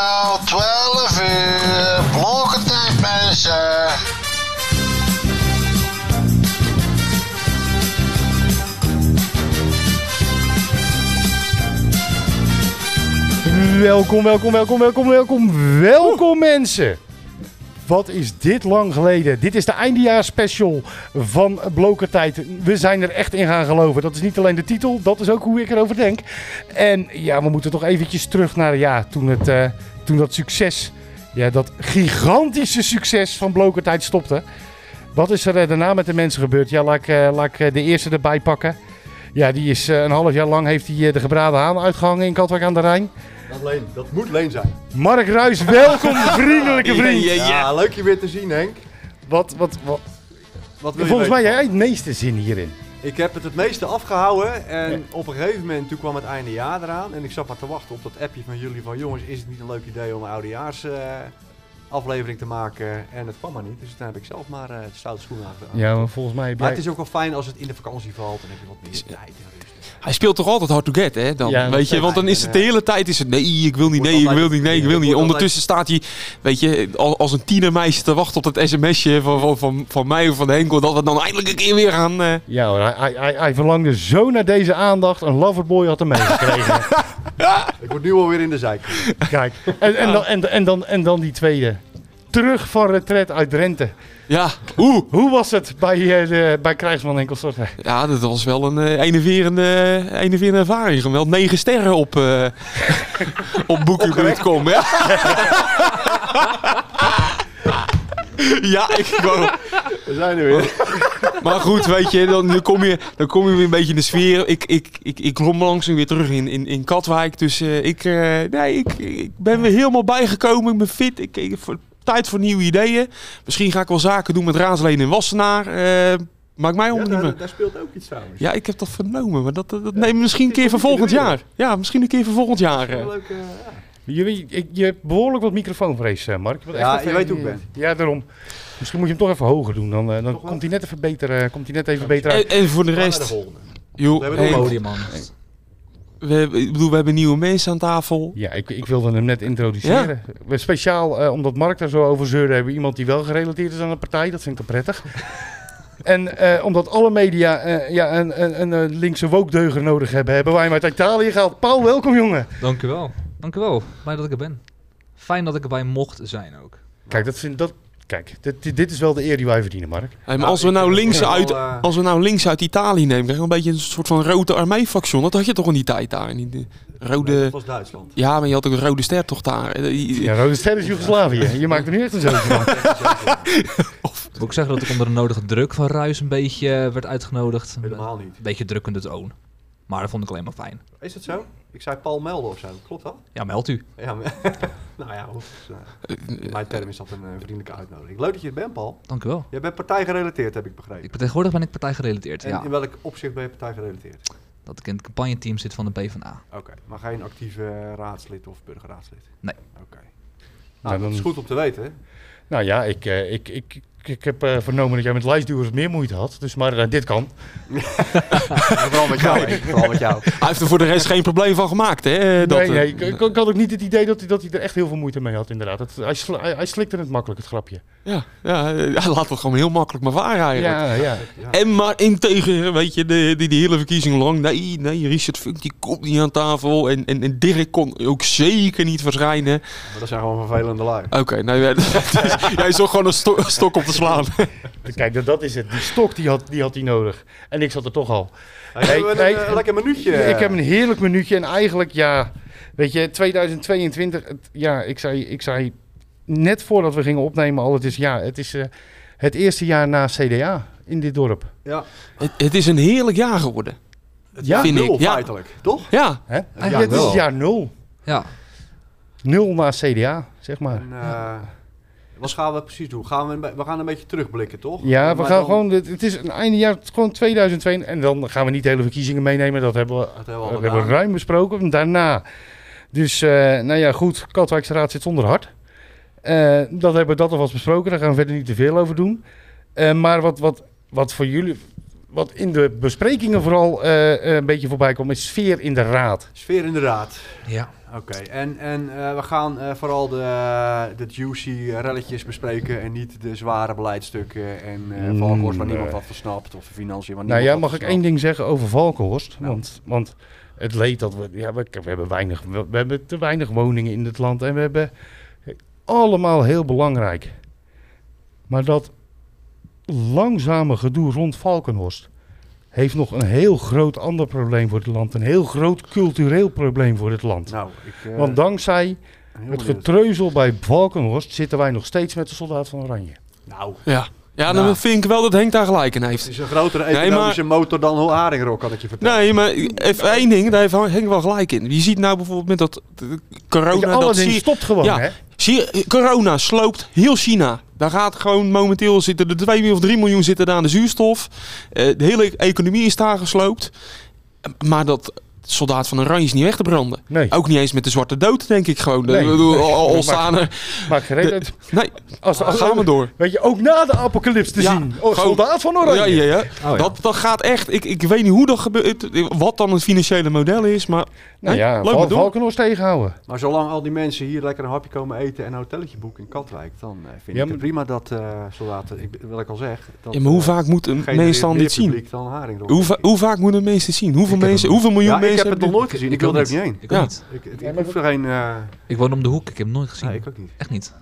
Nou, 12 uur, blokkentijd mensen. Welkom, welkom, welkom, welkom, welkom, welkom mensen. Wat is dit lang geleden? Dit is de eindejaarsspecial van Blokertijd. We zijn er echt in gaan geloven. Dat is niet alleen de titel, dat is ook hoe ik erover denk. En ja, we moeten toch eventjes terug naar ja, toen, het, eh, toen dat succes, ja, dat gigantische succes van Blokertijd stopte. Wat is er eh, daarna met de mensen gebeurd? Ja, laat ik, eh, laat ik de eerste erbij pakken. Ja, die is een half jaar lang heeft hij de gebraden haan uitgehangen in Katwijk aan de Rijn. Dat, leen, dat moet Leen zijn. Mark Ruis, welkom vriendelijke vriend. Ja, leuk je weer te zien Henk. Wat, wat, wat, Wat wil je volgens mij jij het meeste zin hierin. Ik heb het het meeste afgehouden en op een gegeven moment toen kwam het einde jaar eraan. En ik zat maar te wachten op dat appje van jullie van jongens, is het niet een leuk idee om een oudejaars eh, aflevering te maken? En het kwam maar niet, dus toen heb ik zelf maar eh de stoute schoenen aangedaan. Ja, maar volgens mij heb Maar jij... het is ook wel fijn als het in de vakantie valt, dan heb je wat meer tijd en rust. Hij speelt toch altijd hard to get, hè? Dan, Ja, weet je, want dan is het de hele tijd is het nee, ik wil niet, nee, ik wil niet, nee, ik wil niet. Ondertussen staat hij, weet je, al- als een tienermeisje te wachten op dat sms'je van, van, van, van mij of van Henkel, dat we dan eindelijk een keer weer gaan... eh, Ja hoor, hij, hij, hij, hij verlangde zo naar deze aandacht. Een loverboy had hem meegekregen. Ik word nu alweer in de zijk. Kijk, en, en, dan, en, en, dan, en dan die tweede. Terug van retret uit Drenthe. Ja, oeh, Hoe was het bij, eh, de, bij Krijgsman Enkelsorten? ja, dat was wel een eh, enerverende, enerverende ervaring. Wel negen sterren op, eh op Booking.com, ja. ja, ik wou, We zijn er weer. Maar goed, weet je, dan, dan, kom je, dan kom je weer een beetje in de sfeer. Ik, ik, ik, ik langzaam weer terug in, in, in Katwijk. Dus eh, ik, eh, nee, ik, ik ben weer helemaal bijgekomen. Ik ben fit. Ik, ik, voor, tijd voor nieuwe ideeën. Misschien ga ik wel zaken doen met Raasleen en Wassenaar. Eh maakt mij Ja, onder daar, speelt ook iets trouwens. Ja, ik heb dat vernomen. Maar dat, neem misschien een keer voor in volgend jaar. Ja, misschien een keer voor volgend jaar. eh. Leuk, eh, ja. Je, je, je hebt behoorlijk wat microfoonvrees, eh, Mark. Je, bent Ja, echt je weet hoe ik ben. Ja, daarom. Misschien moet je hem toch even hoger doen. Dan, eh, dan Toch komt hij net even beter, eh, komt hij net even beter uit. En, en voor de rest... de. Joh, We hebben Henk, een Podium, man. We, ik bedoel, we hebben nieuwe mensen aan tafel. Ja, ik, ik wilde hem net introduceren. We Speciaal eh, omdat Mark daar zo over zeurde, hebben we iemand die wel gerelateerd is aan de partij. Dat vind ik toch prettig. en eh, omdat alle media eh, ja, een, een, een linkse wookdeuger nodig hebben, hebben wij hem uit Italië gehaald. Paul, welkom jongen. Dank u wel. Dank u wel. Blij dat ik er ben. Fijn dat ik erbij mocht zijn ook. Kijk, dat vind, dat, kijk dit, dit- is wel de eer die wij verdienen, Mark. Hey, maar Nou, als we nou het links wel, uit, eh, als we nou links uit Italië nemen, krijg je een beetje een soort van rode armee-faction. Dat had je toch in die tijd daar? In die, de rode... Nee, dat was Duitsland. Ja, maar je had ook een rode ster toch daar? Eh, Ja, Rode Ster is Joegoslavië. Je maakt er nu echt een zootje van. Moet ik zeggen dat ik onder de nodige druk van Ruis een beetje eh, werd uitgenodigd. Helemaal niet. Een beetje drukkende toon. Maar dat vond ik alleen maar fijn. Is dat zo? Ik zei Paul melden of zo. Klopt dat? Ja, meld u. Ja, nou ja, hoeft, eh, in mijn term is dat een eh, vriendelijke uitnodiging. Leuk dat je er bent, Paul. Dank u wel. Jij bent partijgerelateerd, heb ik begrepen. Ik, tegenwoordig ben ik partijgerelateerd. En Ja, in welk opzicht ben je partijgerelateerd? dat ik in het campagneteam zit van de PvdA. Oké, maar geen actieve raadslid of burgerraadslid? Nee. Oké. Nou, Nou, dat dan- is goed om te weten. hè? Nou ja, ik, eh, ik, ik, ik, ik heb eh, vernomen dat jij met lijstduwers meer moeite had. Dus maar eh, dit kan. Vooral met jou, hè? Vooral met jou. Hij heeft er voor de rest geen probleem van gemaakt, hè? Dat, nee, eh, nee ik, ik, had ook niet het idee dat hij, dat hij er echt heel veel moeite mee had, inderdaad. Het, hij, sl- hij, hij slikte het makkelijk, het grapje. Ja, ja, eh, hij laat het gewoon heel makkelijk maar varen eigenlijk. Ja, ja. Ja. En maar integer, weet je, de, die, die hele verkiezing lang. Nee, nee, Richard Funk die komt niet aan tafel. En, en, en Dirk kon ook zeker niet verschijnen. Maar dat zijn gewoon vervelende lui. Oké, nou ja, dus jij zocht gewoon een sto- stok op te slaan. Kijk, dat, dat is het. Die stok die had, die had hij nodig. En ik zat er toch al. Hey, nee, een, eh, lekker minuutje. Ik heb een heerlijk minuutje. En eigenlijk, ja, weet je, 2022. Het, ja, ik zei, ik zei net voordat we gingen opnemen al. Het is, ja, het is eh, het eerste jaar na CDA in dit dorp. Ja, Het, het is een heerlijk jaar geworden. het Ja, ja, vind nul ik, ja. feitelijk, toch? Ja, Hè? Ja, Ja, het is jaar nul. Ja, Nul na CDA, zeg maar. En, eh, wat gaan we precies doen? Gaan we, we gaan een beetje terugblikken, toch? Ja, we Maar gaan dan- gewoon. Het het is een eindejaar, het is gewoon 2002. En dan gaan we niet de hele verkiezingen meenemen. Dat hebben we, Dat hebben we al dat hebben we ruim besproken. Daarna. Dus, eh, nou ja, goed. Katwijkse Raad zit zonder hart. Eh, dat hebben we dat alvast besproken. Daar gaan we verder niet te veel over doen. Eh, maar wat, wat, wat voor jullie. wat in de besprekingen vooral eh, een beetje voorbij kwam, is sfeer in de raad. Sfeer inderdaad. Ja. Oké, en, en eh, we gaan eh, vooral de, de juicy relletjes bespreken en niet de zware beleidstukken en uh, Valkhorst waar niemand wat van snapt of de financiën waar Nou niemand ja, wat mag ik één ding zeggen over Valkenhorst? Nou. Want, want het leed dat we... Ja, we, we hebben weinig, we, we hebben te weinig woningen in het land. En we hebben allemaal heel belangrijk. Maar dat langzame gedoe rond Valkenhorst... heeft nog een heel groot ander probleem voor het land. Een heel groot cultureel probleem voor het land. Nou, ik, eh, Want dankzij het getreuzel bij Valkenhorst... zitten wij nog steeds met de soldaat van Oranje. Nou, Ja, ja dan Nou. vind ik wel dat Henk daar gelijk in het heeft. is een grotere Nee, economische motor dan hoe Haringrok, kan ik je vertellen. Nee, maar even één ding, daar heeft Henk wel gelijk in. Je ziet nou bijvoorbeeld met dat eh, corona... je, dat alles zie, stopt gewoon, Ja. hè? zie je, corona sloopt heel China. Daar gaat gewoon momenteel zitten er 2 of 3 miljoen zitten daar aan de zuurstof. Eh, de hele economie is daar gesloopt. Maar dat soldaat van Oranje is niet weg te branden. Nee, Ook niet eens met de zwarte dood, denk ik gewoon. Nee. Nee. al, staan er... maakt geen de- uit. Nee, Als, als, gaan we door. Weet je, ook na de apocalyps te Ja, zien. Oh, gewoon- soldaat van Oranje. ja, ja. Oh, ja. Dat, dat gaat echt... Ik, ik weet niet hoe dat gebeurt. Wat dan het financiële model is, maar... Nou Nee, ja, Val, door. Valkenhorst tegenhouden. Maar zolang al die mensen hier lekker een hapje komen eten en een hotelletje boeken in Katwijk, dan eh, vind Ja, ik maar- het prima dat eh, soldaten, ik, wat ik al zeg, dat, Ja, maar hoe eh, vaak moet een genereert mens dan meer dit zien? dan. Hoe, va- hoe vaak moeten mensen zien? Hoeveel, mensen, hoeveel miljoen mensen heb het nog nooit gezien, ik wil er ook niet heen. Ik ook Ja. niet. Ik, ik, ik maar hoef er geen... eh, Ik woon om de hoek. Ik heb hem nooit gezien. nee, ik ook niet. Echt niet.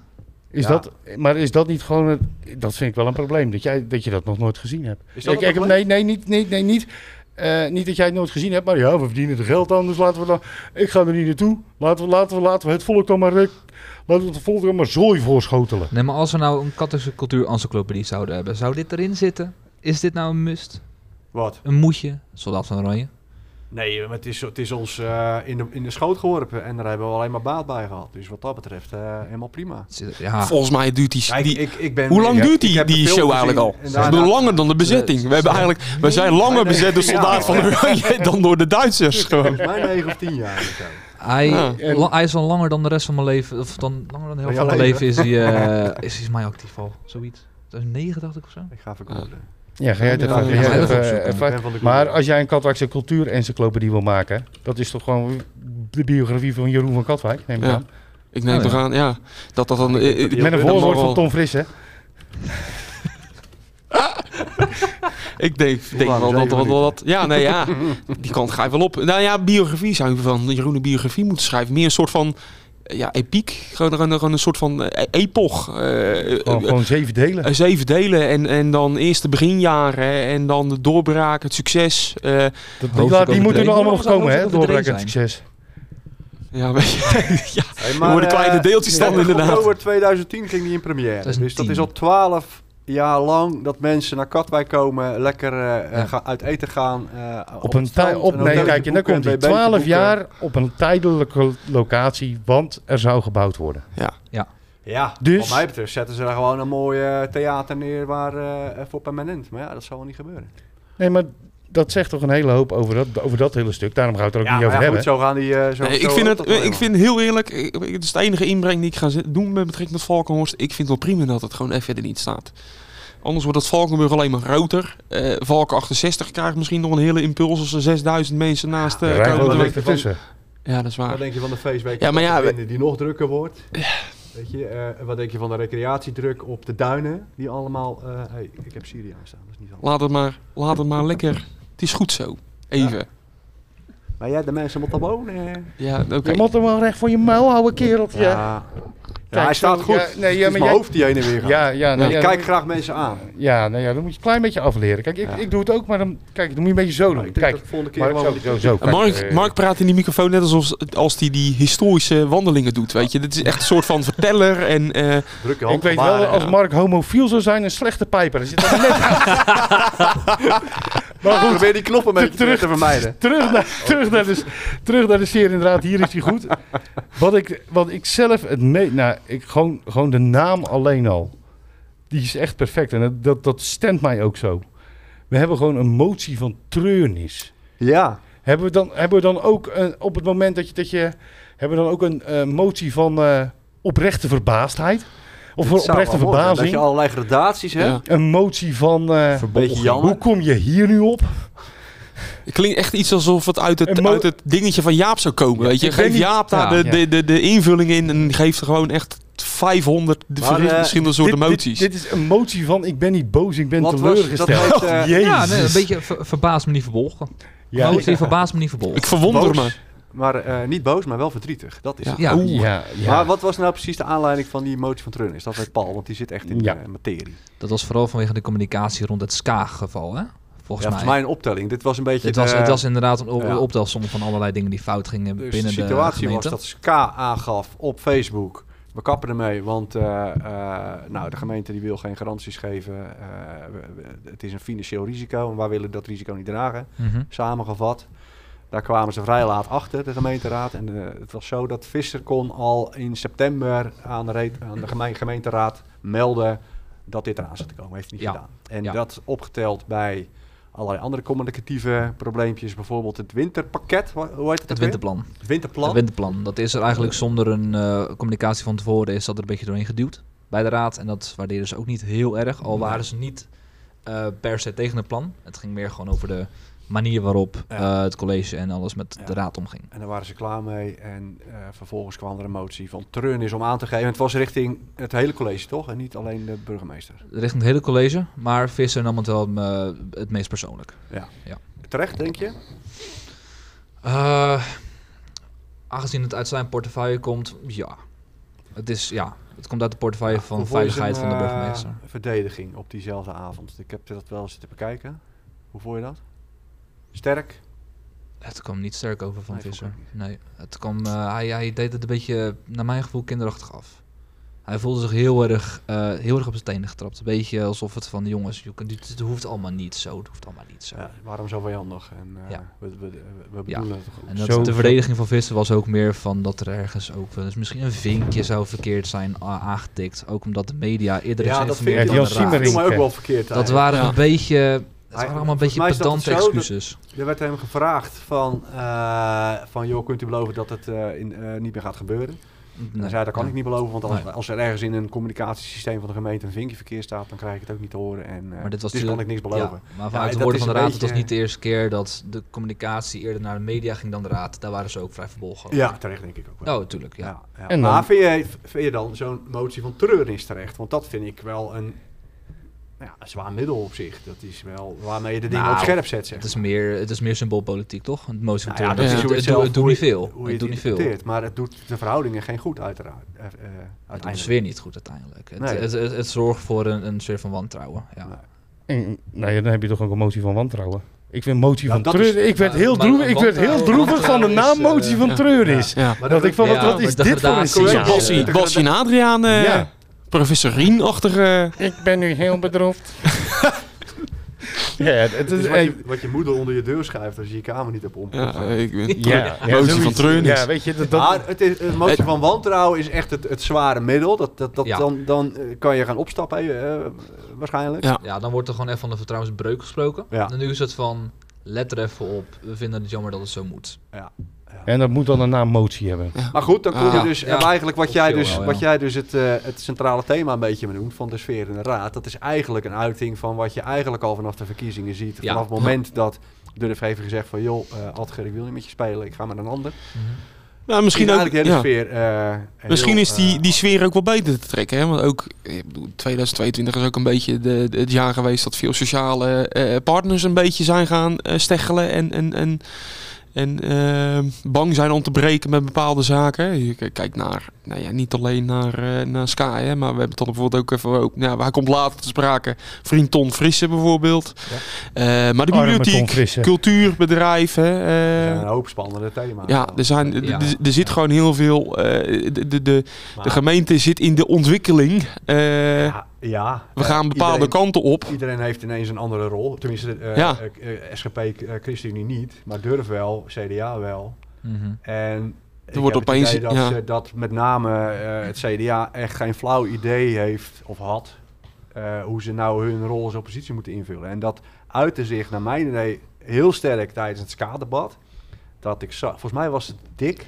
Is Ja. dat, maar is dat niet gewoon... Het, dat vind ik wel een probleem, dat, jij, dat je dat nog nooit gezien hebt. Is dat Ik, een ik nee, nee, niet, nee, nee, niet, eh, niet dat jij het nooit gezien hebt, maar ja, we verdienen er geld aan, dus laten we dan... Ik ga er niet naartoe. Laten we, laten we, laten we het volk dan maar... Laten we het volk dan maar zooi voorschotelen. Nee, maar als we nou een Kattische cultuur-encyclopedie zouden hebben, zou dit erin zitten? Is dit nou een must? Wat? Een moetje? Soldaat van Oranje? Nee, maar het is, het is ons eh, in, de, in de schoot geworpen en daar hebben we alleen maar baat bij gehad. Dus wat dat betreft eh, helemaal prima. Ja, Volgens mij duurt die... Kijk, die ik, ik ben, hoe lang duurt die, die show gezien eigenlijk al? daarna- langer dan de bezetting. We, hebben eigenlijk, we zijn langer bezet door soldaat van. Oranje dan door de Duitsers. Gewoon. Volgens mij 9 of 10 jaar. of zo. hij, Ja. la- hij is al langer dan de rest van mijn leven, of dan langer dan de helft Van mijn leven is hij, eh, is hij mij actief al. Zoiets. 2009 dacht ik of zo. Ik ga even googlen. Ja, ga jij het Ja, even de maar als jij een Katwijkse cultuur-encyclopedie wil maken, dat is toch gewoon de biografie van Jeroen van Katwijk, neem ik Ja. aan. Ik neem Oh, toch ja. aan, ja. Dat dat dan... Dat eh, die Met een dat voorwoord mag van Tom Frisse. Ik denk, denk wel dat, dat, dat, dat- Ja, nee, ja. Die kant ga je wel op. Nou ja, biografie zou je van Jeroen een biografie moeten schrijven. Meer een soort van... Ja, epiek. Gewoon, gewoon, gewoon een soort van eh, epoch. Eh, Gewoon, eh, gewoon zeven delen. zeven delen. En, en dan eerst de beginjaren. En dan de doorbraak, het succes. eh, Dat, die, moeten er allemaal nog komen, hè? Doorbraak en succes. ja, weet je. ja, Hey, worden kleine deeltjes dan ja, inderdaad. Oktober 2010 ging die in première. Dus dat 2010. is al 12 jaar lang dat mensen naar Katwijk komen, lekker eh, eh, Ja. gaan, uit eten gaan. eh, Op een tijd, op, nee, kijk, en dan komt hij. een BB'tje 12 boeken. jaar op een tijdelijke locatie, want er zou gebouwd worden. Ja, Dus- wat mij betreft zetten ze daar gewoon een mooi eh, theater neer waar, eh, voor permanent. Maar ja, dat zal wel niet gebeuren. Nee, maar dat zegt toch een hele hoop over dat, over dat hele stuk. Daarom gaan we het er ook ja, niet over ja, hebben. goed, zo gaan die... eh, zo, Nee, zo ik vind het, dat ik vind heel eerlijk, het is de enige inbreng die ik ga doen met betrekking tot Valkenhorst. Ik vind het wel prima dat het gewoon even verder niet staat. Anders wordt het Valkenburg alleen maar groter. Eh Valken 68 krijgt misschien nog een hele impuls als er 6000 mensen naast De eh Rijn komen. wat ligt ertussen. Ja, dat is Wat waar. denk je van de feestweek Ja, maar ja, Vinden die nog drukker wordt? Weet je, eh, wat denk je van de recreatiedruk op de duinen? Die allemaal... eh, hey, ik heb Syrië staan, dat is niet zo. Laat het maar, laat het maar lekker. Het is goed zo. Even. Maar ja, de mensen moeten wonen. Ja, oké. Je moet er wel recht voor je muil houden, kereltje. Ja, Ja, hij staat goed. ja, nee, ja, het is maar mijn jij- hoofd die heen en weer gaat. ja, ja, nou, ik ja, kijk dan- graag mensen aan. Ja, nou ja, dan moet je een klein beetje afleren. Kijk, ik, Ja. ik doe het ook, maar dan, kijk, dan moet je een beetje zo Maar doen. Kijk, dat de volgende keer maar gewoon... zo, zo, zo. En Kijk, Mark, eh, Mark praat in die microfoon net alsof als hij die historische wandelingen doet, weet je. Dit is echt een soort van verteller en... eh, Druk je Ik weet wel, als Mark homofiel zou zijn, een slechte pijper. Er zit er net Maar goed, Probeer die knop een beetje terug- te vermijden. terug naar, terug, naar de, terug naar de serie, inderdaad. Hier is hij goed. Wat ik, wat ik zelf het mee... Nou, ik, gewoon, gewoon de naam alleen al. Die is echt perfect. En dat, dat, dat stemt mij ook zo. We hebben gewoon een motie van treurnis. Ja. Hebben we dan, hebben we dan ook een, op het moment dat je... Dat je hebben we dan ook een eh, motie van eh, oprechte verbaasdheid? Of zou oprechte zijn, Dat je verbazing. allerlei gradaties hebt. Ja. Een motie van... eh, Beetje jammer. hoe kom je hier nu op? Het klinkt echt iets alsof het uit het, Een uit het dingetje van Jaap zou komen. weet je, geef Jaap daar Ja, de, ja. De, de, de invulling in en geeft er gewoon echt 500 Maar, eh, verschillende soorten dit, moties. Dit, dit is een motie van ik ben niet boos, ik ben Wat was- teleurgesteld. dat eh, Jezus. Ja, nee, een beetje ver- verbaasd me niet verbolgen. Ja, Ja, verbaasd me niet verbolgen. ik verwonder Boos, me. Maar eh, niet boos, maar wel verdrietig. Dat is Ja. het. Ja. Ja, ja. Maar wat was nou precies de aanleiding van die motie van Treun? Is dat weet Paul, want die zit echt in Ja. de materie. Dat was vooral vanwege de communicatie rond het SKA-geval, hè? Volgens ja, mij. volgens mij een optelling. Dit was een beetje het, was, de, het was inderdaad een op- ja. optelsom van allerlei dingen die fout gingen dus binnen de de situatie was gemeente. dat SKA aangaf op Facebook. We kappen ermee, want eh, eh, nou, de gemeente die wil geen garanties geven. Eh, we- we- het is een financieel risico en wij willen dat risico niet dragen. Mhm. Samengevat. Daar kwamen ze vrij laat achter, de gemeenteraad. En eh, het was zo dat Visser kon al in september aan de, aan de geme- gemeenteraad melden dat dit eraan zat te komen. Heeft hij niet Ja. gedaan. En Ja. dat opgeteld bij allerlei andere communicatieve probleempjes. Bijvoorbeeld het winterpakket. Hoe heet het? Het winterplan. Het winterplan. Het winterplan. Dat is er eigenlijk zonder een eh, communicatie van tevoren is dat er een beetje doorheen geduwd bij de raad. En dat waarderen ze ook niet heel erg. Al waren ze niet eh, per se tegen het plan. Het ging meer gewoon over de manier waarop Ja. eh, het college en alles met Ja. de raad omging. En daar waren ze klaar mee. En eh, vervolgens kwam er een motie van Treun is om aan te geven. Het was richting het hele college, toch? En niet alleen de burgemeester. Richting het hele college, maar Visser nam het wel eh, het meest persoonlijk. Terecht, denk je? Aangezien het uit zijn portefeuille komt, ja. Het is, ja, het komt uit de portefeuille van veiligheid van de burgemeester. verdediging op diezelfde avond. Ik heb dat wel zitten bekijken. Hoe vond je dat? Sterk? Het kwam niet sterk over van Nee, Visser. Nee, het kwam, eh, hij, hij deed het een beetje, naar mijn gevoel, kinderachtig af. Hij voelde zich heel erg, eh, heel erg op zijn tenen getrapt. Een beetje alsof het van, jongens, je kunt, dit, het hoeft allemaal niet zo, het hoeft allemaal niet zo. Ja, waarom zo vijandig? En uh, Ja. we, we, we, Ja. het. En dat, Zo- de verdediging van Visser was ook meer van dat er ergens ook wel eens misschien een vinkje zou verkeerd zijn aangetikt. Ook omdat de media eerder is ja, dat vind ik dan ook wel verkeerd Dat eigenlijk. waren Ja. een beetje, het Hij- waren allemaal een beetje pedante dat- excuses. Er werd hem gevraagd van, eh, van joh, kunt u beloven dat het eh, in, eh, niet meer gaat gebeuren? En hij zei, dat kan ja. ik niet beloven, want als, Nee. als er ergens in een communicatiesysteem van de gemeente een vinkje verkeerd staat, dan krijg ik het ook niet te horen. En, eh, Maar dit was dus kan ik niks beloven. Ja, maar Ja, vanuit de dat woorden van de raad, het was beetje- niet de eerste keer dat de communicatie eerder naar de media ging dan de raad. Daar waren ze ook vrij verbolgen. Ja, terecht denk ik ook wel. Oh, natuurlijk, ja. Ja, ja. En dan- Maar vind je, vind je dan zo'n motie van treurnis terecht? Want dat vind ik wel een, nou ja, een zwaar middel op zich. Dat is wel waarmee je de dingen Nou, op scherp zet, zeg Het is meer, het is meer symboolpolitiek, toch? Het motie van Nou ja, dat is het, het, het doet- het niet veel. Hoe je Het doet niet veel. Maar het doet de verhoudingen geen goed, uiteraard. eh, eh, Het doet de uiteindelijk. sfeer niet goed uiteindelijk. Het, Nee. het, het, het zorgt voor een, een sfeer van wantrouwen. Ja. Nee. En, nou ja, dan heb je toch ook een motie van wantrouwen. Ik vind motie van dat treur. is- Ik werd heel maar droevig. Ik werd heel droevig van de naam is, motie eh, van treur is. Ja. Maar Dat ik van, wat, is de dit voor een is Bassie en Adriaan, eh, Ja. Professor Rien-achtige... Ik ben nu heel bedroefd. ja, het Het is... wat, eh, je, wat je moeder onder je deur schuift als je je kamer niet hebt om. Ja, ik ben, ja, ja, motie van zoiets. treurnis. Ja, weet je, dat... dat Maar het is, een motie Het- van wantrouwen is echt het, het zware middel. Dat, dat, dat, Ja. Dan, dan eh, kan je gaan opstappen, eh, waarschijnlijk. Ja. Ja, dan wordt er gewoon even van de vertrouwensbreuk gesproken. Ja. En nu is het van, let er even op. We vinden het jammer dat het zo moet. En dat moet dan een naam motie hebben. Maar goed, dan kom je Ah. dus Ja. en eigenlijk wat jij dus, wel, ja. wat jij dus het, eh, het centrale thema een beetje benoemt van de sfeer in de raad. Dat is eigenlijk een uiting van wat je eigenlijk al vanaf de verkiezingen ziet. Ja. Vanaf het moment dat Durf heeft gezegd van joh, uh, Adger, ik wil niet met je spelen, ik ga met een ander. Nou, misschien ook, de ja. sfeer. eh, Misschien heel, is die, eh, die sfeer ook wel beter te trekken. Hè? Want ook, ik bedoel, 2022 is ook een beetje de, de- het jaar geweest dat veel sociale eh, partners een beetje zijn gaan eh, steggelen en, en, en, en eh, bang zijn om te breken met bepaalde zaken. Je kijkt naar, nou ja, niet alleen naar, eh, naar Sky, hè, maar we hebben het dan bijvoorbeeld ook even, ook, nou, hij komt later te sprake, vriend Ton Frisse bijvoorbeeld. Eh, maar de bibliotheek, cultuurbedrijf, hè, er eh, een hoop spannende thema's. ja, er, zijn, Ja. er, er zit gewoon heel veel. eh, de, de, de, Maar- de gemeente zit in de ontwikkeling. Eh, Ja, ja, we eh, gaan bepaalde iedereen- kanten op. Iedereen heeft ineens een andere rol. Tenminste, eh Ja. eh, eh, SGP, eh, ChristenUnie niet, maar Durf wel, CDA wel. Mhm. En ik wordt heb het opeens- idee dat, ja. ze- dat met name eh, het CDA echt geen flauw idee heeft of had eh, hoe ze nou hun rol als oppositie moeten invullen. En dat uitte zich naar mijn idee heel sterk tijdens het SKA-debat. Dat ik zag, volgens mij was het Dick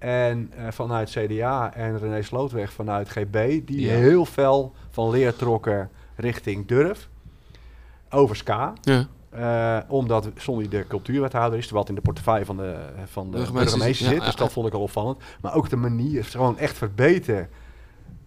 En eh, vanuit CDA en René Slootweg vanuit GB, die Ja. heel fel van leer trokken richting Durf. Over SKA. Ja. Eh, omdat Sonny de cultuurwethouder is, terwijl het in de portefeuille van de, van de Burgemeester burgemeester zit, zit. ja, dus dat vond ik al opvallend. Maar ook de manier, gewoon echt verbeteren.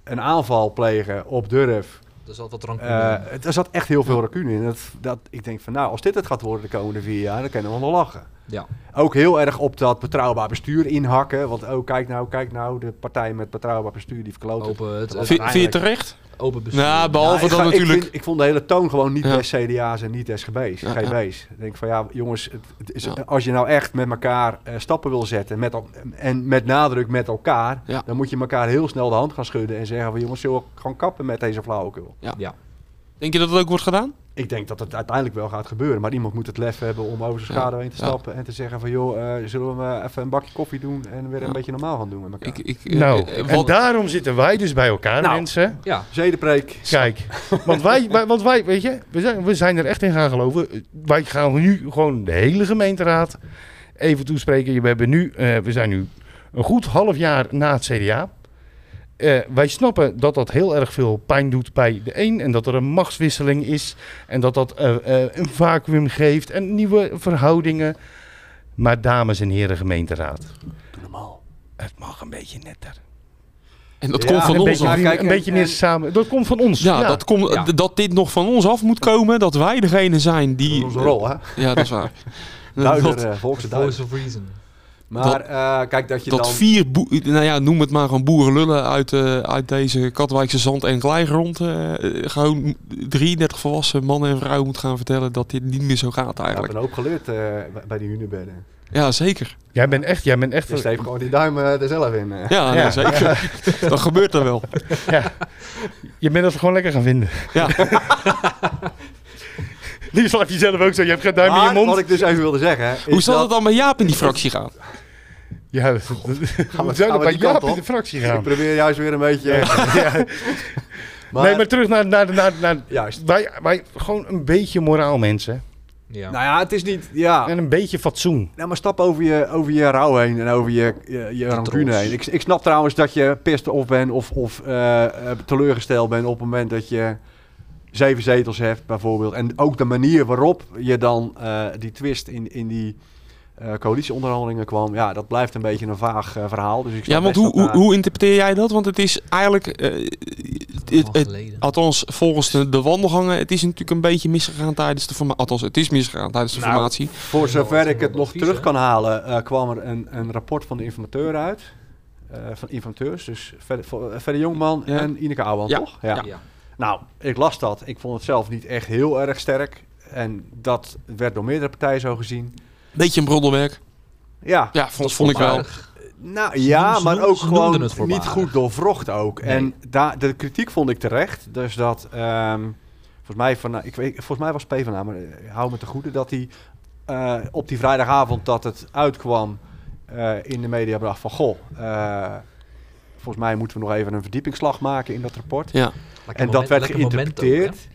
Een aanval plegen op Durf. Er zat wat rancune Eh, in. er zat echt heel veel racune in. Dat, dat, ik denk van nou, als dit het gaat worden de komende vier jaar, dan kunnen we wel lachen. Ja. Ook heel erg op dat betrouwbaar bestuur inhakken. Want oh, kijk nou, kijk nou, de partij met betrouwbaar bestuur die verkloot. Open, het, het Vind, je het terecht? open bestuur. Nou, behalve ik, dan ga- ik natuurlijk... vind- ik vond de hele toon gewoon niet Ja. des CDA's en niet des GB's. Ja, ja. GB's. Ik denk van ja, jongens, het, het is, Ja. als je nou echt met elkaar eh, stappen wil zetten met, en met nadruk met elkaar, Ja. dan moet je elkaar heel snel de hand gaan schudden en zeggen van jongens, zullen we gewoon kappen met deze flauwekul. Ja. Denk je dat het ook wordt gedaan? Ik denk dat het uiteindelijk wel gaat gebeuren, maar iemand moet het lef hebben om over zijn Ja. schade heen te Ja. stappen en te zeggen van joh, eh, zullen we even een bakje koffie doen en weer Ja. een beetje normaal gaan doen met elkaar. Ik, ik, eh, Nou, eh, en daarom zitten wij dus bij elkaar, Nou. mensen. ja. Zedenpreek. Kijk, want wij, wij- want wij, weet je, we zijn, we zijn er echt in gaan geloven. Wij gaan nu gewoon de hele gemeenteraad even toespreken. We, hebben nu, eh, we zijn nu een goed half jaar na het CDA. Eh, wij snappen dat dat heel erg veel pijn doet bij de een en dat er een machtswisseling is en dat dat eh, eh, een vacuüm geeft en nieuwe verhoudingen. Maar dames en heren gemeenteraad, Doe normaal. het mag een beetje netter. en dat Ja, komt van een ons beetje, af. Kijk, een en- beetje meer en- samen. Dat komt van ons. Ja, Dat, komt, Ja. dat dit nog van ons af moet komen. Dat wij degene zijn Dat is die... onze rol, hè? Ja, dat is waar. Duider, voice of reason. Maar eh, kijk dat je dat dan... vier, nou ja, noem het maar gewoon boerenlullen uit, eh, uit deze Katwijkse zand- en kleigrond. eh, gewoon 33 volwassen mannen en vrouwen moet gaan vertellen dat dit niet meer zo gaat Ik heb eigenlijk. een hoop geleerd eh, bij- bij die hunebedden. Ja, zeker. Jij bent echt, jij bent echt. Dus heeft gewoon die duim er zelf in. eh. Ja, Ja. nee, zeker. Dat gebeurt er wel. Je bent dat gewoon lekker gaan vinden. Ja. Die slaat je zelf ook zo. Je hebt geen duim in je mond. wat ik dus even wilde zeggen... Hoe zal dat- het dan bij Jaap in die fractie gaan? Ja, dat- dat- we gaan we bij Jaap in de fractie Ik gaan. probeer juist weer een beetje... Ja. maar, nee, maar terug naar, naar, naar, naar Juist. wij, wij, gewoon een beetje moraal, mensen. Ja. Nou ja, het is niet... Ja. En een beetje fatsoen. Nou, maar stap over je, over je rouw heen en over je, je, je rancune heen. Ik, ik snap trouwens dat je pissed of bent of, of eh, eh, teleurgesteld bent op het moment dat je zeven zetels hebt, bijvoorbeeld. En ook de manier waarop je dan eh, die twist in, in die eh, coalitieonderhandelingen kwam, ja, dat blijft een beetje een vaag eh, verhaal. Dus ik Ja, want hoe, dat hoe, interpreteer jij dat? Want het is eigenlijk... eh, het, het, althans, volgens de, de wandelgangen, het is natuurlijk een beetje misgegaan tijdens de formatie. Althans, het is misgegaan tijdens de Nou, formatie. Voor zover ik het nog terug hè? kan halen, eh, kwam er een, een rapport van de informateur uit. Eh, van informateurs, dus Verder Verder Jongman Ja. en Ineke Ouwehand, Ja. toch? Ja. Nou, ik las dat. Ik vond het zelf niet echt heel erg sterk. En dat werd door meerdere partijen zo gezien. Beetje een broddelwerk. Ja, Ja, vond, vond ik wel. Nou ja, maar ook gewoon niet goed doorvrocht ook. Nee. En daar de kritiek vond ik terecht. Dus dat, ehm, volgens, mij van, ik weet, volgens mij was PvdA, maar eh, hou me te goede, dat hij eh, op die vrijdagavond dat het uitkwam eh, in de media bracht van, goh, eh, volgens mij moeten we nog even een verdiepingsslag maken in dat rapport. Ja. Lekker En dat moment- werd ook, geïnterpreteerd.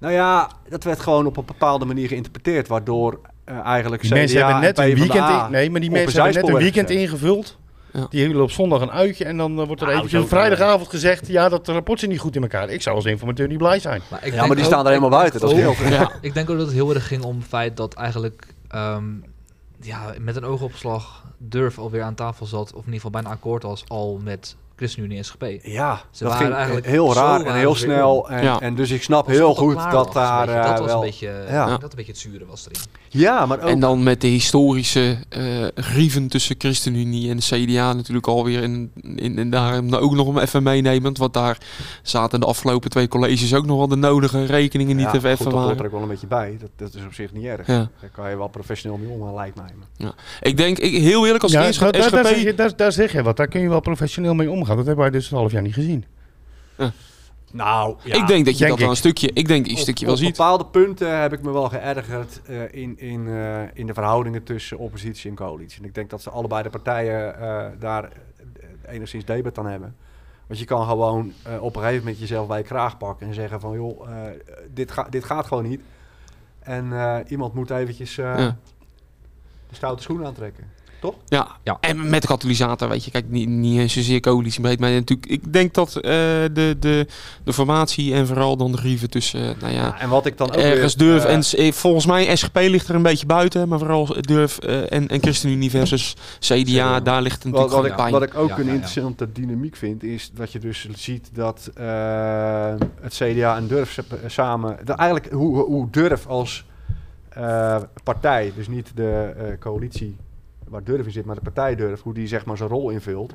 nou ja, dat werd gewoon op een bepaalde manier geïnterpreteerd, waardoor eh, eigenlijk Die CDA mensen hebben net en een weekend in, Nee, maar die een mensen hebben net een weekend ingevuld. Ja. Die hebben op zondag een uitje en dan eh, wordt er Nou, eventjes zo- vrijdagavuld gezegd... ja, dat rapport zit niet goed in elkaar. Ik zou als informateur niet blij zijn. Maar ik Ja, maar die ook- staan er helemaal buiten, dat scheelt. ook- Ja. Ik denk ook dat het heel erg ging om het feit dat eigenlijk ehm, ja, met een oogopslag Durf alweer aan tafel zat, of in ieder geval bijna akkoord was, al met ChristenUnie en SGP. Ja, Ze dat waren ging eigenlijk heel raar en waren heel snel. En, Ja. en dus ik snap heel goed dat was, daar weet je. eh, dat was wel... een beetje, ja. dat een beetje het zure was erin. Ja, maar ook... En dan met de historische eh grieven tussen ChristenUnie en de CDA natuurlijk alweer. En, in, en daar ook nog even meenemend. Want daar zaten de afgelopen twee colleges ook nog wel de nodige rekeningen niet ja, even goed, even dat hoort er waren. ook wel een beetje bij. Dat, dat is op zich niet erg. Ja. Daar kan je wel professioneel mee omgaan, lijkt mij. Maar- Ik denk, ik, heel eerlijk, als Ja, eerst daar, daar, SGP... je, daar, daar zeg je wat. Daar kun je wel professioneel mee omgaan. Dat hebben wij dus een half jaar niet gezien. Nou, ja. Ik denk dat je Denk dat wel een stukje, ik denk dat je een Op- stukje op wel ziet. bepaalde punten heb ik me wel geërgerd eh, in, in, eh, in de verhoudingen tussen oppositie en coalitie. En ik denk dat ze allebei de partijen eh, daar enigszins debat aan hebben. Want je kan gewoon op een gegeven moment jezelf bij je kraag pakken en zeggen van joh, eh, dit, ga, dit gaat gewoon niet. En eh, iemand moet eventjes eh, Ja. de stoute schoen aantrekken. Toch? Ja. Ja. en met de katalysator, weet je, kijk, niet, niet eens zozeer coalitiebreed, maar natuurlijk, ik denk dat eh, de, de, de formatie en vooral dan de grieven tussen, eh, nou ja, En wat ik dan ook ergens weer, Durf en eh, volgens mij SGP ligt er een beetje buiten, maar vooral Durf eh, en, en ChristenUnie versus CDA, daar ligt het Wat, natuurlijk wat, ik, gewoon pijn. wat ik ook Ja, een ja, ja. interessante dynamiek vind, is dat je dus ziet dat het CDA en Durf samen... dat eigenlijk hoe, hoe Durf als eh, partij, dus niet de eh, coalitie waar Durf in zit, maar de partij Durf, hoe die zeg maar zijn rol invult.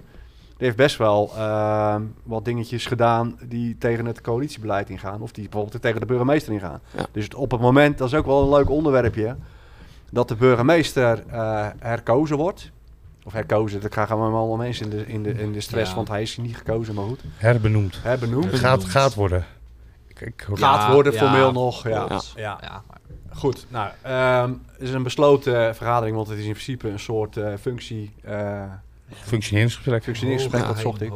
Die heeft best wel eh, wat dingetjes gedaan die tegen het coalitiebeleid ingaan. Of die bijvoorbeeld tegen de burgemeester ingaan. Ja. Dus het- op het moment, dat is ook wel een leuk onderwerpje, dat de burgemeester eh, herkozen wordt. Of herkozen, dat gaan we allemaal mensen in de, in de, in de stress, Ja. want hij is niet gekozen, maar goed. Herbenoemd. Herbenoemd. Gaat, gaat worden. Ik, ik Gaat worden ja, formeel nog, ja. Ja. Ja, Goed, nou, ehm, het is een besloten vergadering, want het is in principe een soort eh, functie, eh Functioneringsgesprek. functioneringsgesprek, dat zocht ik.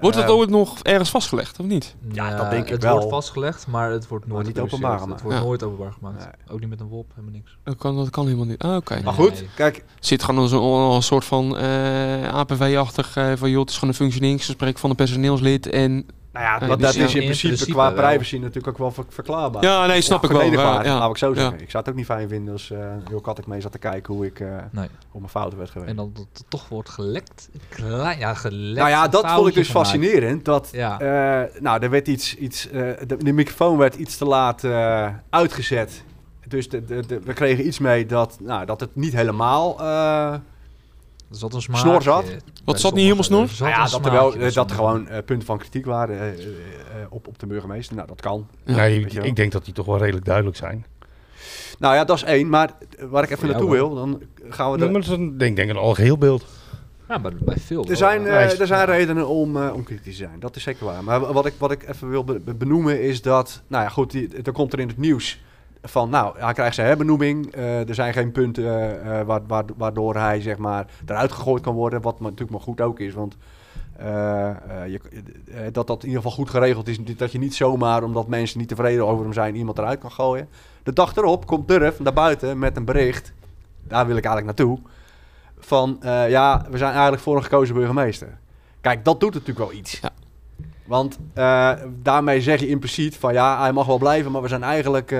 Wordt dat Eh, ooit nog ergens vastgelegd, of niet? Ja, dat denk ik het wel. wordt vastgelegd, maar het wordt nooit niet openbaar gemaakt. Het wordt Ja. nooit openbaar gemaakt. Nee. Ook niet met een WOP, helemaal niks. Dat kan, dat kan helemaal niet. Ah, oké. Maar Nee. goed, kijk, Zit gewoon als een, een soort van eh, APV-achtig eh, van joh, het is gewoon een functioneringsgesprek van een personeelslid en... nou ja, dat, is in in principe, qua wel. privacy natuurlijk ook wel ver- verklaarbaar. Ja, nee, snap Ja, ik wel. Ja, ja. laat ik zo Ja. zeggen. Ik zou het ook niet fijn vinden als uh, heel kat ik mee zat te kijken hoe ik eh, Nee. op mijn fouten werd geweest. En dan dat het toch wordt gelekt. Klein, ja, gelekt. nou ja, dat vond ik dus gemaakt. fascinerend. Dat, Ja. eh, nou, er werd iets, iets eh, de, de microfoon werd iets te laat eh, uitgezet. Dus de, de, de- we kregen iets mee dat, nou, dat het niet helemaal... eh, Er zat een smaak. Snor zat? Wat zat niet helemaal snor? ja, dat er wel eh, dat er gewoon eh, punten van kritiek waren eh, eh, eh, op, op de burgemeester. Nou, dat kan. Ja, Nee, ik denk dat die toch wel redelijk duidelijk zijn. Nou ja, dat is één. Maar eh, waar ik even naartoe wil, dan gaan we... Dat is een, denk, denk een algeheel beeld. Ja, maar bij veel. er zijn, eh, er zijn redenen om, eh, om kritisch te zijn. Dat is zeker waar. Maar wat ik, wat ik even wil be- be- benoemen is dat... Nou ja, goed, die, er komt er in het nieuws van... Nou, hij krijgt zijn herbenoeming. Eh, er zijn geen punten wa- wa- waardoor hij zeg maar eruit gegooid kan worden. Wat maar, natuurlijk maar goed ook is, want... je, dat dat in ieder geval goed geregeld is. Dat je niet zomaar, omdat mensen niet tevreden over hem zijn, iemand eruit kan gooien. De dag erop komt Durf naar buiten met een bericht. Daar wil ik eigenlijk naartoe. Van ja, we zijn eigenlijk voor een gekozen burgemeester. Kijk, dat doet natuurlijk wel iets. Ja. Want daarmee zeg je impliciet van ja, hij mag wel blijven, maar we zijn eigenlijk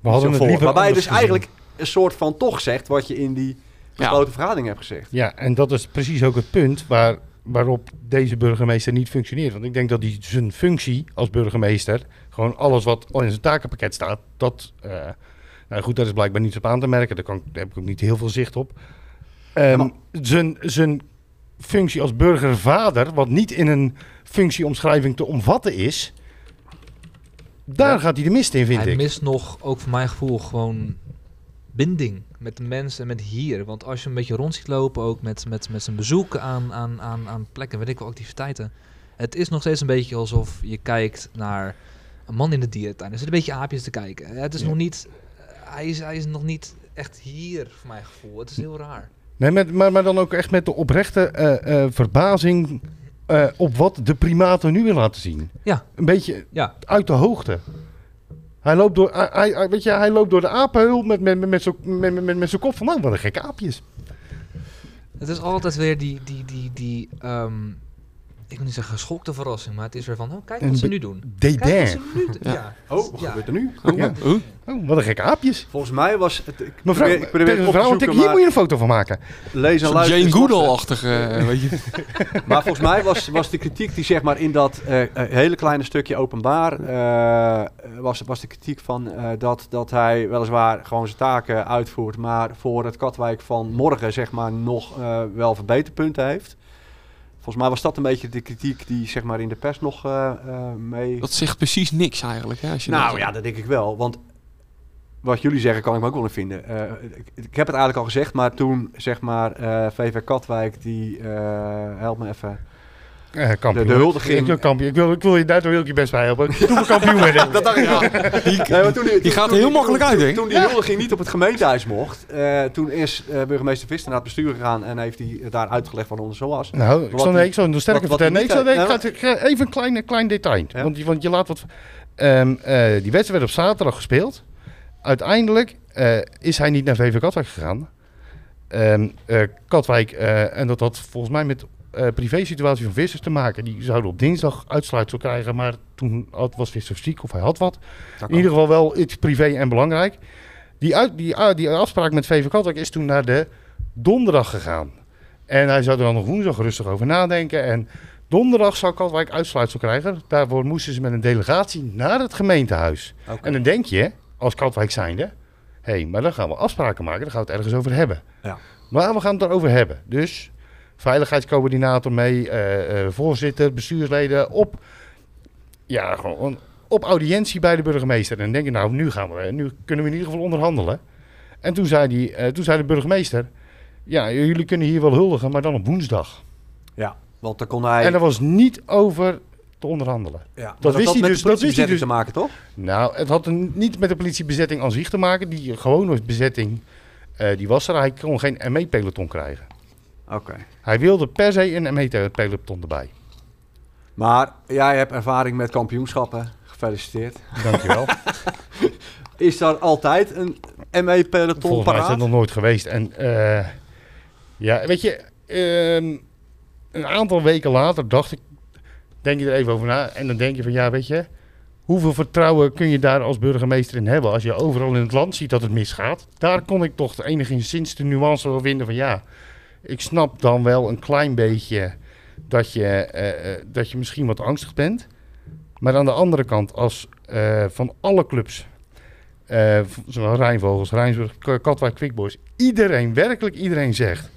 We hadden zo het voor. liever Waarbij je dus gezien. eigenlijk een soort van toch zegt wat je in die besloten vergadering hebt gezegd. Ja, en dat is precies ook het punt waar, waarop deze burgemeester niet functioneert. Want ik denk dat hij zijn functie als burgemeester, gewoon alles wat al in zijn takenpakket staat, dat, eh, nou goed, daar is blijkbaar niets op aan te merken. Daar, kan, daar heb ik ook niet heel veel zicht op. Ehm, maar- zijn, zijn functie als burgervader, wat niet in een functieomschrijving te omvatten is, daar Ja. gaat hij de mist in, vind Hij ik. mist nog, ook voor mijn gevoel, gewoon binding met de mensen en met hier. Want als je een beetje rond ziet lopen, ook met, met, met zijn bezoek aan, aan, aan, aan plekken, weet ik wel, activiteiten. Het is nog steeds een beetje alsof je kijkt naar een man in de dierentuin. Er zit een beetje aapjes te kijken. Het is Ja. nog niet, hij is, hij is nog niet echt hier, voor mijn gevoel. Het is heel raar. Nee, met, maar, maar dan ook echt met de oprechte eh, eh, verbazing eh, op wat de primaten nu weer laten zien. Ja. Een beetje Ja, uit de hoogte. Hij loopt door, hij, weet je, hij loopt door de apenheul met, met, met, met zo'n met, met, kop van, nou, wat een gekke aapjes. Het is altijd weer die, die, die, die ehm, ik wil niet zeggen geschokte verrassing, maar het is weer van, oh, kijk wat ze nu doen. Kijk wat Dédain. ze nu doen. Ja. Ja. Oh, wat Ja. gebeurt er nu? Oh, Ja. oh. Oh, wat een gekke aapjes. Volgens mij was het... Ik Mevrouw, probeer, ik probeer tegen het de op te vrouw, tik, zoeken, hier moet je een foto van maken. lees en Zo'n luisteren Jane is lastig. Goodall-achtig, eh, weet je. Maar volgens mij was, was de kritiek die zeg maar in dat eh, eh, hele kleine stukje openbaar eh, was, was de kritiek van eh, dat, dat hij weliswaar gewoon zijn taken uitvoert, maar voor het Katwijk van morgen zeg maar nog eh, wel verbeterpunten heeft. Volgens mij was dat een beetje de kritiek die zeg maar in de pers nog eh, mee. Dat zegt precies niks eigenlijk. Hè, als je Nou dat- ja, dat denk ik wel. Want wat jullie zeggen kan ik me ook wel in vinden. Eh, ik, ik heb het eigenlijk al gezegd, maar toen zeg maar VV Katwijk die eh help me even. Eh, kampioen. De- de huldiging. Ik, wil kampioen. Ik, wil, ik wil je daar wil ik je best bij helpen. Doe me kampioen met hem. Dat dacht ik al. Nee, maar toen, die gaat er heel makkelijk uit, toen, hè? Toen die huldiging niet op het gemeentehuis mocht, eh, toen is eh, burgemeester Visser naar het bestuur gegaan en heeft hij daar uitgelegd waarom het zo was. Nou, ik die- ik nog sterker wat- wat vertellen. Nee, ik, nee, ik, ga, ik ga even een klein, klein detail. Ja. Want, je, want je laat wat... Ehm, eh, die wedstrijd werd op zaterdag gespeeld. Uiteindelijk eh, is hij niet naar VV Katwijk gegaan. ehm, eh, Katwijk, eh, en dat had volgens mij met eh privé-situatie van Vissers te maken. Die zouden op dinsdag uitsluitsel krijgen, maar toen had, was Vissers ziek of hij had wat. In ieder geval wel iets privé en belangrijk. Die, uit, die, ah, die afspraak met VV Katwijk is toen naar de donderdag gegaan. En hij zou er dan nog woensdag rustig over nadenken. En donderdag zou Katwijk uitsluitsel krijgen. Daarvoor moesten ze met een delegatie naar het gemeentehuis. En dan denk je, als Katwijk zijnde... hé, hey, maar dan gaan we afspraken maken. Dan gaan we het ergens over hebben. Ja. Maar we gaan het erover hebben. Dus veiligheidscoördinator mee, eh, eh, voorzitter, bestuursleden op... Ja, gewoon op audiëntie bij de burgemeester. En dan denk je, nou, nu, gaan we, nu kunnen we in ieder geval onderhandelen. En toen zei, die, eh, toen zei de burgemeester... Ja, jullie kunnen hier wel huldigen, maar dan op woensdag. Ja, want dan kon hij... En dat was niet over te onderhandelen. ja, dat wist hij dus- dat wist hij dus- te maken, toch? Nou, het had een, niet met de politiebezetting aan zich te maken. Die gewone bezetting, die was er. Hij kon geen ME-peloton krijgen. Oké. Hij wilde per se een ME-peloton erbij. Maar jij hebt ervaring met kampioenschappen. Gefeliciteerd. Dankjewel. Is daar altijd een ME-peloton Volgens mij is paraat? dat nog nooit geweest. En eh, ja, weet je, ehm, een aantal weken later dacht ik, denk je er even over na. En dan denk je van, ja, weet je, hoeveel vertrouwen kun je daar als burgemeester in hebben? Als je overal in het land ziet dat het misgaat. Daar kon ik toch enigszins de nuance wel vinden van, ja, ik snap dan wel een klein beetje dat je, eh, eh, dat je misschien wat angstig bent. Maar aan de andere kant, als eh, van alle clubs zowel Rijnvogels, Rijnsburg, Katwijk, Quickboys. Iedereen, werkelijk iedereen zegt...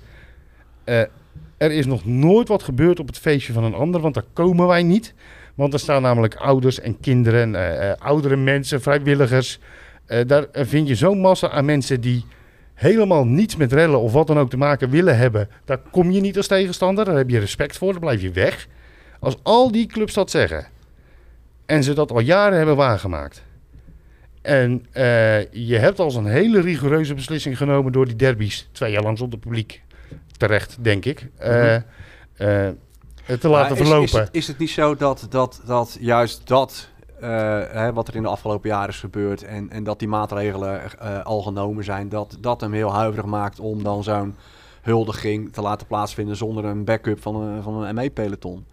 er is nog nooit wat gebeurd op het feestje van een ander, want daar komen wij niet. Want er staan namelijk ouders en kinderen, oudere mensen, vrijwilligers. Daar vind je zo'n massa aan mensen die helemaal niets met rellen of wat dan ook te maken willen hebben. Daar kom je niet als tegenstander, daar heb je respect voor, dan blijf je weg. Als al die clubs dat zeggen en ze dat al jaren hebben waargemaakt... En eh, je hebt als een hele rigoureuze beslissing genomen door die derbies twee jaar lang zonder publiek. Terecht, denk ik. eh, eh, te laten Maar is- verlopen. Is, het, is het niet zo dat, dat, dat juist dat, hè, wat er in de afgelopen jaren is gebeurd en, en dat die maatregelen eh, al genomen zijn, dat dat hem heel huiverig maakt om dan zo'n huldiging te laten plaatsvinden zonder een backup van een, van een ME-peloton?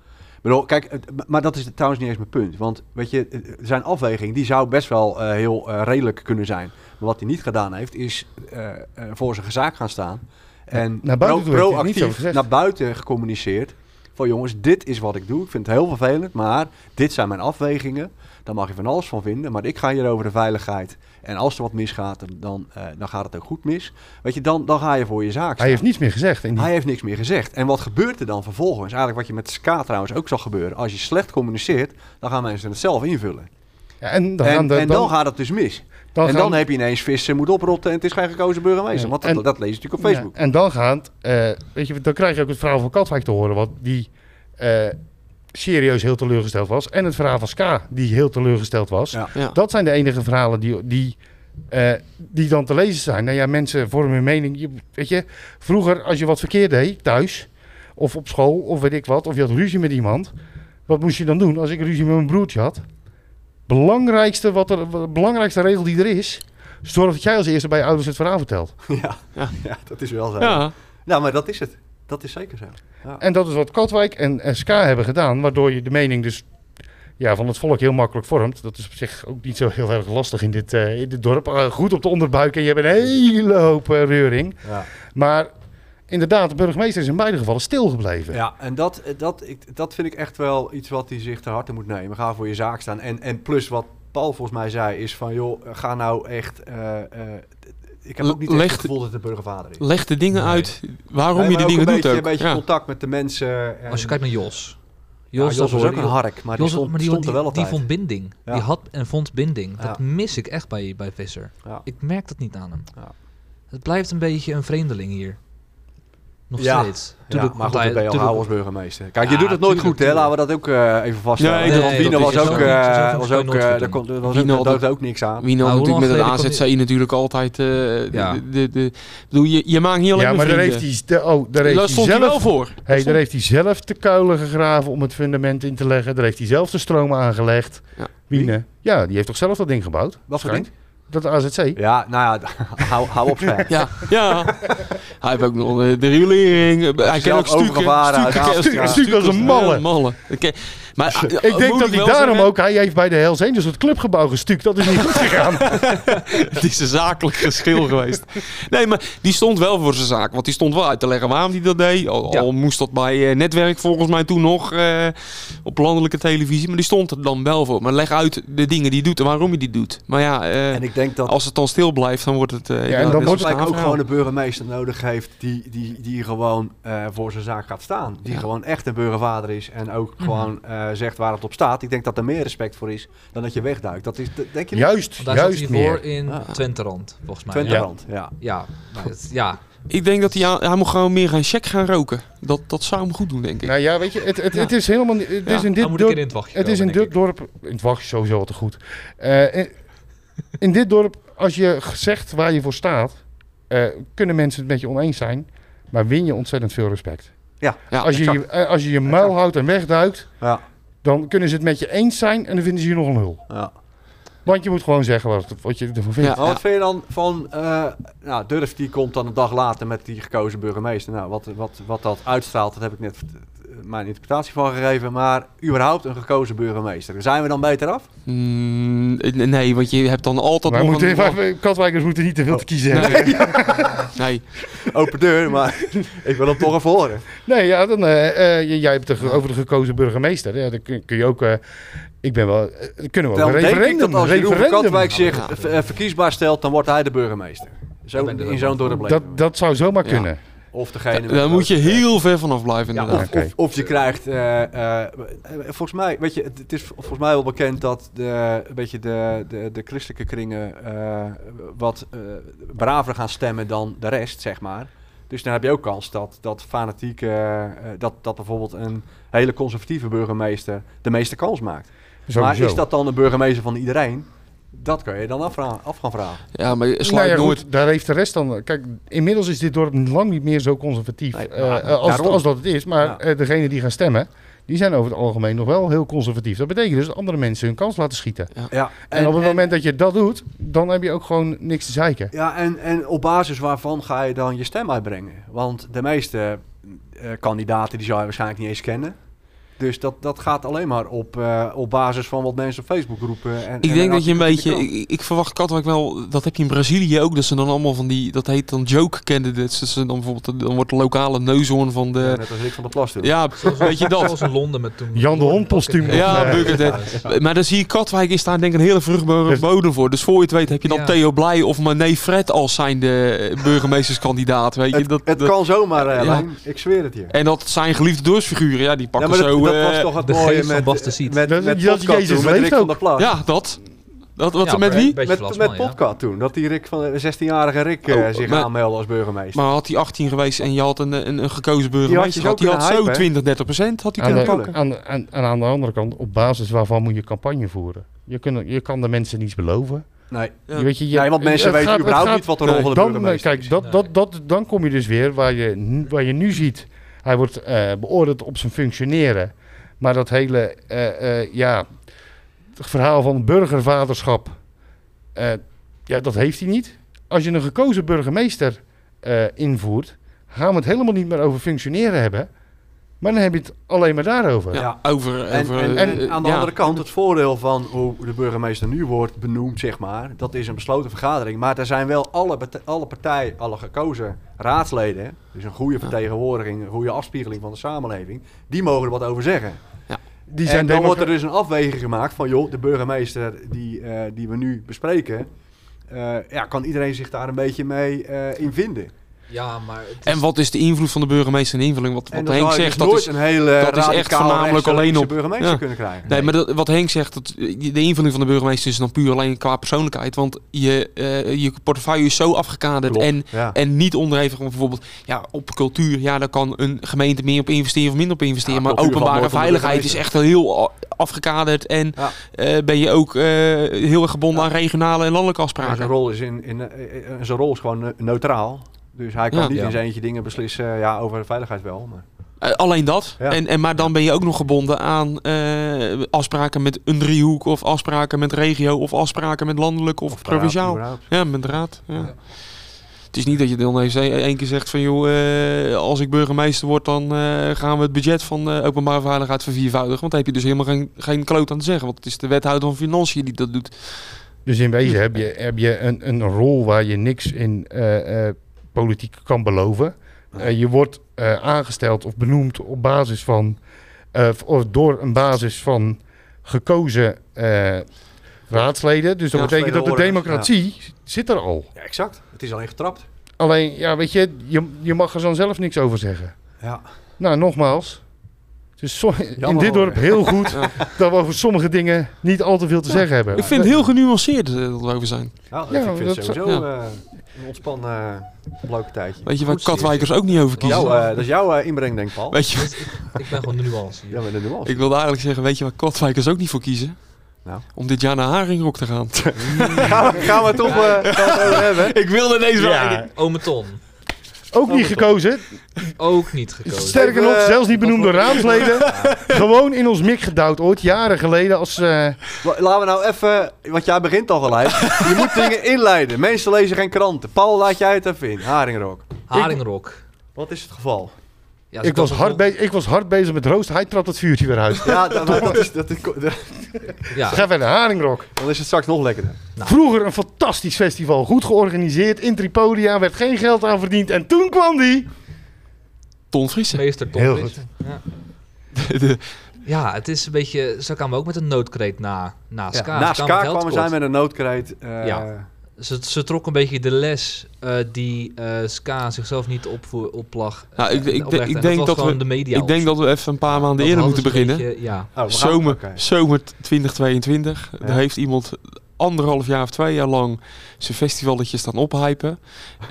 Bedoel, kijk, maar dat is trouwens niet eens mijn punt. Want weet je, eh, zijn afweging die zou best wel eh, heel eh, redelijk kunnen zijn. Maar wat hij niet gedaan heeft, is eh, eh, voor zijn zaak gaan staan. En naar buiten pro- proactief naar buiten gecommuniceerd. Van jongens, dit is wat ik doe. Ik vind het heel vervelend, maar dit zijn mijn afwegingen. Daar mag je van alles van vinden. Maar ik ga hier over de veiligheid. En als er wat misgaat, dan, eh, dan gaat het ook goed mis. Weet je, dan, dan ga je voor je zaak staan. Hij heeft niets meer gezegd. Die... Hij heeft niks meer gezegd. En wat gebeurt er dan vervolgens? Eigenlijk wat je met SKA trouwens ook zag gebeuren. Als je slecht communiceert, dan gaan mensen het zelf invullen. Ja, en dan, en, dan, gaat het dus mis. en gaan- dan heb je ineens vissen moet oprotten en het is geen gekozen burgemeester. Want dat, en- dat lees je natuurlijk op Facebook. Ja, en dan gaat, eh, weet je, dan krijg je ook het verhaal van Katwijk te horen, wat die eh, serieus heel teleurgesteld was. En het verhaal van Ska, die heel teleurgesteld was. Ja. Ja. Dat zijn de enige verhalen die, die, eh, die dan te lezen zijn. Nou ja, mensen vormen hun mening. Je, weet je, vroeger als je wat verkeerd deed, thuis, of op school, of weet ik wat, of je had ruzie met iemand. Wat moest je dan doen? Als ik ruzie met mijn broertje had. Belangrijkste, wat er, belangrijkste regel die er is, zorg dat jij als eerste bij je ouders het verhaal vertelt. Ja. Ja. Ja. dat is wel zo. Ja, Nou, maar dat is het. Dat is zeker zo. Ja. En dat is wat Katwijk en, en SK hebben gedaan, waardoor je de mening dus ja, van het volk heel makkelijk vormt. Dat is op zich ook niet zo heel erg lastig in dit, eh, in dit dorp. Eh, goed op de onderbuik en je hebt een hele hoop eh, reuring. Ja. Maar inderdaad, de burgemeester is in beide gevallen stilgebleven. Ja, en dat, dat, ik, dat vind ik echt wel iets wat hij zich ter harte moet nemen. Ga voor je zaak staan. En, en plus wat Paul volgens mij zei, is van joh, ga nou echt... ik heb ook niet echt Leg- het gevoel dat het de burgervader is. leg de dingen Nee. uit waarom Nee, je die ook dingen een doet beetje, ook. Een beetje Ja. contact met de mensen. En, Als je kijkt naar Jos. Ja, Jos, was ook een hark, maar die Jos, stond, maar die, stond die, er wel die altijd. vond binding. Ja. Die had en vond binding. Ja. Dat mis ik echt bij, bij Visser. Ja. Ik merk dat niet aan hem. Ja. Het blijft een beetje een vreemdeling hier. Nog Ja. steeds. Ja, maar goed, dat ben je hij- al als burgemeester. Kijk, je Ja, doet het nooit goed, hè? Laten we dat ook eh, even vaststellen. Nee, Nee, Wiener was ook, eh, was ook, nooit eh, goed daar komt- er was Wiener ook, ook niks aan. Wie Nou, natuurlijk met lang het geleden kwam AZC natuurlijk altijd... eh, de- Ja. de, de, de- bedoel, je, je maakt niet alleen Ja, maar daar heeft hij, de- oh, daar heeft hij stond hij wel zelf, voor. hey, daar heeft hij zelf de kuilen gegraven om het fundament in te leggen. Daar heeft hij zelf de stroom aangelegd. Ja. Wiene. Ja, die heeft toch zelf dat ding gebouwd? Wat voor Schijnt. Dat AZC. Ja, nou ja, hou, hou op scherp. Ja, ja. Hij heeft ook nog eh, de riolering. eh, Hij kan zelf ook stukken. Stukken, als een malle. Ja, malle. Maar, Ik denk moet dat hij daarom zeggen, ook... Hij heeft bij de Hells Angels het clubgebouw gestuukt. Dat is niet goed gegaan. Het is een zakelijk geschil geweest. Nee, maar die stond wel voor zijn zaak. Want die stond wel uit te leggen waarom hij dat deed. Al, Ja. al moest dat bij eh, netwerk volgens mij toen nog eh, op landelijke televisie. Maar die stond er dan wel voor. Maar leg uit de dingen die hij doet en waarom hij die doet. Maar ja, eh, En ik denk dat als het dan stil blijft, dan wordt het... eh, en dan wordt Gelijk ook verhaal. gewoon een burgemeester nodig heeft die, die, die gewoon eh, voor zijn zaak gaat staan. Die Ja. gewoon echt een burgervader is en ook gewoon eh, zegt waar het op staat. Ik denk dat er meer respect voor is dan dat je wegduikt. Dat is, denk je niet? Juist, Want daar zat juist hij voor meer. in Ah. Twenterand, volgens mij. Twente Ja, ja. ja, maar het- ja. Ik denk dat hij, aan- hij moet gewoon meer gaan check gaan roken. Dat, dat zou hem goed doen, denk ik. Nou ja, weet je, het, het, het is helemaal niet... Het Ja, is in Dan dit moet ik dorp... in het wachtje Het is in dit dorp... In het wachtje sowieso al te goed. Eh, in, in dit dorp, als je zegt waar je voor staat... eh, kunnen mensen het met je oneens zijn... maar win je ontzettend veel respect. ja, als, je, exact. eh, als je je muil houdt en wegduikt... Ja, dan kunnen ze het met je eens zijn... en dan vinden ze je nog een lul. ja. Want je moet gewoon zeggen wat, wat je ervan vindt. Ja. Maar wat vind je dan van, eh nou, Durf die komt dan een dag later met die gekozen burgemeester. Nou, wat, wat, wat dat uitstraalt, dat heb ik net mijn interpretatie van gegeven. Maar überhaupt een gekozen burgemeester. Zijn we dan beter af? Mm, nee, want je hebt dan altijd Wij nog moeten, een... wij- Katwijkers moeten niet te veel te kiezen hebben. Nee. nee. Open deur, maar ik wil hem toch even horen. Nee, ja, dan, eh, eh, jij hebt het over de gekozen burgemeester. Ja, dan kun, kun je ook... eh, ik ben wel... kunnen we ook Dan een denk ik referendum... dat als Jeroen referendum. Katwijk zich verkiesbaar stelt, dan wordt hij de burgemeester. Zo, in ook zo'n dorp dat, dat zou zomaar Ja. Of degene Daar de moet je heel ver vanaf blijven, Ja, inderdaad. of, Oké. of, of je krijgt, eh, eh, volgens mij, weet je, het, het is volgens mij wel bekend dat de, een beetje de, de, de christelijke kringen eh, wat eh, braver gaan stemmen dan de rest, zeg maar. Dus dan heb je ook kans dat, dat fanatiek, eh, eh, dat, dat bijvoorbeeld een hele conservatieve burgemeester de meeste kans maakt. Sowieso. Maar is dat dan een burgemeester van iedereen? Dat kan je dan af gaan vragen. Ja, maar je Nou ja, nooit... goed, daar heeft de rest dan... Kijk, inmiddels is dit dorp lang niet meer zo conservatief Nee, eh, maar als, als dat het is. Maar Ja. eh, degenen die gaan stemmen, die zijn over het algemeen nog wel heel conservatief. Dat betekent dus dat andere mensen hun kans laten schieten. Ja, En, op het moment dat je dat doet, dan heb je ook gewoon niks te zeiken. Ja, en, en op basis waarvan ga je dan je stem uitbrengen? Want de meeste eh, kandidaten die zou je waarschijnlijk niet eens kennen. Dus dat, dat gaat alleen maar op, eh, op basis van wat mensen op Facebook roepen. En, Ik en denk dat je een de beetje... Ik, ik verwacht Katwijk wel... Dat heb je in Brazilië ook. Dat ze dan allemaal van die... Dat heet dan joke candidates. Dat ze dan bijvoorbeeld... Dan wordt de lokale neushoorn van krant. Ja, de... net als Rick van der Plas doet. Ja, weet je dat? Zoals in Londen met toen... Jan de Hond postuum. Ja, Eh, Buckethead. Maar dan zie je Katwijk is daar denk ik een hele vruchtbare Dus- bodem voor. Dus voor je het weet heb je dan Ja. Theo Blij of Mané Fred als zijn de burgemeesterskandidaat. Weet je? Het, Dat, het dat- kan zomaar, eh, Ja. Ik zweer het je. En dat zijn geliefde doorsfiguren. Ja, die Ja, pakken zo... dat eh, was toch het de mooie geest van met, Bas de Siet. met, Dat- met, dat podcast Jezus toen, met van der ja, dat. dat wat, Ja, met wie? Met, Plasma, met ja. podcast toen. Dat die Rick van de 16-jarige Rick eh, Oh, zich maar- aanmeldde als burgemeester. Maar had hij 18 geweest en je had een, een, een gekozen burgemeester, had hij had kunnen zo hypen, hè? 20, 30 procent had hij Aan kunnen pakken. aan, en aan de andere kant, op basis waarvan moet je campagne voeren? Je, kun, je kan de mensen niets beloven. nee. Ja. Weet je, je, nee, want mensen weten gaat- überhaupt gaat- niet wat de rol nee, van de dan, eh, burgemeester kijk, is. dat, dat, dat, dan kom je dus weer waar je, nu- waar je nu ziet. Hij wordt eh, beoordeeld op zijn functioneren. Maar dat hele eh, eh, ja, het verhaal van burgervaderschap, eh, ja, dat heeft hij niet. Als je een gekozen burgemeester eh, invoert, gaan we het helemaal niet meer over functioneren hebben. Maar dan heb je het alleen maar daarover. Ja, over... En, over en, en aan de ja. andere kant, het voordeel van hoe de burgemeester nu wordt benoemd, zeg maar, dat is een besloten vergadering. Maar er zijn wel alle, alle partijen, alle gekozen raadsleden, dus een goede vertegenwoordiging, een goede afspiegeling van de samenleving, die mogen er wat over zeggen. Die en zijn dan wordt er dus een afweging gemaakt van, joh, de burgemeester die, eh, die we nu bespreken, eh, ja, kan iedereen zich daar een beetje mee eh, in vinden. Ja, maar... het is- En wat is de invloed van de burgemeester in de invulling? Wat, wat Henk zegt, dus dat is... een hele dat is echt voornamelijk alleen op- burgemeester ja. kunnen krijgen. Nee, maar dat, wat Henk zegt, dat, de invulling van de burgemeester is dan puur alleen qua persoonlijkheid. Want je, eh, je portefeuille is zo afgekaderd Klopt, en, ja. en niet onderhevig. Bijvoorbeeld ja, op cultuur, ja, daar kan een gemeente meer op investeren of minder op investeren. Ja, maar openbare veiligheid is echt heel afgekaderd. En Ja. eh, ben je ook eh, heel erg gebonden aan regionale en landelijke En zijn afspraken. rol is, in, in, eh, zijn rol is gewoon ne- neutraal. Dus hij kan Ja. niet Ja. in zijn eentje dingen beslissen ja, over de veiligheid wel. Maar. Eh, alleen dat. Ja. En, en, maar dan ben je ook nog gebonden aan eh, afspraken met een driehoek of afspraken met regio of afspraken met landelijk of, Of provinciaal. Ja, met de raad. Ja. Ja. Het is niet dat je dan eens één één keer zegt van joh, eh, als ik burgemeester word, dan eh, gaan we het budget van eh, openbare veiligheid verviervoudigen. Want dan heb je dus helemaal geen, geen kloot aan te zeggen. Want het is de wethouder van Financiën die dat doet. Dus in wezen heb je, heb je een, een rol waar je niks in eh, eh, politiek kan beloven. Eh, je wordt eh, aangesteld of benoemd op basis van, eh, of door een basis van gekozen eh, raadsleden. Dus dat Ja, betekent dat de democratie zit er al. Ja, exact. Het is alleen getrapt. Alleen, ja, weet je, je, je mag er dan zelf niks over zeggen. Ja. Nou, nogmaals. Het is so- in dit dorp heel goed dat we over sommige dingen niet al te veel te zeggen hebben. Ik vind het heel genuanceerd dat we over zijn. Ja, Ja, ik vind dat sowieso ja. Eh, een ontspannen uh, leuke tijdje. Weet je waar Goed, Katwijkers ook niet over kiezen? Jouw, eh, dat is jouw eh, inbreng, denk ik, Paul. Weet je, Ik ben gewoon de nuance. Ja, met de nuance. ik wilde eigenlijk zeggen, weet je waar Katwijkers ook niet voor kiezen? Nou. Om dit jaar naar Haringrok te gaan. gaan, we, gaan we het toch eh, gaan we het over hebben? ik wilde deze Ja, Ome Ton. Ook niet gekozen. Ook niet gekozen. Sterker nog, eh, zelfs niet benoemd door wat raadsleden. Gewoon in ons mik gedouwd ooit, jaren geleden. Als, eh, Wa- Laten we nou even, want jij begint al gelijk. Je moet dingen inleiden. Mensen lezen geen kranten. Paul, laat jij het even in. Haringrok. Haringrok. Wat is het geval? Ja, ik, was hard be- ik was hard bezig met roosten. Hij trapt het vuurtje weer uit. Ja, dat, dat is, dat is, Ja, Ga verder, Haringrok. dan is het straks nog lekkerder. Vroeger een fantastisch festival. Goed georganiseerd. In Tripodia werd geen geld aan verdiend. En toen kwam die. Ton Friese. meester Tom Heel Friese. Ja. De- ja, het is een beetje... Ze kwamen ook met een noodkreet na, na Ja, Ska. na Ze Ska kwamen zij met een noodkreet. eh, Ja. Ze, ze trok een beetje de les eh, die eh, Ska zichzelf niet opvo- oplag. Nou, ik- ik- oplegde. ik En denk dat we- de media ik denk dat we even een paar maanden Dat eerder moeten beginnen. beetje- ja. Oh, Zomer, zomer 2022. Ja. Daar heeft iemand anderhalf jaar of twee jaar lang zijn festivalletje staan ophypen.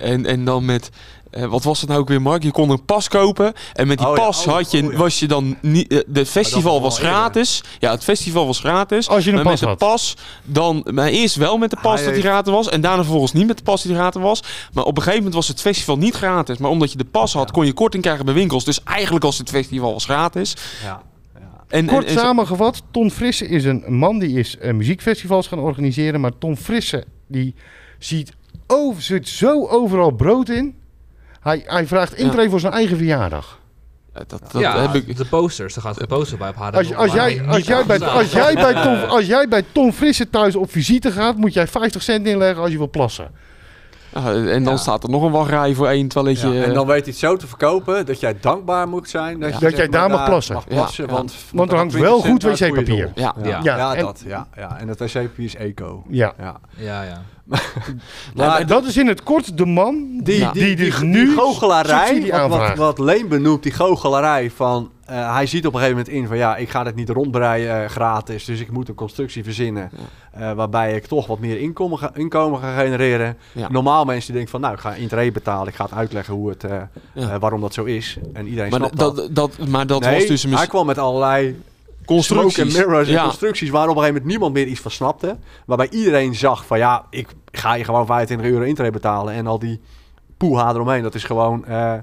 En, en dan met, eh, wat was het nou ook weer Mark? Je kon een pas kopen. En met die Oh ja, pas oh, had je, oh ja. was je dan niet... eh, de festival was eerder. gratis. Ja, het festival was gratis. Als je een maar pas met had. de pas, dan... Maar eerst wel met de pas dat die gratis was. En daarna vervolgens niet met de pas die gratis was. Maar op een gegeven moment was het festival niet gratis. Maar omdat je de pas had, Ja. kon je korting krijgen bij winkels. Dus eigenlijk was het festival was gratis. Ja. ja. En, Kort en, en- samengevat, Ton Frisse is een man die is eh, muziekfestivals gaan organiseren. Maar Ton Frisse die ziet over, zit zo overal brood in. Hij, hij vraagt intree voor zijn eigen verjaardag. dat, dat ja, heb ik... de posters. Er gaat een poster bij op haar. Als, als, jij, als, jij bij, als, jij bij Tom, als jij bij Tom Frisse thuis op visite gaat, moet jij 50 cent inleggen als je wil plassen. En dan Ja. staat er nog een wachtrij voor één toiletje. Ja, en dan weet hij het zo te verkopen dat jij dankbaar moet zijn. Dat, je Dat jij daar mag plassen. Mag plassen ja. Want, Want er hangt wel 20 goed wc-papier. Ja. Ja. Ja, ja, Ja, en- dat. Ja, ja. En het wc-papier is eco. Ja. Ja. Ja, ja. Maar dat is in het kort de man die, die, die, die, die, nu die goochelarij, wat, wat, Leen benoemt, die goochelarij van... eh, hij ziet op een gegeven moment in van ja, ik ga dit niet rondbreien eh, gratis, dus ik moet een constructie verzinnen eh, waarbij ik toch wat meer inkomen ga, inkomen ga genereren. Ja. Normaal mensen die denken van nou, ik ga intree betalen, ik ga het uitleggen hoe het, Ja. waarom dat zo is. En iedereen maar snapt dat, dat. dat, maar dat Nee, was dus hij kwam met allerlei constructies. smoke and mirrors en ja. constructies waar op een gegeven moment niemand meer iets van snapte. Waarbij iedereen zag van ja, ik ga je gewoon 25 euro intree betalen en al die poeha eromheen. Dat is gewoon eh,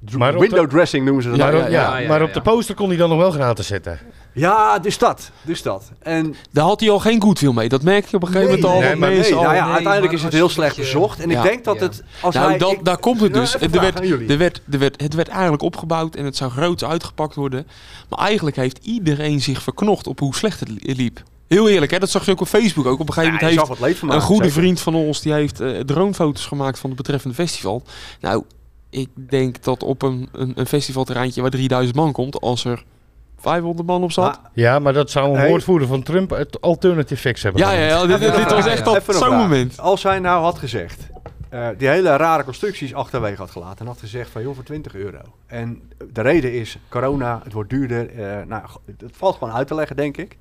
window de- dressing noemen ze dat. maar Ja, op- ja, ja, ja. ja, maar ja, op de poster kon hij dan nog wel gratis zetten. Ja, dus dat. Dus dat. En Daar had hij al geen goodwill mee. Dat merk je op een gegeven moment al. nee, maar nee, al... nou ja, uiteindelijk is het heel slecht je- bezocht. En Ja. ik denk dat Ja. het... Als nou, hij, dat, ik- daar komt het Nou, dus. even Er werd, er werd, er werd, het werd eigenlijk opgebouwd en het zou groot uitgepakt worden. Maar eigenlijk heeft iedereen zich verknocht op hoe slecht het li- liep. Heel eerlijk, hè? dat zag je ook op Facebook. Ook op een gegeven moment heeft wat leed van een goede zeker. vriend van ons... die heeft eh, dronefoto's gemaakt van het betreffende festival. Nou, ik denk dat op een, een, een festivalterreintje waar 3000 man komt... als er 500 man op zat... Ja, maar dat zou een woordvoerder van Trump het alternative facts hebben. ja, ja, ja, dit, dit, dit was echt een zo'n moment. Als hij nou had gezegd, eh, die hele rare constructies achterwege had gelaten en had gezegd van joh voor 20 euro. En de reden is corona, het wordt duurder. eh, nou, het valt gewoon uit te leggen denk ik.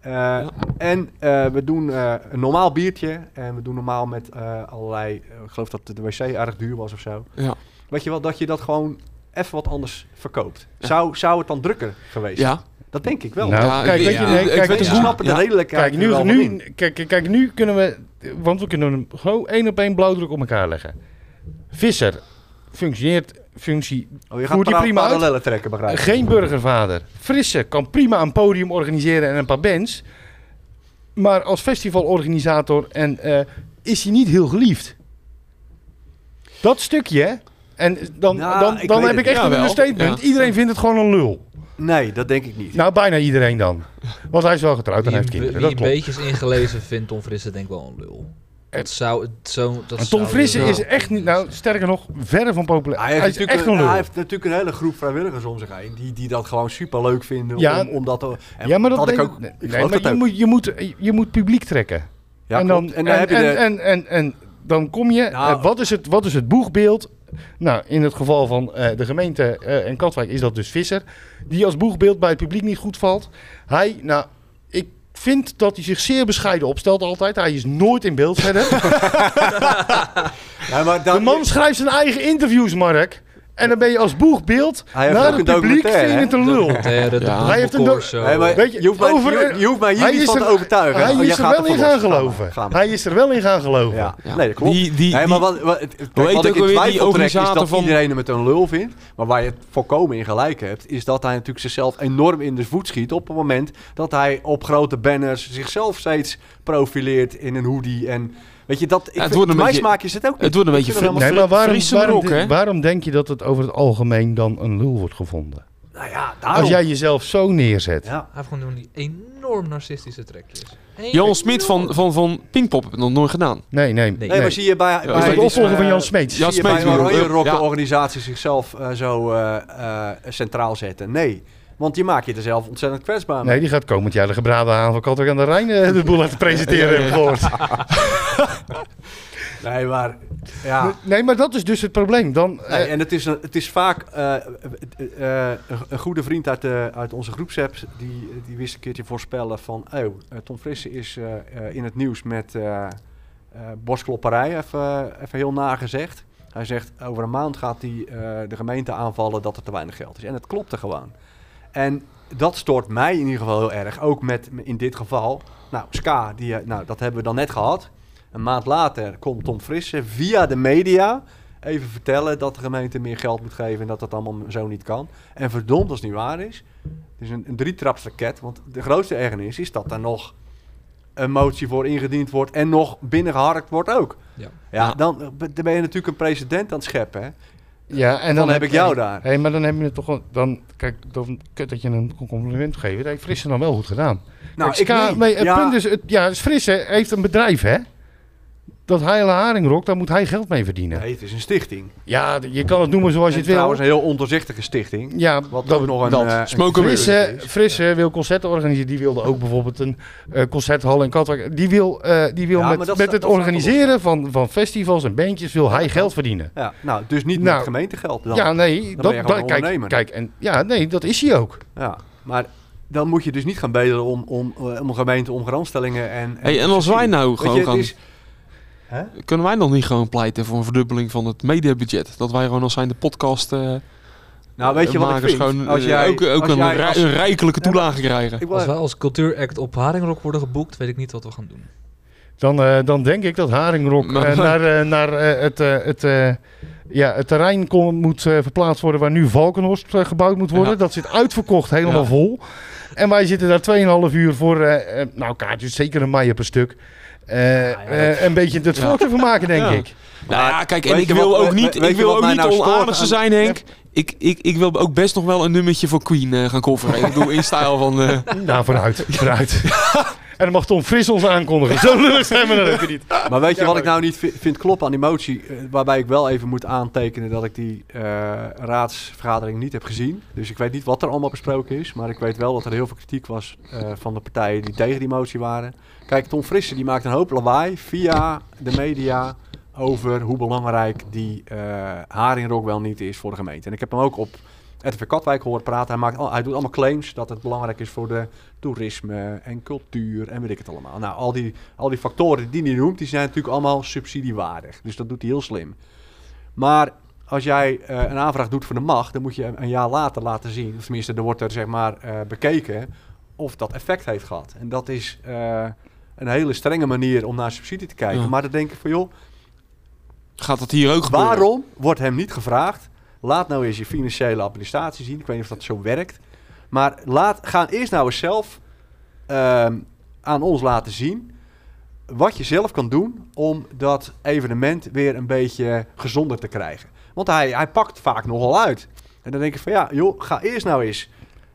Eh, En eh, we doen eh, een normaal biertje en we doen normaal met eh, allerlei, ik geloof dat de wc erg duur was of zo. Ja. Weet je wel, dat je dat gewoon even wat anders verkoopt. Ja. Zou, zou het dan drukker geweest? Ja, Dat denk ik wel. Nou, Ja, kijk, ik- weet je, nee, kijk, weet je, snappen de redelijkheid kijk, nu, nu, kijk, kijk, nu kunnen we, want we kunnen hem gewoon één op één blauwdruk op elkaar leggen. Visser functioneert, functie, Oh, je gaat die prima uit. parallellen trekken, begrijp ik. Geen burgervader. Frisse kan prima een podium organiseren en een paar bands. Maar als festivalorganisator en, eh, is hij niet heel geliefd. Dat stukje? En dan, Nou, dan, dan heb het ik echt een understatement. ja. Iedereen vindt het gewoon een lul. Nee, dat denk ik niet. Nou, bijna iedereen dan. Want hij is wel getrouwd en heeft kinderen. wie Dat een klopt. beetje is ingelezen vindt Tom Frisse denk ik wel een lul. Dat zou het zo... Dat En Tom Frisse is echt niet, nou sterker nog, verre van populair. Hij Hij, heeft, is natuurlijk echt een, een lul. hij heeft natuurlijk een hele groep vrijwilligers om zich heen. Die, die dat gewoon super leuk vinden. Ja. om, om dat te- en ja, maar dat, had ik nee, ook. nee, ik nee, geloof maar dat je ook. moet, je, moet, je moet publiek trekken. Ja, en, dan, en, en dan heb je en, de, en, en, en dan kom je, Nou- wat, is het, wat is het boegbeeld? Nou, in het geval van eh, de gemeente eh, en Katwijk is dat dus Visser. Die als boegbeeld bij het publiek niet goed valt. Hij, nou, ik vind dat hij zich zeer bescheiden opstelt altijd. Hij is nooit in beeld verder. Ja, maar dan, De man schrijft zijn eigen interviews, Mark. En dan ben je als boegbeeld Hij heeft naar het een publiek vind je het een lul. Hij heeft een Weet je, je, hoeft mij, over- je, je hoeft mij hier Hij niet is van te overtuigen. Hij Oh, is jij er wel in gaan geloven. Hij is er wel in gaan geloven. Nee, dat klopt. Nee, maar wat, wat, het- kijk, heet wat ik ook in twijfel trek is dat iedereen hem met een lul vindt. Maar waar je het volkomen in gelijk hebt, is dat hij natuurlijk zichzelf enorm in de voet schiet op het moment dat hij op grote banners zichzelf steeds profileert in een hoodie. En weet je, dat, ik het vind, wordt een beetje- smaak is het ook niet. het wordt een beetje fri- Nee, maar waarom, waarom, denk je dat het over het algemeen dan een lul wordt gevonden? Nou ja, daarom. Als jij jezelf zo neerzet. Ja. Hij heeft gewoon die enorm narcistische trekjes. Jan Smit van, van, van Pinkpop heb ik nog nooit gedaan. Nee, nee. Nee, Nee, maar zie je bij, Ja, bij is dat de opvolger van Jan Smeets? Jan zie je bij een oranje rock Ja. organisatie zichzelf eh, zo eh, eh, centraal zetten? Nee, want je maakt je er zelf ontzettend kwetsbaar mee. Nee, die gaat komend jaar de gebraden aan van Katwijk aan de Rijn eh, de boel laten presenteren, ik gehoord. Nee, maar ja. Nee, maar dat is dus het probleem. Dan, eh, Nee, en het is, een- het is vaak eh, een- goede vriend uit, de, uit onze groepsapp, die, die wist een keertje voorspellen van, oh, Tom Frisse is in het nieuws met borstklopperij, even, even heel nagezegd. Hij zegt, over een maand gaat hij de gemeente aanvallen dat er te weinig geld is. En het klopte gewoon. En dat stoort mij in ieder geval heel erg, ook met in dit geval, nou, Ska, die, eh, nou, dat hebben we dan net gehad. Een maand later komt Tom Frisse via de media even vertellen dat de gemeente meer geld moet geven en dat dat allemaal zo niet kan. En verdomd als het niet waar is. Het is een, een drietrapsraket, want de grootste ergernis is dat er nog een motie voor ingediend wordt en nog binnengeharkt wordt ook. Ja. Ja, Ja. Dan, dan ben je natuurlijk een president aan het scheppen. Hè? Ja, en dan heb ik jou daar. Hé, maar dan heb je het toch. Dan, kijk, dan kut dat je een compliment geeft. Dat heeft Frisse dan wel goed gedaan. Nou, Kijk, niet. nee, het Ja, punt is... Het, ja, Frisse heeft een bedrijf, hè? Dat hele haringrok, daar moet hij geld mee verdienen. Nee, het is een stichting. Ja, je kan het noemen zoals je En het wil. trouwens een heel ondoorzichtige stichting. Ja, Wat dat, ook nog een... dat. eh, een Smoke Frisse, is. Frisse wil concerten organiseren. Die wilde ook bijvoorbeeld een eh, concerthal in Katwijk. Die wil, eh, die wil Ja, met, dat met het organiseren van, van festivals en bandjes wil hij geld verdienen. Ja, nou, dus niet Nou, met gemeentegeld dan. Ja, nee, ben je dat, dat- kijk, kijk, en ja, nee, dat is hij ook. Ja, maar dan moet je dus niet gaan bedelen om, om, om een gemeente om grondstellingen en... Hey, en als wij nou gewoon gaan- is- Kunnen wij nog niet gewoon pleiten voor een verdubbeling van het mediabudget? Dat wij gewoon als zijn de podcast eh Nou, weet je wat ik makers vind? gewoon als eh, jij, ook, ook als een, jij rij- als- een rijkelijke toelage krijgen. Als wij als cultuuract op Haringrock worden geboekt, weet ik niet wat we gaan doen. Dan, eh, dan denk ik dat Haringrok naar, naar eh, het, eh, het, eh, ja, het terrein kon, moet eh, verplaatst worden waar nu Valkenhorst gebouwd moet worden. Ja. Dat zit uitverkocht, helemaal Ja. vol. En wij zitten daar 2,5 uur voor, eh, eh, nou kaartjes, zeker een mei per stuk. Eh, ja, eh, een beetje het Ja. volk ervan maken, denk Ja. ik. Nou ja, kijk, en ik wil wat- ook niet, ik wil ook niet nou onaardig zijn, Henk. Ik, ik, ik wil ook best nog wel een nummertje voor Queen eh, gaan coveren. ik bedoel, in stijl van... eh, Nou, vooruit, vooruit. en dan mag Tom Fris ons aankondigen. Zo lullig zijn we ook weer niet. Maar weet je Ja, wat ik nou niet vi- vind kloppen aan die motie? waarbij ik wel even moet aantekenen dat ik die eh, raadsvergadering niet heb gezien. Dus ik weet niet wat er allemaal besproken is. Maar ik weet wel dat er heel veel kritiek was eh, van de partijen die tegen die motie waren. Kijk, Tom Frisse die maakt een hoop lawaai via de media over hoe belangrijk die eh haringrok wel niet is voor de gemeente. En ik heb hem ook op RTV Katwijk gehoord praten. Hij, maakt hij doet allemaal claims dat het belangrijk is voor de toerisme en cultuur en weet ik het allemaal. Nou, al die, al die factoren die hij noemt, die zijn natuurlijk allemaal subsidiewaardig. Dus dat doet hij heel slim. Maar als jij eh, een aanvraag doet voor de macht, dan moet je een jaar later laten zien, of tenminste, er wordt er zeg maar eh, bekeken of dat effect heeft gehad. En dat is een hele strenge manier om naar subsidie te kijken. Ja. Maar dan denk ik van joh, gaat dat hier ook gebeuren? Waarom wordt hem niet gevraagd? Laat nou eens je financiële administratie zien. Ik weet niet of dat zo werkt. Maar laat, ga eerst nou eens zelf ehm, aan ons laten zien wat je zelf kan doen om dat evenement weer een beetje gezonder te krijgen. Want hij, hij pakt vaak nogal uit. En dan denk ik van ja, joh, ga eerst nou eens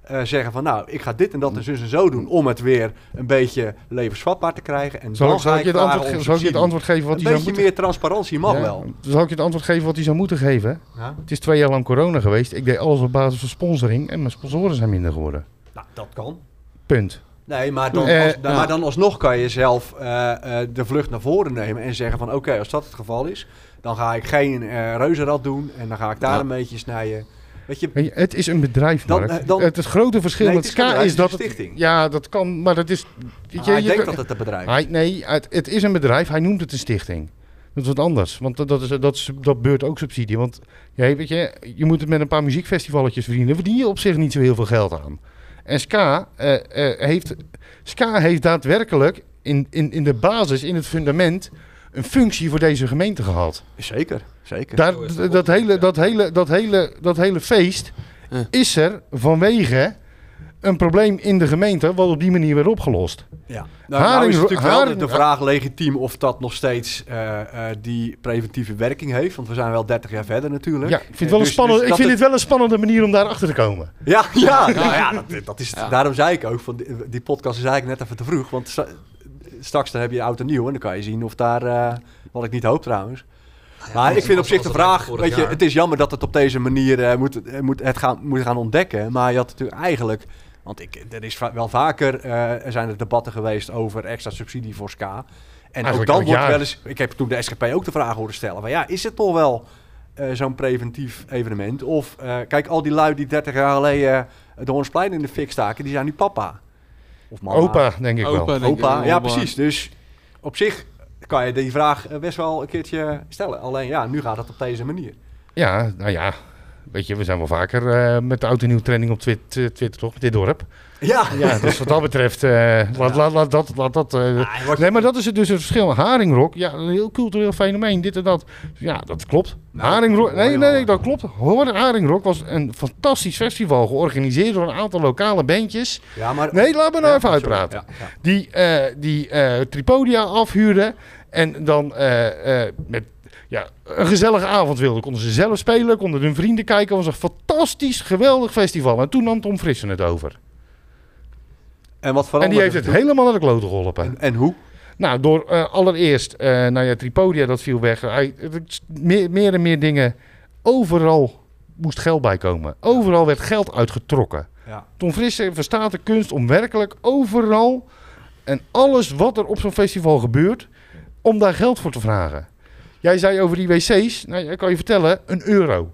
eh, zeggen van nou, ik ga dit en dat en zus en zo doen om het weer een beetje levensvatbaar te krijgen. En Zal, dan zal ik je het antwoord, zal ik je het antwoord geven wat Een hij zou beetje moeten... meer transparantie mag Ja, wel. Zal ik je het antwoord geven wat hij zou moeten geven? Ja? Het is twee jaar lang corona geweest. Ik deed alles op basis van sponsoring en mijn sponsoren zijn minder geworden. Nou, dat kan. Punt. Nee, maar dan, Eh, als, dan- ja. maar dan alsnog kan je zelf eh, eh, de vlucht naar voren nemen en zeggen van oké, als dat het geval is, dan ga ik geen eh reuzenrad doen en dan ga ik daar Ja. een beetje snijden. Weet je, Weet je, het is een bedrijf, Dan, eh, dan- het, het grote verschil Nee, met het is bedrijf, is dat is het... stichting. Ja, dat kan, maar dat is... Weet ah, je, ik je denk kan- dat het een bedrijf Hij, nee, het, het is een bedrijf. Hij noemt het een stichting. Dat is wat anders. Want dat, dat, is, dat, is, dat beurt ook subsidie. Want ja, weet je, je moet het met een paar muziekfestivalletjes verdienen. Daar verdien je op zich niet zo heel veel geld aan. En Ska, eh, eh, heeft, Ska heeft daadwerkelijk in, in, in de basis, in het fundament, een functie voor deze gemeente gehad. Zeker, zeker. Daar, dat, hele, dat, hele, dat, hele, dat hele feest Ja. is er vanwege een probleem in de gemeente, wat op die manier werd opgelost. Ja. Nou, nou Haring- is natuurlijk wel de- haring- de vraag legitiem of dat nog steeds eh, eh, die preventieve werking heeft. Want we zijn wel 30 jaar verder natuurlijk. Ja, ik vind, het Eh, wel een dus- spannend, dus ik dat vind het- het wel een spannende manier om daarachter te komen. Ja, ja, nou ja dat, dat is. Ja. Daarom zei ik ook, van die, die podcast is eigenlijk net even te vroeg. Want straks dan heb je oud en nieuw en dan kan je zien of daar, eh, wat ik niet hoop trouwens. Maar ik vind op zich de vraag, weet je, het is jammer dat het op deze manier eh, moet, eh, moet, het gaan, moet gaan ontdekken. Maar je had natuurlijk eigenlijk, want ik, er is wel vaker, er zijn er debatten geweest over extra subsidie voor SKA. En ook dan wordt wel eens, ik heb toen de SGP ook de vraag horen stellen, van ja, is het toch wel zo'n preventief evenement? Of, kijk, al die lui die 30 jaar geleden de Hoornsplein in de fik staken, die zijn nu papa. Of mama. Opa, denk ik wel. Opa, denk ja precies. Dus op zich kan je die vraag eh, best wel een keertje stellen. Alleen ja, nu gaat het op deze manier. Ja, nou ja. Weet je, we zijn wel vaker eh, met de oud en nieuw trending op Twit- eh, Twitter, toch? Met dit dorp. Ja, Ja, dus wat dat betreft, eh, laat, laat, laat dat... Laat dat eh, Ah, nee, maar dat is het dus het verschil. Haringrok, ja, een heel cultureel fenomeen, dit en dat. Ja, dat klopt. Nou, Haringrok, nee, nee, dat klopt. Hoor, Haringrok was een fantastisch festival, georganiseerd door een aantal lokale bandjes. ja, maar... Nee, laat me nou Ja, even uitpraten. Ja, die, eh, die Tripodia afhuurden. En dan met ja, een gezellige avond wilden. Konden ze zelf spelen, konden hun vrienden kijken. Het was een fantastisch, geweldig festival. En toen nam Tom Frissen het over. En wat En veranderde die heeft het helemaal naar de kloten geholpen. En, en hoe? Nou, door eh, allereerst, eh nou ja, Tripodia, dat viel weg. Hij, meer, meer en meer dingen. Overal moest geld bij komen. Overal werd geld uitgetrokken. Ja. Tom Frisse verstaat de kunst om werkelijk overal en alles wat er op zo'n festival gebeurt, om daar geld voor te vragen. Jij zei over die wc's, nou, ik kan je vertellen, een euro.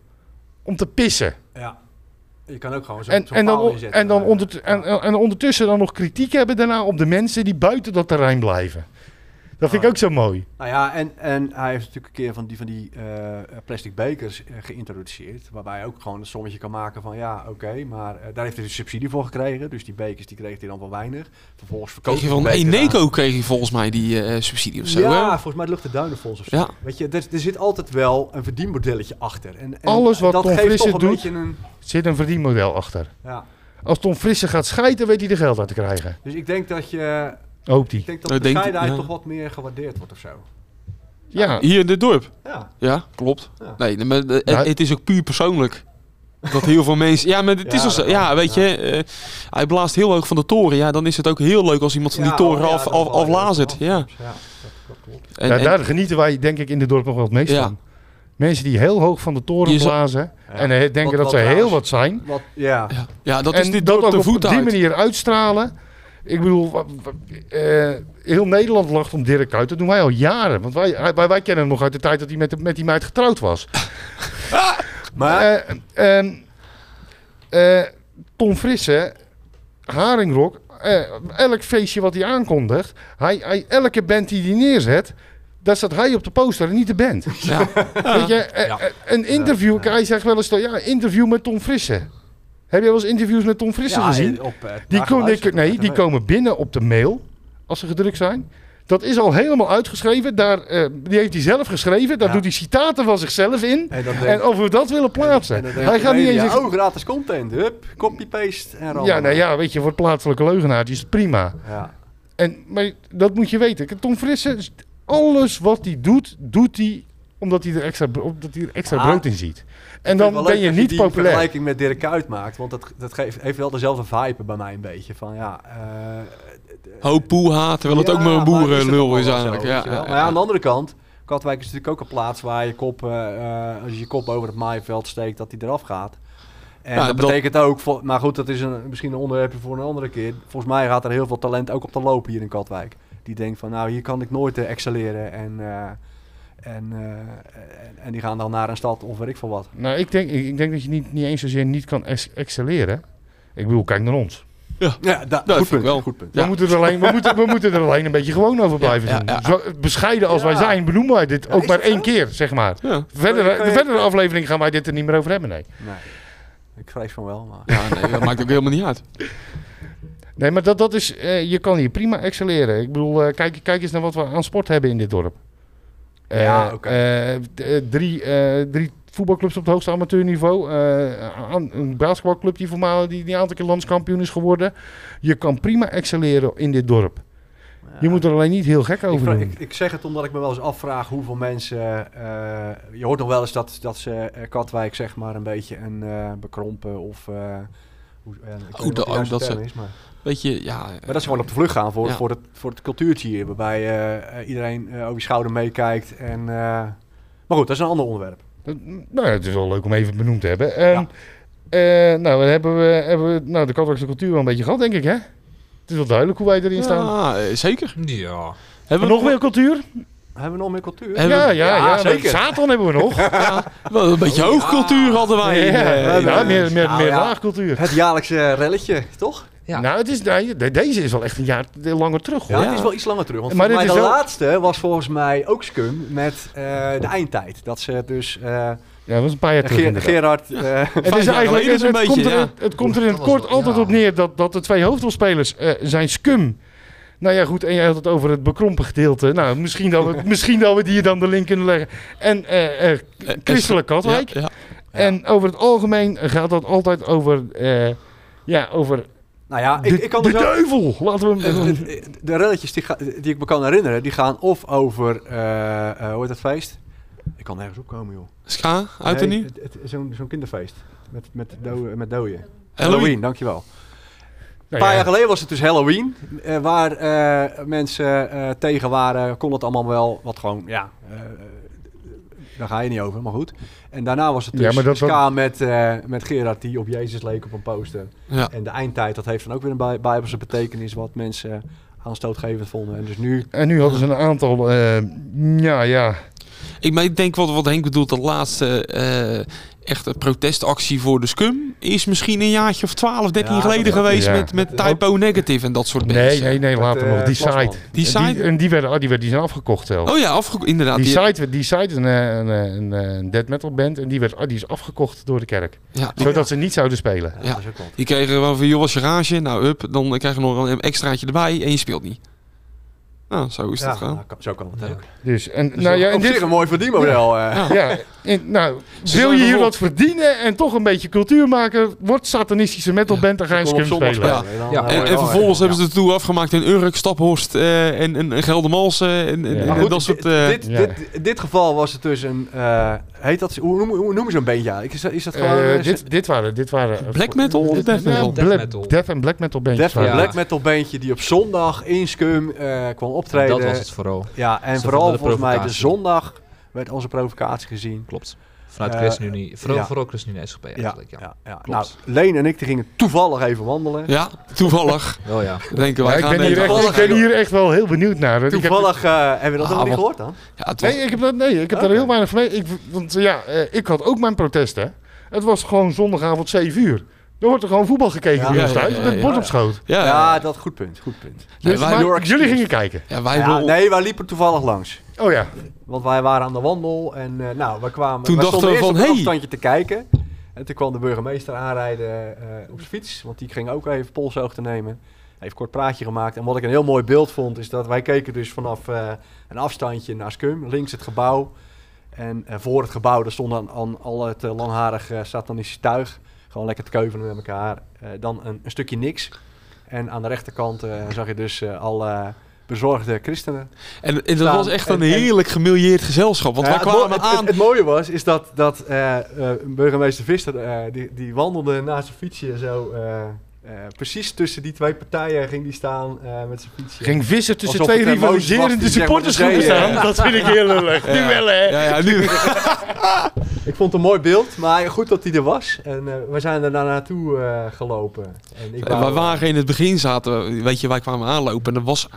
Om te pissen. ja. Je kan ook gewoon zo En, zo'n en, dan, inzetten. en, dan en, en ondertussen dan nog kritiek hebben daarna op de mensen die buiten dat terrein blijven. Dat vind ik ook zo mooi. Nou ja, en, en hij heeft natuurlijk een keer van die, van die eh, plastic bekers eh, geïntroduceerd. Waarbij je ook gewoon een sommetje kan maken van ja, oké, maar eh, daar heeft hij dus subsidie voor gekregen. Dus die bekers die kreeg hij dan wel weinig. Vervolgens Kreeg je hij van Eneco kreeg je volgens mij die eh, subsidie of zo, ja, hè? volgens mij het Lucht- en Duinenfonds of zo. Ja. Weet je, er, er zit altijd wel een verdienmodelletje achter. En, en Alles wat dat Tom geeft Frisse toch een doet- een... Er zit een verdienmodel achter. Ja. Als Tom Frisse gaat schijten, weet hij er geld uit te krijgen. Dus ik denk dat je... Hoopt hij. Ik denk dat Nou, de denk- bescheidenheid ja. toch wat meer gewaardeerd wordt of zo. Ja, Hier in dit dorp. Ja. Ja, klopt. Ja. Nee, maar, Ja. het, het is ook puur persoonlijk. Dat heel veel mensen... Ja, maar het is Ja, dat Ja, weet ja. je. eh, hij blaast heel hoog van de toren. Ja, dan is het ook heel leuk als iemand van die toren oh ja, af, dat af, ja, aflazert. dat Ja. dat, dat klopt. En, daar, en- daar genieten wij denk ik in dit dorp nog wel het meest Ja. van. Mensen die heel hoog van de toren blazen en eh, denken Wat- dat wat ze heel wat zijn. Wat, ja. ja. ja, dat en is dit dat ook de op voet die uit. manier uitstralen. Ik bedoel, eh, heel Nederland lacht om Dirk uit. Dat doen wij al jaren. Want wij, wij, wij kennen hem nog uit de tijd dat hij met, de- met die meid getrouwd was. Maar... Ehm, eh, Tom Frisse, Haringrok, elk feestje wat hij aankondigt, hij, hij, elke band die hij neerzet, daar staat hij op de poster en niet de band. Ja. Weet je, Ja. een interview, hij zegt wel eens, ja, interview met Tom Frisse. Heb je wel eens interviews met Tom Frisse ja, gezien? Op, eh, Die, geluisterd, nee, die komen binnen op de mail, als ze gedrukt zijn. Dat is al helemaal uitgeschreven. Daar, eh, die heeft hij zelf geschreven. Daar Ja. doet hij citaten van zichzelf in. En of we dat willen plaatsen. en hij gaat niet eens... Oh, gratis content. Hup, copy-paste en ja, nou ja, weet je, voor plaatselijke leugenaar is het prima. Ja. En, maar dat moet je weten. Tom Frissen, alles wat hij doet, doet hij omdat hij er extra, omdat hij er extra Ah. brood in ziet. En dan ben je dat niet die populair. vergelijking met Dirk Kuyt maakt. Want dat, dat geeft, heeft wel dezelfde vibe bij mij een beetje. Van ja... eh, Hoop poeha, terwijl het ook maar een is boerenlul is eigenlijk. zo, Ja, Maar ja, aan de andere kant... Katwijk is natuurlijk ook een plaats waar je kop... eh, eh, als je je kop over het maaiveld steekt, dat hij eraf gaat. En Ja, dat dat- betekent ook... Maar goed, dat is een, misschien een onderwerpje voor een andere keer. Volgens mij gaat er heel veel talent ook op de lopen hier in Katwijk. Die denkt van, nou, hier kan ik nooit eh, excelleren. En, eh, en, eh, en, en die gaan dan naar een stad of weet ik veel wat. Nou, ik denk, ik, ik denk dat je niet, niet eens zozeer niet kan ex- excelleren. Ik bedoel, kijk naar ons. Ja, da, Dat goed vind punt. wel. Goed punt. We, moeten er alleen, we, moeten, we moeten er alleen een beetje gewoon over blijven Ja, doen. ja, ja. Zo bescheiden als wij Ja. zijn, benoemen wij dit Ja, ook maar één zo? keer, zeg maar. Ja. Verder, de verdere aflevering gaan wij dit er niet meer over hebben, nee. Nee, ik vrees van wel, maar... Ja, nee, dat maakt ook helemaal niet uit. Nee, maar dat, dat is, eh, je kan hier prima excelleren. Ik bedoel, eh, kijk, kijk eens naar wat we aan sport hebben in dit dorp. Eh, Ja, eh, d- eh, drie, eh, drie voetbalclubs op het hoogste amateurniveau. eh, aan- een basketbalclub die, voormalig, die, die een aantal keer landskampioen is geworden. Je kan prima excelleren in dit dorp. Je moet er alleen niet heel gek Ik, over vra- doen. ik, ik zeg het omdat ik me wel eens afvraag hoeveel mensen... eh, je hoort nog wel eens dat, dat ze Katwijk zeg maar een beetje een eh, bekrompen of... eh, hoe, ik Oh, wat dat- oh, dat ze- is, maar, Weet je, ja... maar dat ze gewoon op de vlucht gaan voor, Ja. voor, het, voor het cultuurtje hier. Waarbij eh, eh, iedereen eh, over je schouder meekijkt. En, eh, maar goed, dat is een ander onderwerp. Dat- Nou, ja, het is wel leuk om even benoemd te hebben. Ja. eh, nou, dan hebben we, hebben we nou, de Katwijkse cultuur wel een beetje gehad, denk ik, hè? Het is wel duidelijk hoe wij erin staan. Ja, eh, zeker. Ja. Hebben nog meer cultuur? Hebben we nog meer cultuur? Ja, ja, Ja, ja. zeker. Satan hebben we nog. Ja, wel een beetje hoogcultuur hadden wij. ja, eh, meer, meer, nou meer ja. laagcultuur. Het jaarlijkse relletje, toch? Ja. Nou, het is, nee, deze is wel echt een jaar langer terug, hoor. Ja, het is wel iets langer terug. Want Maar mij de wel- laatste was volgens mij ook Scum met eh, de eindtijd. Dat ze dus... eh, Ja, dat was een paar jaar terug. Ger-. Gerard... Het is eigenlijk, geleden het, zo'n het beetje, komt er, het komt er in het kort altijd op neer dat, dat de twee hoofdrolspelers eh, zijn scum. Nou ja, goed, en jij had het over het bekrompen gedeelte. Nou, misschien dat we, misschien dat we hier dan de link kunnen leggen. En eh, eh, eh, Christelijk ja. Ja, En over het algemeen gaat dat altijd over, eh, ja, over nou ja, de, ik, ik kan de dus ook- duivel. Laten we hem... de, de relletjes die, ga- die ik me kan herinneren, die gaan of over, eh, eh, hoe heet dat feest? Ik kan nergens opkomen, joh. Ska, uit en Nee, zo'n kinderfeest. Met, met, do, met dooien. Halloween. Halloween, dankjewel. Een Nou paar ja, jaar geleden was het dus Halloween. eh, waar eh, mensen eh, tegen waren, kon het allemaal wel. Wat gewoon, ja, daar ga je niet over, maar goed. En daarna was het dus Ja, maar dat- ska met, eh, met Gerard die op Jezus leek op een poster. Ja. En de eindtijd, dat heeft dan ook weer een bij- bijbelse betekenis wat mensen aanstootgevend vonden. En dus nu... En nu hadden ze een aantal, eh, ja, ja, Ik, maar ik denk wat, wat Henk bedoelt, de laatste eh echte protestactie voor de scum is misschien een jaartje of 12, 13 Ja, geleden geweest ja. met, met typo negative en dat soort nee, bands. nee, nee, Met, later eh, nog, die site. Die En site? Die, en die, werden, oh, die, werden, die zijn afgekocht zelf. Oh ja, afge inderdaad. die, die- site, die site een, eh, een, eh, een, een death metal band en die, werd, oh, die is afgekocht door de kerk. ja, Zodat ze niet zouden spelen. Ja, Ja. dat is ook wel. die kregen gewoon van, joh, als je rage, nou up, dan krijg je nog een extraatje erbij en je speelt niet. Nou, zo is Ja, dat gewoon. nou, kan- zo kan het ook. Dus, en, Dus nou ja, zich dit, een mooi verdienmodel. eh. Ja. ja, in, nou, Ze wil je hier wat verdienen en toch een beetje cultuur maken, wordt satanistische metalband, dan ga je scum spelen. Ja. En, je en vervolgens hebben ze de tour afgemaakt in Urk, Staphorst eh, en, en, en Geldermalsen en, en, Ja. en dat soort... dit, eh, dit, ja. dit, in dit geval was het dus een... eh, heet dat, hoe, noem- hoe noemen ze een bandje eigenlijk? Is dat, is dat gewoon... Dit, dit waren, dit waren Black metal of death metal? Death bla- metal. Death en black metal bandjes. Death Ja. Black metal bandje die op zondag in Scum eh, kwam optreden. Dat was het vooral. Ja, en Ze vooral volgens mij de zondag werd onze provocatie gezien. Klopt. Vanuit Eh, ChristenUnie. Vooral, ja. vooral ChristenUnie SGP Ja, eigenlijk. Ja. ja, ja. Nou, Klopt. Leen en ik die gingen toevallig even wandelen. Ja, toevallig. Wel ja. Denken Ja, wij ik, gaan ben hier echt, ik ben hier echt wel heel benieuwd naar. want ik heb- Toevallig, eh hebben we dat Ah, nog niet gehoord dan? Ja, was, Nee, ik heb, dat, nee, ik heb Oké. daar heel weinig mee. Ik, want ja, eh, ik had ook mijn protesten. Het was gewoon zondagavond 7 uur. Er wordt er gewoon voetbal gekeken Ja, bij ons ja, thuis ja, met ja, bord ja. op schoot. ja, Ja, ja, dat goed punt, goed punt. Nee, Dus, wij- maar jullie gingen kijken. ja, wij Ja, nee, wij liepen toevallig langs. Oh ja. Want wij waren aan de wandel en eh, nou, we kwamen... Toen dachten stonden we van, hey. afstandje te kijken. En toen kwam de burgemeester aanrijden eh, op zijn fiets. Want die ging ook even polshoog te nemen. Een kort praatje gemaakt. En wat ik een heel mooi beeld vond, is dat wij keken dus vanaf eh, een afstandje naar Scum. Links het gebouw. En voor het gebouw, daar stond dan aan al het langharig eh, satanistische tuig. Gewoon lekker te keuvelen met elkaar. Dan een, een stukje niks. En aan de rechterkant zag je dus alle bezorgde christenen. En, en dat was echt En- een en- heerlijk gemilieerd gezelschap. Want Nou wij kwamen het, aan... het, het mooie was, is dat, dat eh, eh, burgemeester Visser, eh, die, die wandelde naast zijn fietsje zo... eh, precies tussen die twee partijen ging die staan eh, met zijn fietsje. Ging vissen tussen Alsof twee rivaliserende supportersgroepen staan. Dat vind ik heel leuk. Nu wel, hè? Ja, ja, nu... Ik vond het een mooi beeld, maar goed dat hij er was. En eh, we zijn er daar naartoe eh, gelopen. En ik wij wou- waren in het begin zaten, weet je, wij kwamen aanlopen en er was,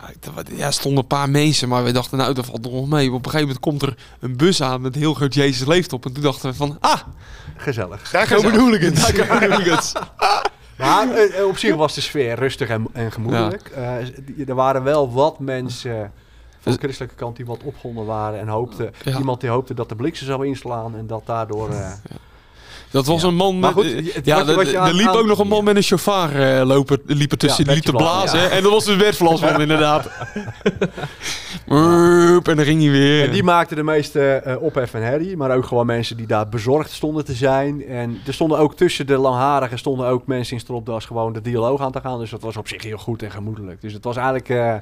ja, stonden een paar mensen, maar we dachten nou, dat valt nog mee. Op een gegeven moment komt er een bus aan met heel groot Jezus leeft op en toen dachten we van, ah, Gezellig. Daar komen de hooligans. daar hooligans. Maar eh, eh, op zich was de sfeer rustig en, en gemoedelijk. Eh, er waren wel wat mensen van de christelijke kant die wat opgewonden waren en hoopten. Iemand die hoopte dat de bliksem zou inslaan en dat daardoor... Dat was een man Maar met... goed, ja, wat er- wat er liep aan- ook nog een man met een chauffeur eh, lopen, liep er tussen, liep te blazen. En dat was de Bert Vlasman inderdaad. En dan ging hij weer. En die maakte de meeste eh, ophef en herrie, maar ook gewoon mensen die daar bezorgd stonden te zijn. En er stonden ook tussen de langharigen stonden ook mensen in stropdas gewoon de dialoog aan te gaan. Dus dat was op zich heel goed en gemoedelijk. Dus het was eigenlijk, eh,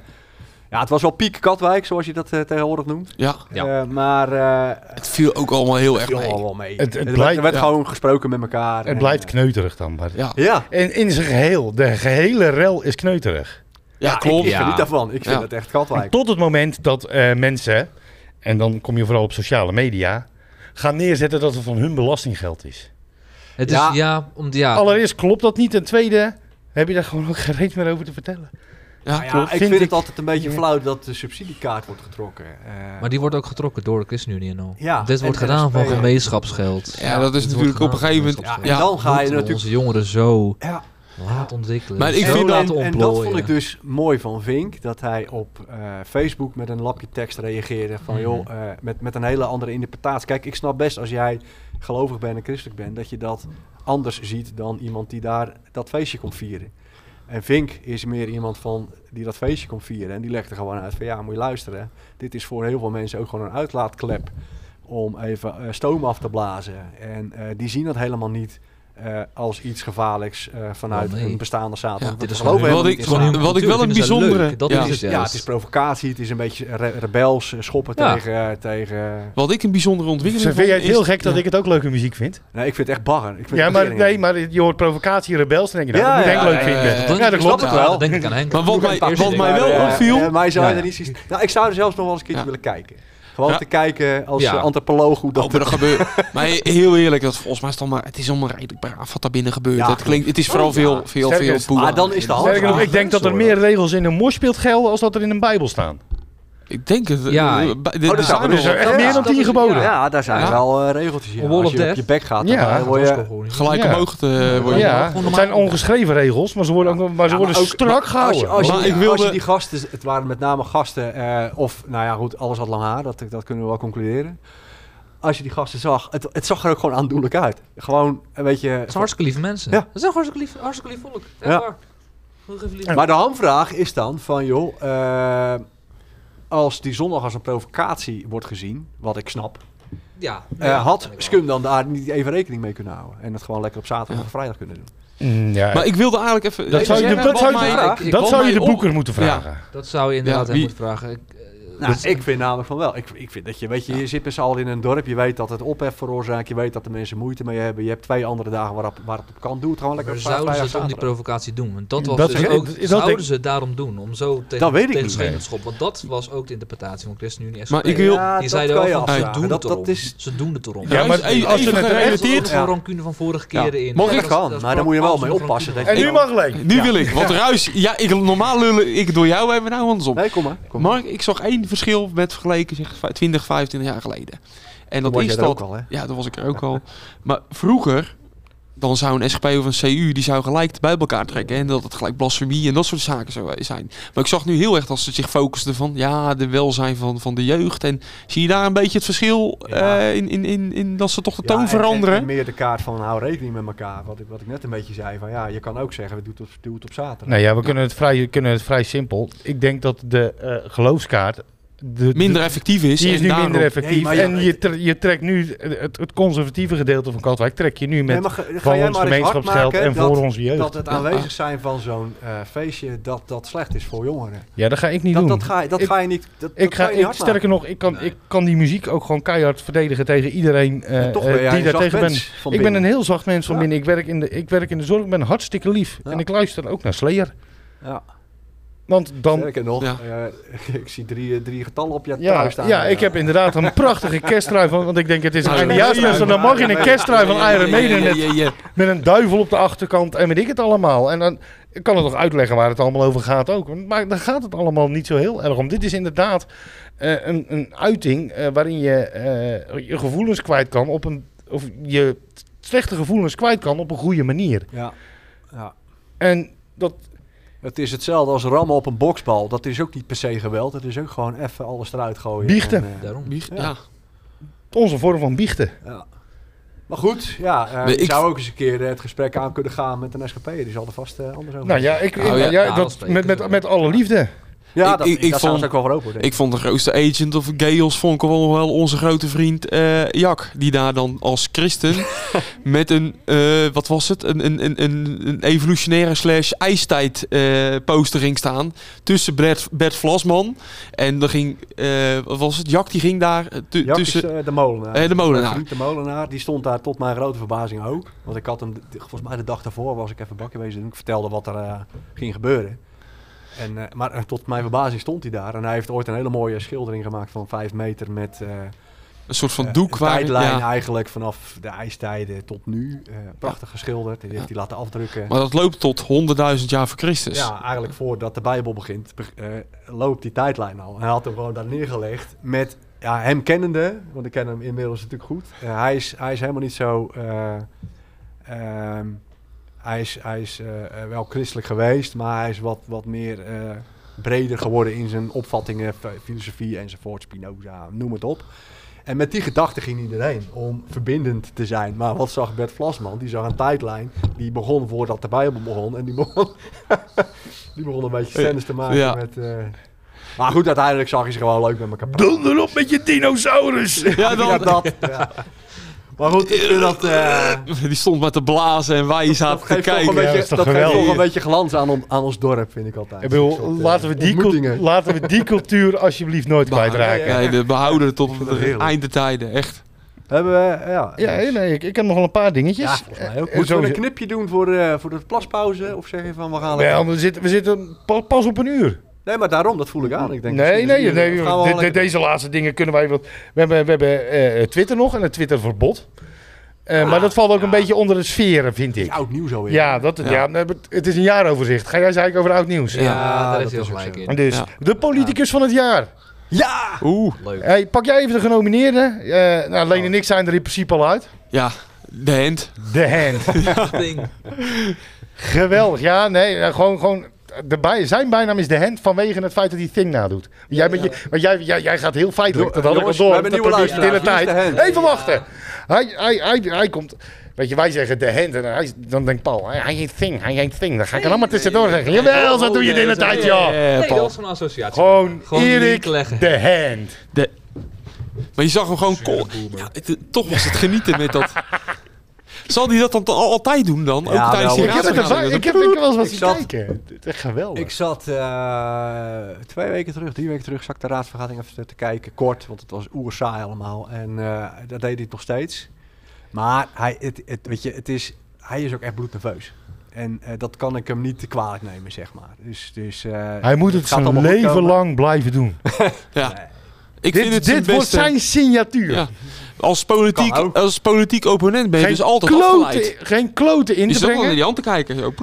ja, het was wel piek Katwijk, zoals je dat eh, tegenwoordig noemt. Ja, Ja. Eh, maar eh het viel ook allemaal heel erg mee. al wel mee. Het- het er werd- blijkt- er werd ja. gewoon gesproken met elkaar. Het en, blijft kneuterig dan. Maar. Ja, Ja, En in zijn geheel, de gehele rel is kneuterig. ja, ik, klopt. ik Ja. geniet daarvan. Ik vind Ja. het echt Katwijk. Tot het moment dat eh, mensen, en dan kom je vooral op sociale media, gaan neerzetten dat het van hun belastinggeld is. Het is, Ja. ja, om, ja, Allereerst klopt dat niet. Ten tweede heb je daar gewoon ook geen reet meer over te vertellen. Ja, Nou ja, ik vind vind ik- het altijd een beetje flauw dat de subsidiekaart wordt getrokken. Eh, maar die wordt ook getrokken door de ChristenUnie en al. Ja, Dit wordt gedaan van gemeenschapsgeld. Ja, dat is Dit natuurlijk op een gegeven moment- ja, en dan ga je natuurlijk onze jongeren zo Ja. laten ontwikkelen. Maar ik vind- laten en, dat vond ik dus mooi van Vink, dat hij op eh, Facebook met een lapje tekst reageerde van Mhm. joh, eh, met, met een hele andere interpretatie. Kijk, ik snap best als jij gelovig bent en christelijk bent, dat je dat anders ziet dan iemand die daar dat feestje komt vieren. En Vink is meer iemand van die dat feestje komt vieren en die legt er gewoon uit van ja, moet je luisteren. Dit is voor heel veel mensen ook gewoon een uitlaatklep om even eh, stoom af te blazen. En eh, die zien dat helemaal niet eh, als iets gevaarlijks eh, vanuit Oh, nee. een bestaande staat. Ja, Want dit we is geloven gewoon Wat ik- wat ik wel een bijzondere-. Dat ja. is Het ja, het is provocatie, het is een beetje re- rebels, eh, schoppen Ja. tegen, tegen... Wat ik een bijzondere ontwikkeling Vind jij het heel gek dat ik het ook leuke muziek vind? Nee, ik vind het echt bagger. Ik vind Ja, maar, nee, maar je hoort provocatie, rebels, dan denk je, nou, Ja, dat moet leuk ja, vinden. ja, Ja, ja. dat klopt. snap het wel. Denk ik aan Henk. Maar wat mij, wel opviel... mij zou er niet. Nou, ik zou er zelfs nog wel eens een keertje willen kijken. Gewoon Ja. te kijken als Ja. eh, antropoloog hoe dat... Oh, maar dat gebeurt. Maar heel eerlijk, dat volgens mij is het, allemaal, het is allemaal redelijk braaf wat daar binnen gebeurt. Ja, het, klinkt, het is vooral ja. veel, veel, veel poeha. Maar dan is de hand- ik denk dat er meer regels in een moshpit gelden als dat er in een bijbel staan. Ik denk het. Ja. eh, bij- de- er zijn echt Ja, meer dan tien geboden. Ja, daar zijn Ja. wel eh, regeltjes. Ja. Wall Als je op je bek gaat, Ja. dan eh, word je... gelijk Ja. omhoog te worden. Ja, het zijn ongeschreven regels, maar ze worden, ook, maar ze Ja, worden maar ook- strak maar Als gehouden. je, als, je, die- ik wilde- als je die gasten, het waren met name gasten, eh, of nou ja goed, alles had lang haar, dat, dat kunnen we wel concluderen. Als je die gasten zag, het, het zag er ook gewoon aandoenlijk uit. Gewoon, een beetje... Het zijn hartstikke lieve mensen. Ja. Dat zijn hartstikke lief, hartstikke lief volk. Ja. Maar de hamvraag is dan van, joh, eh, als die zondag als een provocatie wordt gezien, wat ik snap, Ja. eh, Ja, had. Scum dan daar niet even rekening mee kunnen houden. En het gewoon lekker op zaterdag Ja. of vrijdag kunnen doen. Mm, ja, Maar ik wilde eigenlijk even... dat zou je, dat zou de boeker moeten vragen. Dat zou je inderdaad Ja, wie- moeten vragen. Ik, Nou, ik vind namelijk van wel. Ik, ik vind dat je, weet je, je zit met z'n allen in een dorp. Je weet dat het ophef veroorzaakt. Je weet dat de mensen moeite mee hebben. Je hebt twee andere dagen waarop, waar het op kan. Doe het gewoon lekker Maar op zouden ze om die provocatie doen? Want dat was Dat dus ook, dat zouden ze het daarom doen? Om zo tegen, Dat ik tegen schoppen. Want dat was ook de interpretatie van ChristenUnie en Maar ik wil- Ja, Die zeiden je wel van, ze doen dat, het dat erom. is, Ze doen het erom. Ja, maar is even als ze het Er nog Ja. rancune van vorige keren in. Mag ik dat- kan, maar daar moet je wel mee oppassen, En nu mag Leen. Nu wil ik, want Ruis... Ja, ik, normaal lullen ik door jou hebben we nou andersom. nee, kom maar. Kom maar. Mark, ik zag één verschil met vergeleken zeg, 20, 25 jaar geleden. En dat was is er dat... ook al, hè? Ja, dat was ik er ook al. Maar vroeger, dan zou een SGP of een CU, die zou gelijk bij elkaar trekken. En dat het gelijk blasfemie en dat soort zaken zou zijn. Maar ik zag nu heel erg dat ze zich focusten van, ja, de welzijn van, van de jeugd. En zie je daar een beetje het verschil Ja. eh, in, in, in, in dat ze toch de Ja, toon en- veranderen? En, en meer de kaart van hou rekening met elkaar. Wat ik, wat ik net een beetje zei. Van, ja, je kan ook zeggen, we doen het op, doe het op zaterdag. Nou ja, we kunnen het vrij, kunnen het vrij simpel. Ik denk dat de eh, geloofskaart de, minder effectief is. die is nu daarom- minder effectief. Nee, maar ja, en je, tre- je trekt nu het, het conservatieve gedeelte van Katwijk trek je nu met Nee, ga- ga van jij ons gemeenschapsgeld en dat- voor onze jeugd. Dat het aanwezig zijn van zo'n eh, feestje, dat dat slecht is voor jongeren. ja, dat ga ik niet Dat, doen. dat, ga, je- dat Ik- ga je niet. Dat, ik ga, je niet ik, sterker nog, ik kan, Nee. ik kan die muziek ook gewoon keihard verdedigen tegen iedereen eh, eh, die daar tegen ben. mens van Ik ben een heel zacht mens van Ja. binnen. Ik werk, in de, ik werk in de zorg, ik ben hartstikke lief. Ja. En ik luister ook naar Slayer. Ja. Want dan... Sterker nog, Ja. eh, ik zie drie, drie getallen op je Ja, trui staan. ja, ik heb inderdaad een prachtige kersttrui van... Want ik denk, het is een Iron eindejaarsspecial. Dan mag je een kersttrui van Iron Maiden met, met een duivel op de achterkant en weet ik het allemaal. En dan ik kan het nog uitleggen waar het allemaal over gaat ook. Maar daar gaat het allemaal niet zo heel erg om. Dit is inderdaad eh, een, een uiting eh, waarin je eh, je gevoelens kwijt kan op een... Of je slechte gevoelens kwijt kan op een goede manier. Ja. ja. En dat... Het is hetzelfde als rammen op een boksbal. Dat is ook niet per se geweld. Het is ook gewoon even alles eruit gooien. Biechten. En, eh, Daarom. Wie- Ja. Ja. Onze vorm van biechten. ja. Maar goed, ja, eh, ik- zou ook eens een keer eh, het gesprek aan kunnen gaan met een SGP. Die zal er vast anders over Nou ja, ik, Oh, ik- ja. ja, Ja, dat met, met, met alle liefde. Ja, Ik- dat, ik- vond- ook wel voor open. ik. Vond de grootste agent of Gales vond ik wel, wel onze grote vriend eh Jack. Die daar dan als christen met een, eh, wat was het? Een, een, een, een, evolutionaire slash ijstijd eh poster ging staan. Tussen Bert, Bert Vlasman. En er ging, wat was het? Jack die ging daar is tussen... de molenaar. De molenaar. De. Die stond daar tot mijn grote verbazing ook. Want ik had hem, volgens mij de dag daarvoor was ik even bakje wezen doen. Ik vertelde wat er ging gebeuren. En, eh, maar eh, tot mijn verbazing stond hij daar. En hij heeft ooit een hele mooie schildering gemaakt van vijf meter met... eh, een soort van doek een waar... tijdlijn Ja, eigenlijk vanaf de ijstijden tot nu. Prachtig geschilderd. Die heeft hij laten afdrukken. maar dat loopt tot 100.000 jaar voor Christus. Ja, eigenlijk voordat de Bijbel begint, beg- loopt die tijdlijn al. En hij had hem gewoon daar neergelegd met ja, hem kennende, want ik ken hem inmiddels natuurlijk goed. Hij, is, hij is helemaal niet zo. eh, ehm, hij is, hij is eh, eh, wel christelijk geweest, maar hij is wat, wat meer eh, breder geworden in zijn opvattingen, filosofie enzovoort, Spinoza, noem het op. En met die gedachte ging iedereen om verbindend te zijn. Maar wat zag Bert Vlasman? Die zag een tijdlijn. Die begon voordat de Bijbel begon. En die begon, die begon een beetje scènes te maken Ja. met... Maar goed, uiteindelijk zag je ze gewoon leuk met elkaar praten. Donder op met je dinosaurus! Ja, dan, dat. Ja. Maar goed, ik vind dat... eh, Die stond met te blazen en wij zaten te kijken. Ja, dat geeft toch een beetje glans aan, on- aan ons dorp, vind ik altijd. Ik bedoel, Een soort, eh, laten, we die cul- ontmoetingen. laten we die cultuur alsjeblieft nooit kwijtraken. ja, Nee, we behouden het tot het einde tijden, echt. Hebben we... Ja, Ja, nee, ik, ik heb nog wel een paar dingetjes. Ja, volgens mij ook. Eh, Moeten we een knipje doen voor, eh, voor de plaspauze? Of zeg je van, we gaan... Lekker- we zitten, we zitten pa- pas op een uur. Nee, maar daarom, dat voel ik aan. Ik denk, Nee, nee, nee, de- de- deze laatste dingen kunnen wij... We hebben, we hebben eh, Twitter nog en het Twitterverbod. Eh, maar dat valt ook een beetje onder de sferen, vind ik. oud nieuws alweer. Ja, dat, ja. Ja. het is een jaaroverzicht. Ga jij zeggen over oud nieuws? Ja, Ja, daar dat hij is ook gelijk in. Dus, Ja. de politicus van het jaar. Ja! Oeh, Leuk. Hey, pak jij even de genomineerden. Eh nou, Leen en ik zijn er in principe al uit. ja, de hand. De Hand. Geweldig. Ja, nee, eh, gewoon... gewoon de bij, zijn bijnaam is de hand vanwege het feit dat hij Thing nadoet. Jij, bent je, want jij, jij, jij gaat heel feitelijk. Dat had jongens, ik al we door. hebben Dat nieuwe de tijd. is de? Even wachten. Hij, hij, hij, hij komt. Weet je, wij zeggen de hand. En hij, dan denkt Paul, hij, heet Thing, hij heet Thing. Dan ga ik er allemaal tussendoor zeggen. Jawel, zo doe je de hele tijd, joh. Nee, dat van een associatie. Gewoon Gewoon Erik de hand. Maar je zag hem gewoon... Ja, het- toch was het genieten met dat... Zal hij dat dan al- altijd doen dan? Ja, Ook tijdens die Ik heb, het er, ik heb, wel eens wat zat- kijken. Het is echt geweldig. Ik zat eh, twee weken terug, drie weken terug, zat ik de raadsvergadering even te kijken. Kort, want het was oer saai allemaal. En eh, dat deed hij nog steeds. Maar hij, het, het, weet je, het is, hij is ook echt bloednerveus. En eh, dat kan ik hem niet te kwalijk nemen, zeg maar. Dus, dus, eh, hij moet het zijn leven lang blijven doen. Ja. Ik vind Dit, het dit zijn wordt zijn signatuur. Ja. Als politiek, ook. als politiek opponent ben je Geen dus altijd kloten, geen kloten in Je te zat al naar brengen. die hand te kijken. Zo.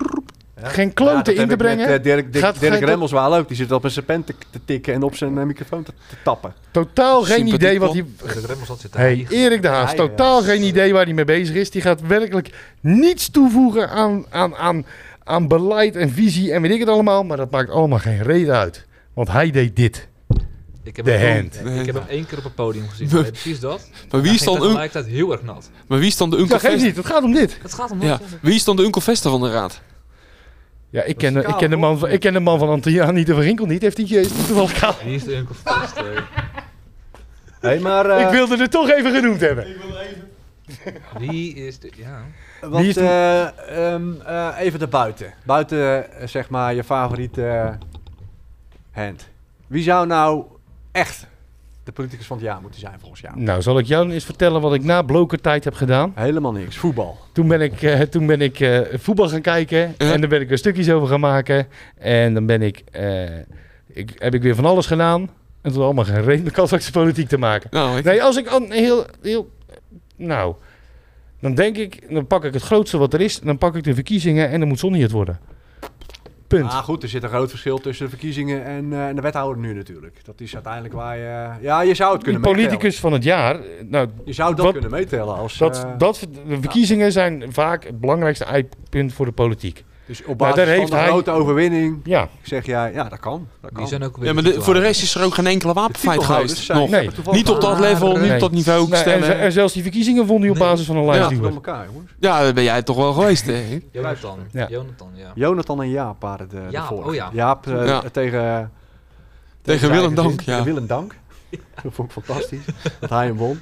Ja. Geen Ja, kloten in te ik met, brengen. eh, Dirk, Dirk, Gaat Dirk geen- Remmels wel leuk. Die zit op zijn pen te, te tikken en op zijn eh, microfoon te, te tappen. Totaal geen Sympathiek idee wat hij... man. De Remmels had zitten Hey. Erik de Haas, totaal ja. geen idee waar hij mee bezig is. Die gaat werkelijk niets toevoegen aan, aan, aan, aan beleid en visie en weet ik het allemaal. Maar dat maakt allemaal geen reden uit. Want hij deed dit. Ik heb, De hem, hand. ik heb hem één keer op het podium gezien. Nee, precies dat. Maar wie is, dan un- tegelijkertijd heel erg nat. maar wie is dan de Uncle Ja, geef Vesta? niet, het gaat om dit. Het gaat om Ja. Wie is dan de Uncle Vesta van de raad? Ja, ik ken, de- ik, ken de man van, ik ken de man van Antiani de Rinkel niet. Heeft hij is die toevallig kaal? Die is de eh. Hey, maar eh, Ik wilde het toch even genoemd hebben. Wie is de... Ja. wat, Wie is eh, ehm, eh, even daarbuiten. Buiten, zeg maar, je favoriete hand. Wie zou nou echt de politicus van het jaar moeten zijn volgens jou? Nou, zal ik jou eens vertellen wat ik na blokertijd heb gedaan. Helemaal niks. Voetbal. Toen ben ik, eh, toen ben ik eh, voetbal gaan kijken en daar ben ik er stukjes over gaan maken. En dan ben ik, eh, ik, heb ik weer van alles gedaan. En het had allemaal geen reden met politiek te maken. Nou, ik- Nee, als ik an- heel, heel, nou, dan denk ik, dan pak ik het grootste wat er is. Dan pak ik de verkiezingen en dan moet Sonny het worden. Punt. Ah, goed, er zit een groot verschil tussen de verkiezingen en, eh, en de wethouder nu natuurlijk. Dat is uiteindelijk waar je... Ja, je zou het kunnen meetellen. politicus van het jaar, nou, Je zou dat Wat- kunnen meetellen als... dat, eh, dat, de verkiezingen zijn vaak het belangrijkste eindpunt voor de politiek. Dus op basis daar van heeft de hij- grote overwinning Ja, zeg jij... Ja, dat kan. Dat kan. Die zijn ook weer ja, maar de- voor de rest is er ook geen enkele De wapenfeit geweest. Nog. Nee. Niet op dat level, niet op dat niveau Nee, en, stemmen. ze- en zelfs die verkiezingen won hij op Nee. basis van een Ja, lijstduwer. door elkaar, jongens. Ja, dat ben jij toch wel geweest, hè? Jonathan. Ja. Jonathan, ja. Jonathan en Jaap waren de, de Jaap, vorige. oh ja. Jaap eh, Ja. tegen... Tegen Willem. Dank, ja. Willem Dank. Dat vond ik fantastisch. dat hij hem won.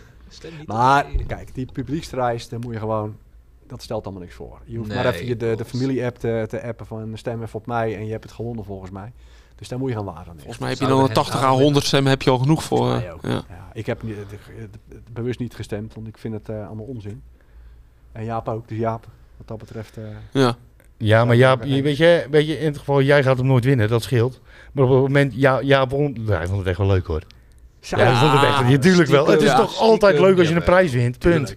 Maar die- kijk, die publiekstrijst, daar moet je gewoon... Dat stelt allemaal niks voor. Je hoeft maar even je de, de familie-app te, te appen van stem even op mij en je hebt het gewonnen volgens mij. Dus daar moet je gaan waar aan Volgens mij heb je dan een hen 80 à aanleggen? 100 stemmen heb je al genoeg voor. Eh, ja. Ja, ik heb niet, bewust niet gestemd, want ik vind het eh, allemaal onzin. En Jaap ook, dus Jaap, wat dat betreft... eh, Ja. Ja, maar Jaap, je- weet je, weet je, in het geval, jij gaat hem nooit winnen, dat scheelt. Maar op het moment, ja, Jaap won, nee, hij vond het echt wel leuk hoor. Ja, hij vond het echt, natuurlijk wel. Het is ja, toch altijd leuk als je een prijs wint, punt.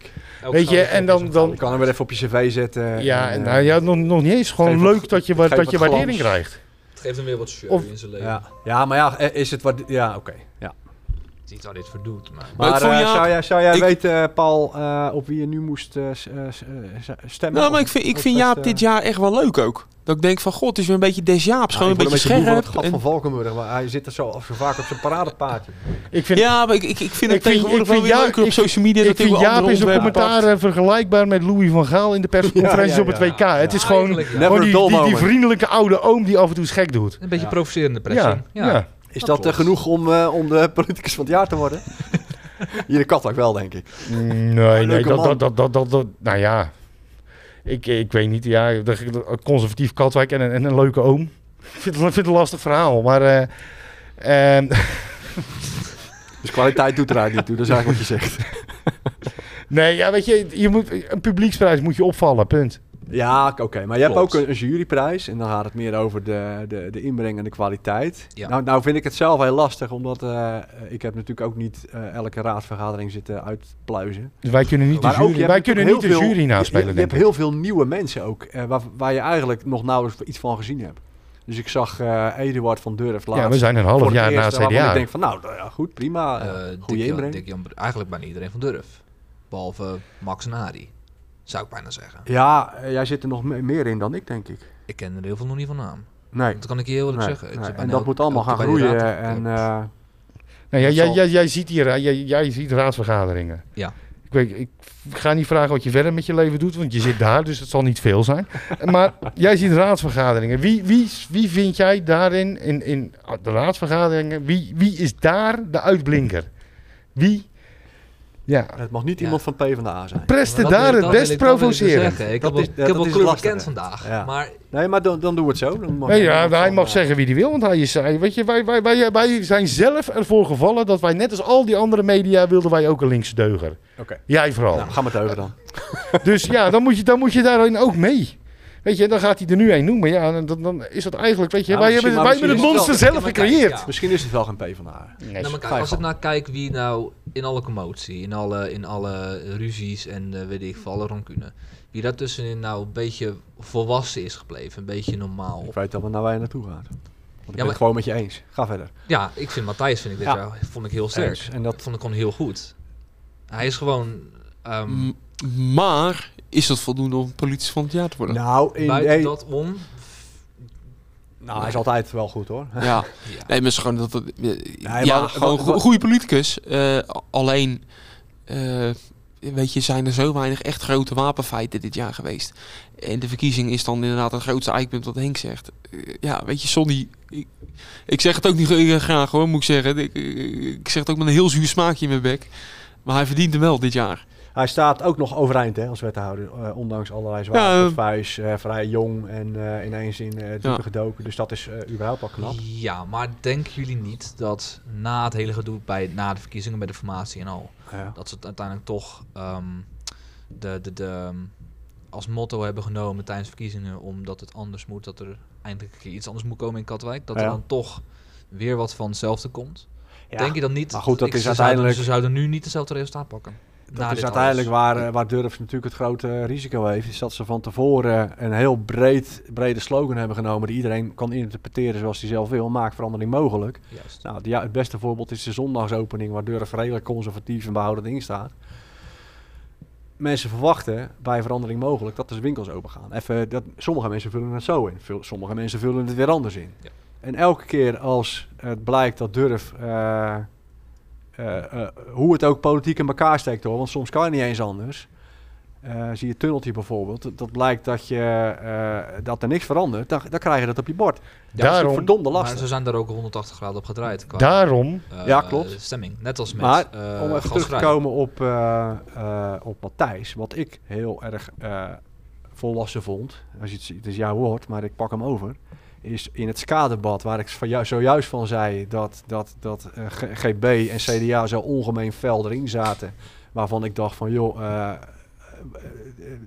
Weet je, en dan, dan Je kan hem weer even op je cv zetten. ja, en, eh, nou, ja, nog, nog niet eens, gewoon wat- leuk dat je, wa- geef dat wat je waardering glans. krijgt. Het geeft hem weer wat show Of- in zijn leven. ja. ja, maar ja, eh, is het wat... Ja, oké. Ja. Het is niet waar dit voor doet, maar... Maar eh, zou jij, zou jij ik- weten, Paul, eh, op wie je nu moest stemmen? Nou, maar ik vind, ik vind Jaap dit jaar echt wel leuk ook. Dat ik denk van, god, het is weer een beetje des Jaaps. ja, gewoon een beetje moe van het scherp. gat en- van Valkenburg, maar hij zit er zo, zo vaak op zijn paradepaardje. Ik vind, Ja, maar ik, ik, ik vind het tegenwoordig ik wel weer leuker op ik- social media. ik dat vind Jaap in zijn commentaar eh, vergelijkbaar met Louis van Gaal in de persconferenties Ja, ja, op het ja. WK. Het is gewoon, die, vriendelijke oude oom die af en toe gek doet. Een beetje Ja. provocerende pressing. Ja, ja. Is Dat dat, eh, genoeg om, eh, om de politicus van het jaar te worden? Hier in Katwijk wel, denk ik. Mm, Nee, nee, dat, dat, dat, dat, dat, dat- nou ja. Ik, ik weet niet, ja, conservatief Katwijk en een, en een leuke oom. Ik vind, het- vind het een lastig verhaal, maar... eh, Dus kwaliteit doet eruit niet toe, dat is eigenlijk wat je zegt. nee, ja, weet je, je moet, een publieksprijs moet je opvallen, punt. Ja, oké. Maar je hebt ook een, een juryprijs. En dan gaat het meer over de, de, de inbreng en de kwaliteit. Ja. Nou, nou vind ik het zelf heel lastig. Omdat eh, ik heb natuurlijk ook niet eh, elke raadsvergadering zitten uitpluizen. Dus wij kunnen niet de Maar jury, wij kunnen niet de veel- jury naspelen, Je, hebt ik. heel veel nieuwe mensen ook. eh, waar, waar je eigenlijk nog nauwelijks iets van gezien hebt. Dus ik zag eh Eduard van Durf laatst. Ja, we zijn een half jaar na het waarvan Ik CDA. denk van nou, nou ja, goed, prima. Eh, goede Dick Jan- inbreng. Dick Jan- eigenlijk bijna iedereen van Durf. Behalve Max en Harry. Zou ik bijna zeggen. Ja, eh, jij zit er nog me- meer in dan ik, denk ik. Ik ken er heel veel nog niet van naam. Nee. Dat kan ik je heel eerlijk nee, zeggen. Nee. En dat elk- moet allemaal gaan groeien. En, eh, Nou, jij, zal- jij, jij, ziet hier, jij, jij ziet raadsvergaderingen. Ja. Ik, weet, ik ga niet vragen wat je verder met je leven doet, want je zit daar, dus het zal niet veel zijn. maar jij ziet raadsvergaderingen. Wie, wie, wie vind jij daarin, in, in de raadsvergaderingen, wie, wie is daar de uitblinker? Wie, ja, het mag niet Ja. iemand van PvdA zijn. preste daar het best ik- ik provoceren. Ik Dat heb wel, is- ik dat heb lastig, bekend vandaag. Ja. Maar Nee, maar dan, dan doe het zo. Dan mag Nee, ja, hij mag zeggen wie hij wil, want hij is, weet je, wij, wij, wij, wij zijn zelf ervoor gevallen dat wij net als al die andere media wilden wij ook een linkse deuger. Oké. Jij vooral. Nou, ga maar het over dan. Dus ja, dan moet je, dan moet je daarin ook mee. Weet je, dan gaat hij er nu een noemen. Ja, dan, dan is dat eigenlijk, weet je, Ja, wij, hebben, wij hebben het monster zelf wel- kijk, gecreëerd. ja. Misschien is het wel geen PvdA. Nee, Nou, kijk, als ik gang. nou kijk wie nou in alle commotie, in alle, in alle ruzies en eh, weet ik veel, alle rancune, wie daartussenin nou een beetje volwassen is gebleven, een beetje normaal. Ik weet al naar waar je naartoe gaat. Want ik ben maar- het gewoon met je eens. Ga verder. Ja, ik vind Matthijs vind ik dit Ja. jaar vond ik heel sterk. Eens. En dat, vond ik gewoon heel goed. Hij is gewoon ehm, Maar is dat voldoende om politie van het jaar te worden? nou, in, buiten nee, dat om. nou, hij is altijd wel goed hoor. Ja. Ja. Nee, maar gewoon dat het, ja, maar ja, wat- gewoon wat- goede politicus. eh, alleen, eh, weet je, zijn er zo weinig echt grote wapenfeiten dit jaar geweest. En de verkiezing is dan inderdaad het grootste eikpunt wat Henk zegt. Eh, ja, weet je, Sonny, ik, ik zeg het ook niet graag hoor, moet ik zeggen. Ik, ik zeg het ook met een heel zuur smaakje in mijn bek. Maar hij verdient hem wel dit jaar. Hij staat ook nog overeind hè, als wethouder, eh, ondanks allerlei zware Ja, eh, eh, vrij jong en eh, ineens in eh diepe Ja. gedoken. Dus dat is eh, überhaupt al knap. Ja, maar denken jullie niet dat na het hele gedoe bij, na de verkiezingen bij de formatie en al, Ja. dat ze het uiteindelijk toch ehm, de, de, de, ehm, als motto hebben genomen tijdens verkiezingen, omdat het anders moet, dat er eindelijk een keer iets anders moet komen in Katwijk, dat er dan toch weer wat van hetzelfde komt? Ja, Denk je dan niet? maar goed, dat ik- is ze zouden- uiteindelijk- Ze zouden nu niet hetzelfde resultaat pakken. Dat is uiteindelijk alles. waar, eh, waar Durf natuurlijk het grote risico heeft. Is dat ze van tevoren een heel breed, brede slogan hebben genomen. Die iedereen kan interpreteren zoals hij zelf wil. Maak verandering mogelijk. Juist. Nou, ja, het beste voorbeeld is de zondagsopening. Waar Durf redelijk conservatief en behoudend in staat. Mensen verwachten bij verandering mogelijk dat de winkels open gaan. Even, dat, sommige mensen vullen het zo in. Sommige mensen vullen het weer anders in. Ja. En elke keer als het blijkt dat Durf... eh, hoe het ook politiek in elkaar steekt hoor, want soms kan het niet eens anders. Eh, zie je tunneltje bijvoorbeeld, dat- dat blijkt dat, je, eh, dat er niks verandert, dan, dan krijg je dat op je bord. Ja, dat is Daarom- verdomde Maar lastig. ze zijn daar ook 180 graden op gedraaid. Qua, Daarom, eh, Ja, klopt. Stemming. Net als met Maar eh, om even terug te komen op, eh, eh, op Matthijs, wat ik heel erg eh, volwassen vond, als je het, het is jouw woord, maar ik pak hem over, is in het SCA-debat, waar ik van jou, zojuist van zei dat, dat, dat eh, GB en CDA zo ongemeen fel erin zaten, waarvan ik dacht van joh, eh, eh,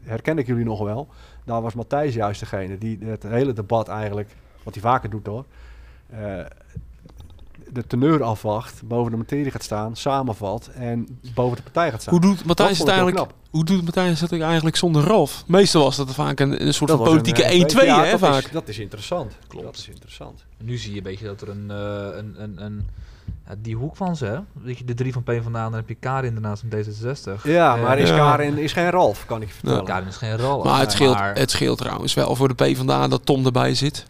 herken ik jullie nog wel? Daar was Matthijs juist degene die het hele debat eigenlijk, wat hij vaker doet hoor, de teneur afwacht, boven de materie gaat staan, samenvat en boven de partij gaat staan. Hoe doet Matthijs het eigenlijk? Hoe doet Matthijs het eigenlijk zonder Ralf? Meestal was dat vaak een, een soort Dat van politieke een, eh, 1-2, ja, hè, dat vaak. Is, dat is interessant. Klopt. Dat is interessant. Nu zie je een beetje dat er een, eh, een, een, een ja, die hoek van ze, hè? Weet je, de drie van P vandaan, dan heb je Karin daarnaast van D66. Ja, Eh, maar is Ja. Karin is geen Ralf, kan ik je vertellen. Karin is geen rol. Maar het scheelt, maar- het scheelt trouwens wel voor de PvdA dat Tom erbij zit.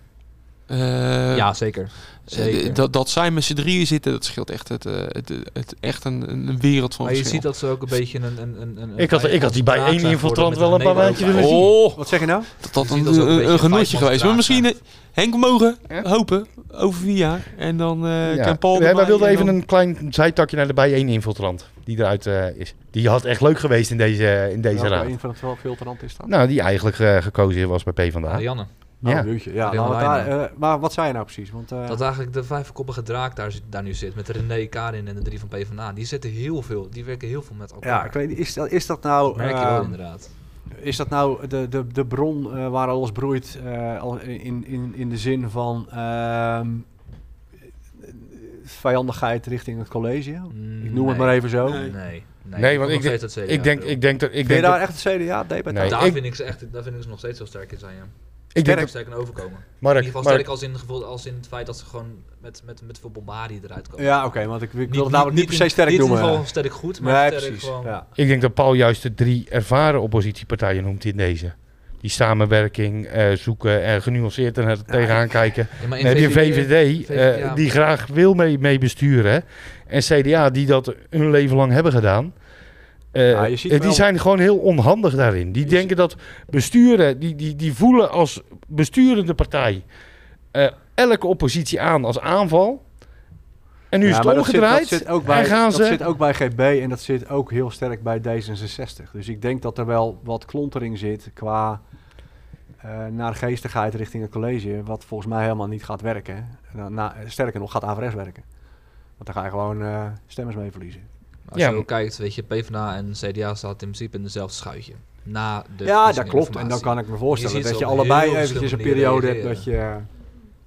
Eh, ja, zeker. eh, zeker. dat, dat zij met z'n drieën zitten, dat scheelt echt, het, eh, het, het, echt een, een wereld van maar je verschil. ziet dat ze ook een beetje een... een, een, een ik had, ik had die bij één infiltrant wel een paar maandjes willen zien. Oh, Wat zeg je nou? dat een, dat een een, beetje een genotje vijf geweest. Maar misschien, Henk, we mogen Ja? hopen over vier jaar. En dan eh Ja. kan Paul Nee, wij wilden en even dan- een klein zijtakje naar de bij één infiltrant die eruit is. Die had echt leuk geweest in deze, in deze Welke raad. twaalf filterant is dat? Nou, die eigenlijk gekozen was bij PvdA. Marianne. Oh, ja. ja, nou, wat daar, eh, maar wat zei je nou precies? Want, eh, Dat eigenlijk de vijfkoppige draak daar, zit- daar nu zit. Met René, Karin en de drie van PvdA. Die zitten heel veel, die werken heel veel met elkaar. ja, ik weet niet, is dat, is dat nou... Dat merk je wel eh, inderdaad. Is dat nou de, de, de bron eh, waar alles broeit eh, al in, in, in de zin van ehm, vijandigheid richting het college? Ik noem het maar even zo. Nee. Nee, nee, Nee, want nog ik denk- steeds het CDA Ik denk, ik denk dat... Ik Vind je denk daar dat, echt het CDA deed bij Nee, daar, ik- vind ik ze echt, daar vind ik ze nog steeds heel sterk in zijn, ja. Ik denk Sterk, dat sterk in overkomen. in Mark, ieder geval Mark, sterk als in, gevoel, als in het feit dat ze gewoon met, met, met veel bombardie eruit komen. Ja, oké, want ik, ik wil Niet- het namelijk niet per se in- sterk niet noemen. in ieder geval sterk goed, maar nee, sterk precies. gewoon... Ja. ik denk dat Paul juist de drie ervaren oppositiepartijen noemt in deze. Die samenwerking eh, zoeken en genuanceerd er tegenaan kijken. Ja, maar in Dan heb je VVD, VVD, eh, die graag wil mee, mee besturen. En CDA die dat hun leven lang hebben gedaan. Eh, die wel- zijn gewoon heel onhandig daarin. Die Je denken dat besturen, die, die, die voelen als besturende partij eh, elke oppositie aan als aanval. En nu is het maar dat zit- omgedraaid. dat zit ook bij, en gaan dat ze. zit ook bij GB en dat zit ook heel sterk bij D66. Dus ik denk dat er wel wat klontering zit qua eh naargeestigheid richting het college. Wat volgens mij helemaal niet gaat werken. Na, na- sterker nog, gaat averechts werken. Want daar ga je gewoon stemmers mee verliezen. Als Ja, je ook kijkt, weet je, PvdA en CDA staat in principe in dezelfde schuitje. Na de ja, dat klopt. En dan kan ik me voorstellen Je dat je allebei eventjes een periode hebt dat je...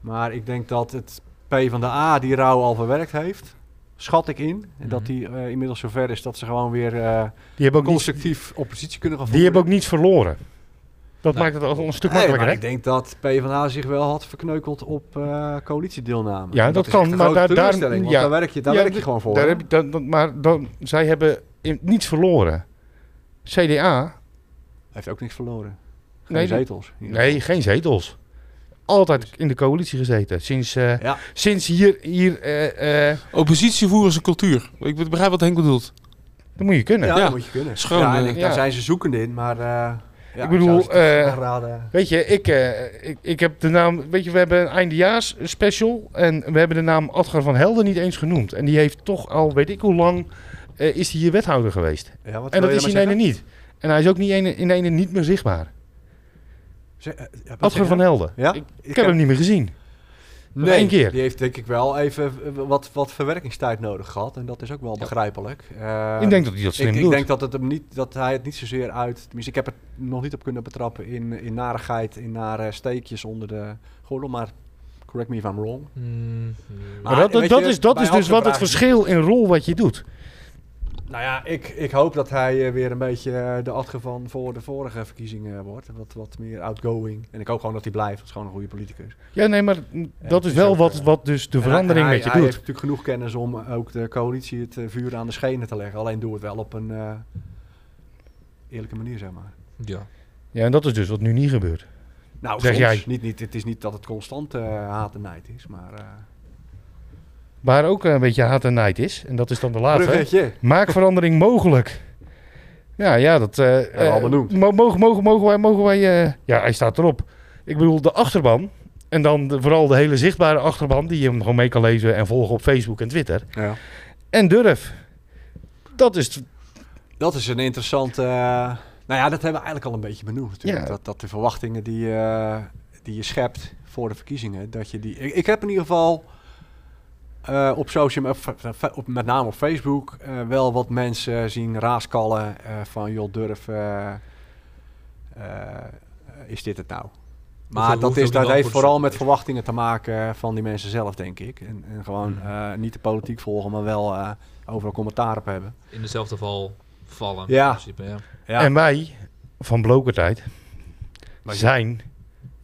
Maar ik denk dat het P van de A die rouw al verwerkt heeft. Schat ik in. En dat Mhm. die eh, inmiddels zover is dat ze gewoon weer eh, Die hebben ook, constructief oppositie kunnen gaan die hebben ook niets verloren. Dat Nee. maakt het al een stuk Nee, makkelijker. ik denk dat PvdA zich wel had verkneukeld op eh coalitiedeelname. Ja, En dat is kan, maar grote daar- daar- teleurstelling, want ja. daar werk je, daar Ja, werk je gewoon voor. Daar heb je, dat- maar dan, zij hebben in- niets verloren. CDA, Heeft ook niks verloren. Geen Nee, zetels. nee, geen zetels. Altijd in de coalitie gezeten. Sinds, eh, Ja, sinds hier, hier eh, eh, Oppositie voeren is een cultuur. Ik begrijp wat Henk bedoelt. Dat moet je kunnen. Ja, Ja. dat moet je kunnen. Schoon, ja, en ik- ja. daar zijn ze zoekend in, maar... ja, Ik bedoel, eh. Weet je, ik, eh, ik, ik heb de naam... Weet je, we hebben een eindejaars special. En we hebben de naam Adgar van Helden niet eens genoemd. En die heeft toch al, weet ik hoe lang, eh, is hij hier wethouder geweest. Ja, wat En dat is in ene niet. En hij is ook niet ene, in ene niet meer zichtbaar. Zeg- zeg van je? Helden. Ja? Ik, ik heb hem niet meer gezien. Nee, één keer. die heeft denk ik wel even eh, wat, wat verwerkingstijd nodig gehad. En dat is ook wel Ja. begrijpelijk. Eh, ik denk dat hij dat slim ik, ik doet. denk dat, het hem niet, dat hij het niet zozeer uit... Tenminste, ik heb het nog niet op kunnen betrappen in, in narigheid, in nare steekjes onder de gordel. Maar correct me if I'm wrong. Mm, maar dat, dat, weet dat je, is, dat is dus wat het verschil in rol wat je doet. Nou ja, ik, ik hoop dat hij eh, weer een beetje eh, de Adge van voor de vorige verkiezingen wordt. Wat, wat meer outgoing. En ik hoop gewoon dat hij blijft. Dat is gewoon een goede politicus. Ja, nee, maar dat is wel ook, wat, eh, wat dus de En verandering hij, met je hij doet. heeft natuurlijk genoeg kennis om ook de coalitie het eh, vuur aan de schenen te leggen. Alleen doe het wel op een eh, eerlijke manier, zeg maar. ja. Ja, en dat is dus wat nu niet gebeurt. Nou, Zeg soms. jij. Niet, niet, het is niet dat het constant eh, haat en nijd is, maar... eh Waar ook een beetje haat en nijd is, en dat is dan de laatste. Maak verandering mogelijk. Ja, ja, dat... eh, Ja, al eh, mogen, mogen, mogen wij... Mogen wij eh, ja, hij staat erop. Ik bedoel, de achterban. En dan de- vooral de hele zichtbare achterban... die je hem gewoon mee kan lezen en volgen op Facebook en Twitter. Ja. En durf. Dat is... Dat is een interessante... nou ja, dat hebben we eigenlijk al een beetje benoemd natuurlijk. Ja. Dat, dat de verwachtingen die, die je schept voor de verkiezingen... dat je die... Ik, ik heb in ieder geval... eh, op social op, op- met name op Facebook, eh, wel wat mensen zien raaskallen eh, van joh, durf, eh, eh, is dit het nou? Maar Hoeveel- dat, hoeveel is, dat heeft voor vooral met verwachtingen te maken van die mensen zelf, denk ik. En, en gewoon eh, niet de politiek volgen, maar wel eh, overal commentaar op hebben. In dezelfde val vallen. Ja. In principe, ja. Ja, En wij, van Blokertijd, zijn...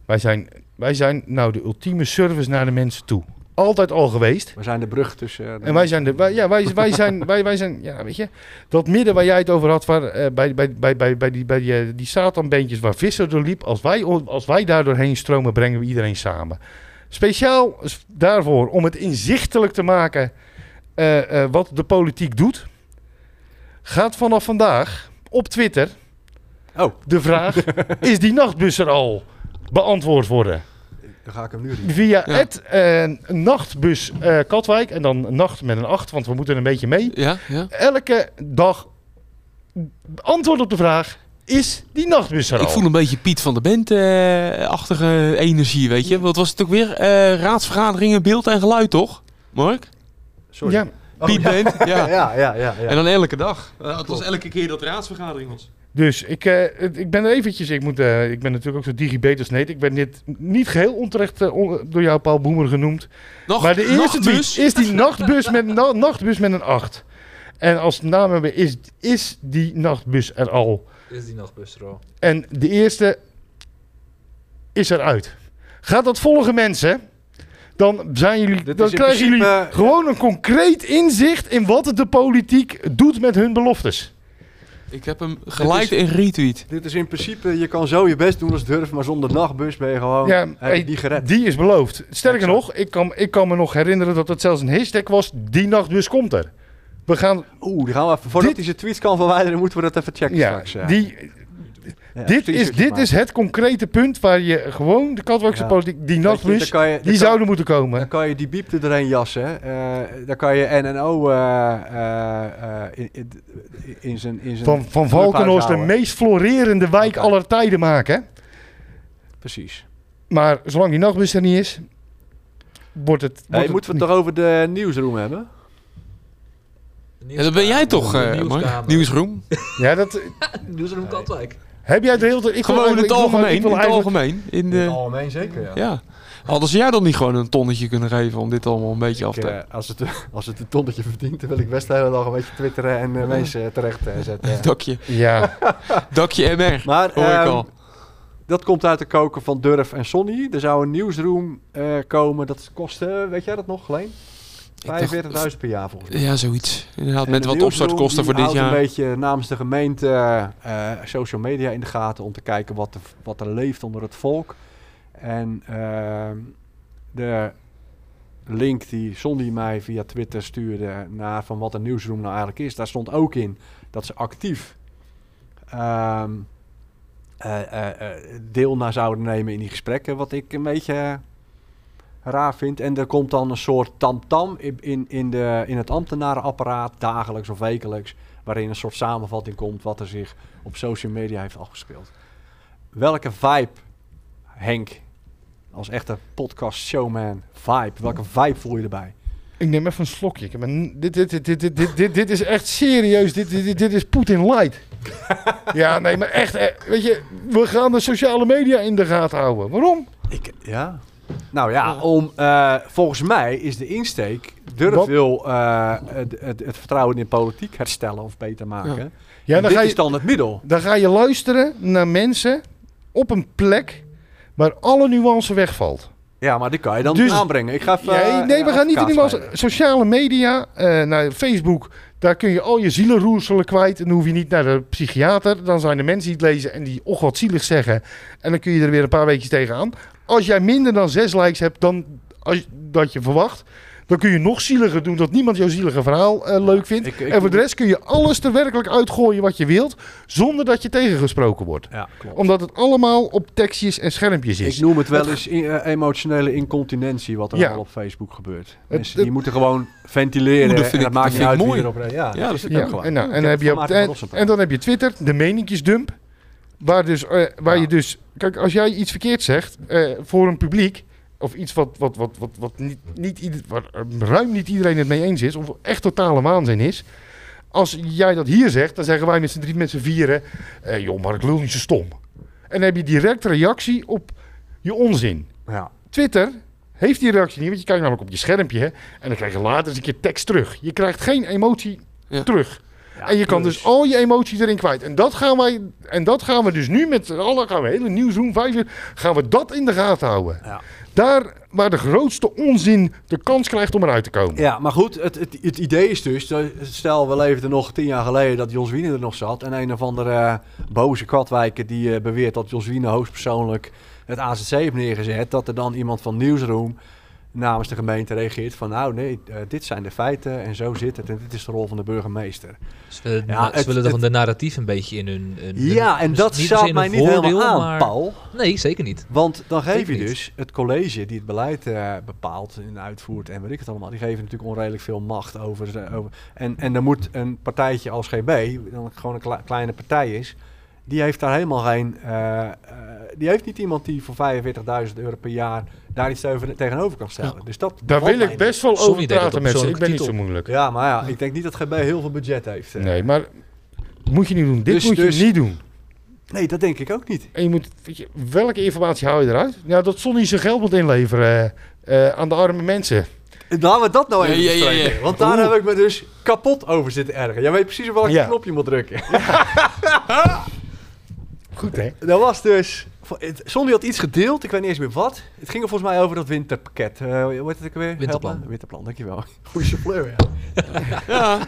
Wij zijn, wij zijn nou de ultieme service naar de mensen toe. Altijd al geweest. we zijn de brug tussen... eh, de- En wij zijn de, wij, ja, wij, wij zijn, wij, wij zijn, ja, weet je, dat midden waar jij het over had, waar, eh, bij, bij, bij, bij, bij die, bij die, eh, die Satanbeentjes waar Visser door liep, als wij, als wij daar doorheen stromen, brengen we iedereen samen. Speciaal daarvoor, om het inzichtelijk te maken wat de politiek doet, gaat vanaf vandaag op Twitter Oh, de vraag, is die nachtbus er al beantwoord worden? Dan ga ik hem nu doen. Via Ja. het eh, nachtbus eh, Katwijk. En dan nacht met een 8, want we moeten een beetje mee. Ja, ja. Elke dag antwoord op de vraag: is die nachtbus er al? Ik voel een beetje Piet van de Bent-achtige energie, weet je. Wat was het ook weer? Eh, raadsvergaderingen, beeld en geluid, toch? Mark? Sorry. Ja, Oh, Piet ja. Bent, ja. ja, ja, ja, ja. En dan elke dag. Eh, het was elke keer dat de raadsvergadering was. Dus ik, eh, ik ben er eventjes. Ik, moet, eh, ik ben natuurlijk ook zo digibetersneed. Ik ben dit niet geheel onterecht eh, on- door jou, Paul Boemer, genoemd. Nog, maar de eerste tweet is die nachtbus met, na- nachtbus met een 8. En als naam hebben is, is die nachtbus er al? Is die nachtbus er al? En de eerste is eruit. Gaat dat volgen, mensen? Dan, zijn jullie, Dit dan krijgen jullie gewoon een concreet inzicht in wat de politiek doet met hun beloftes. Ik heb hem gelijk in retweet. Dit is in principe, je kan zo je best doen als durf, maar zonder nachtbus ben je gewoon Ja, heb je hey, die gered. Die is beloofd. Sterker Exact. nog, ik kan, ik kan me nog herinneren dat het zelfs een hashtag was. Die nachtbus komt er. We gaan, Oeh, die gaan we even, voordat Dit- hij zijn tweets kan verwijderen, moeten we dat even checken ja, straks. Ja. die, Ja, dit, is, dit is het concrete punt waar je gewoon de Katwijkse Ja. politiek, die dan die kan- zouden moeten komen. Dan kan je die biepte erheen jassen. eh dan kan je NNO eh, eh, in, in, zijn in zijn Van, van Valkenhorst de meest florerende wijk aller tijden maken. Precies. Maar zolang die nachtbus er niet is, wordt het... Hey, wordt moeten we het toch over de nieuwsroom hebben? Ja, dat ben jij toch, eh Mark? Nieuwsroom? Ja, dat... Nieuwsroom Katwijk. Heb jij de hele tijd... ik Gewoon in het algemeen. In het algemeen. In de, algemeen zeker, ja. ja. Hadden ze jij dan niet gewoon een tonnetje kunnen geven om dit allemaal een beetje af te... eh, als, het, als het een tonnetje verdient, dan wil ik best de hele dag een beetje twitteren en eh, mensen terecht eh, zetten. Dakje, Ja, dakje MR. Maar Hoor ik ehm, al. dat komt uit de koker van Durf en Sonny. Er zou een nieuwsroom eh, komen. Dat kost, eh, weet jij dat nog, Gleen? Dacht- 45.000 per jaar volgens mij. Ja, zoiets. Inderdaad, En met de wat opstartkosten voor dit jaar. een beetje namens de gemeente eh, social media in de gaten om te kijken wat, er- wat er leeft onder het volk. En ehm, de link die Sondi mij via Twitter stuurde naar van wat een nieuwsroom nou eigenlijk is, daar stond ook in dat ze actief eh, eh, deel naar zouden nemen in die gesprekken, wat ik een beetje raar vind. En er komt dan een soort tamtam in, in, in, de, in het ambtenarenapparaat, dagelijks of wekelijks, waarin een soort samenvatting komt wat er zich op social media heeft afgespeeld. Welke vibe, Henk, als echte podcast showman, vibe, welke vibe voel je erbij? Ik neem even een slokje. Ik een- dit, dit, dit, dit, dit, dit, dit, dit is echt serieus. Dit, dit, dit, dit is Poetin light. ja, nee, maar echt. eh, Weet je, we gaan de sociale media in de gaten houden. Waarom? Ik, ja. Nou ja, om, eh, volgens mij is de insteek, durf wil eh, het, het, het vertrouwen in de politiek herstellen of beter maken. Ja, dan dit ga, is je, dan het middel. dan ga je luisteren naar mensen op een plek waar alle nuance wegvalt. Ja, maar die kan je dan Dus- aanbrengen. Ik ga even, Ja, eh, nee, we gaan niet in nuance. Sociale media, eh, naar Facebook, daar kun je al je zielenroerselen kwijt. En dan hoef je niet naar de psychiater. Dan zijn er mensen die het lezen en die och wat zielig zeggen. En dan kun je er weer een paar weekjes tegenaan. Als jij minder dan zes likes hebt dan als, dat je verwacht... dan kun je nog zieliger doen dat niemand jouw zielige verhaal eh, leuk vindt. Ik- ik- en voor de rest kun je alles er werkelijk uitgooien wat je wilt... zonder dat je tegengesproken wordt. Ja, klopt. Omdat het allemaal op tekstjes en schermpjes is. Ik noem het wel eens eh, emotionele incontinentie wat er Ja. al op Facebook gebeurt. Het- Mensen die het- moeten gewoon ventileren dat vind en ik- dat maakt niet uit mooi. erop reageert. Ja, Ja, dat is Ja, gewoon. en, nou, en, dan heb je op, en, dan heb je Twitter, de meningetjesdump. Waar, dus, eh, waar Ja. je dus... Kijk, als jij iets verkeerd zegt eh, voor een publiek... of iets wat, wat, wat, wat, wat niet, niet ieder, waar eh, ruim niet iedereen het mee eens is... of echt totale waanzin is... als jij dat hier zegt, dan zeggen wij met z'n drie, met z'n vieren... eh, joh, maar ik lul niet zo stom. En dan heb je direct reactie op je onzin. Ja. Twitter heeft die reactie niet, want je kijkt namelijk op je schermpje... Hè, en dan krijg je later eens een keer tekst terug. Je krijgt geen emotie Ja. terug. Ja, en je kan dus- al je emoties erin kwijt. En dat gaan wij, en dat gaan we dus nu met z'n allen, gaan we hele nieuwsroom, vijf uur, gaan we dat in de gaten houden. Ja. Daar waar de grootste onzin de kans krijgt om eruit te komen. Ja, maar goed, het, het, het idee is dus, stel we leefden nog tien jaar geleden dat Jos Wiener er nog zat en een of andere eh, boze katwijker die eh, beweert dat Jos Wiener hoogstpersoonlijk het AZC heeft neergezet, dat er dan iemand van Nieuwsroom namens de gemeente reageert van nou nee, eh, dit zijn de feiten en zo zit het en dit is de rol van de burgemeester. Ze willen, Ja, ze willen dan de narratief een beetje in hun... Ja, en dus dat staat mij niet helemaal aan, maar- Paul. Nee, zeker niet. Want dan geef Zeker je niet. dus het college die het beleid eh, bepaalt en uitvoert en weet ik het allemaal. Die geven natuurlijk onredelijk veel macht over. ze- over en, en dan moet een partijtje als GB, dan gewoon een kle- kleine partij is, die heeft daar helemaal geen. eh, die heeft niet iemand die voor 45.000 euro per jaar daar iets over, tegenover kan stellen. Dus dat Daar wil ik best wel over praten met ze. Ik ben niet zo moeilijk. Ja, maar ja, ik denk niet dat GB heel veel budget heeft. Nee, maar moet je niet doen. Dit Dus- moet dus- je niet doen. Nee, dat denk ik ook niet. En je moet, weet je, welke informatie hou je eruit? Ja, dat Sonny zijn geld moet inleveren eh, aan de arme mensen. Laten we dat nou even ja, ja, ja. bespreken, Want daar Oeh. heb ik me dus kapot over zitten ergeren. Jij weet precies op welk Ja. knop je moet drukken. Goed, hè? Dat was dus... Sonny had iets gedeeld, ik weet niet eens meer wat. Het ging er volgens mij over dat winterpakket. Eh hoe heet het ook weer? Winterplan. Winterplan, dankjewel. Goeie chauffeur, ja. Ja.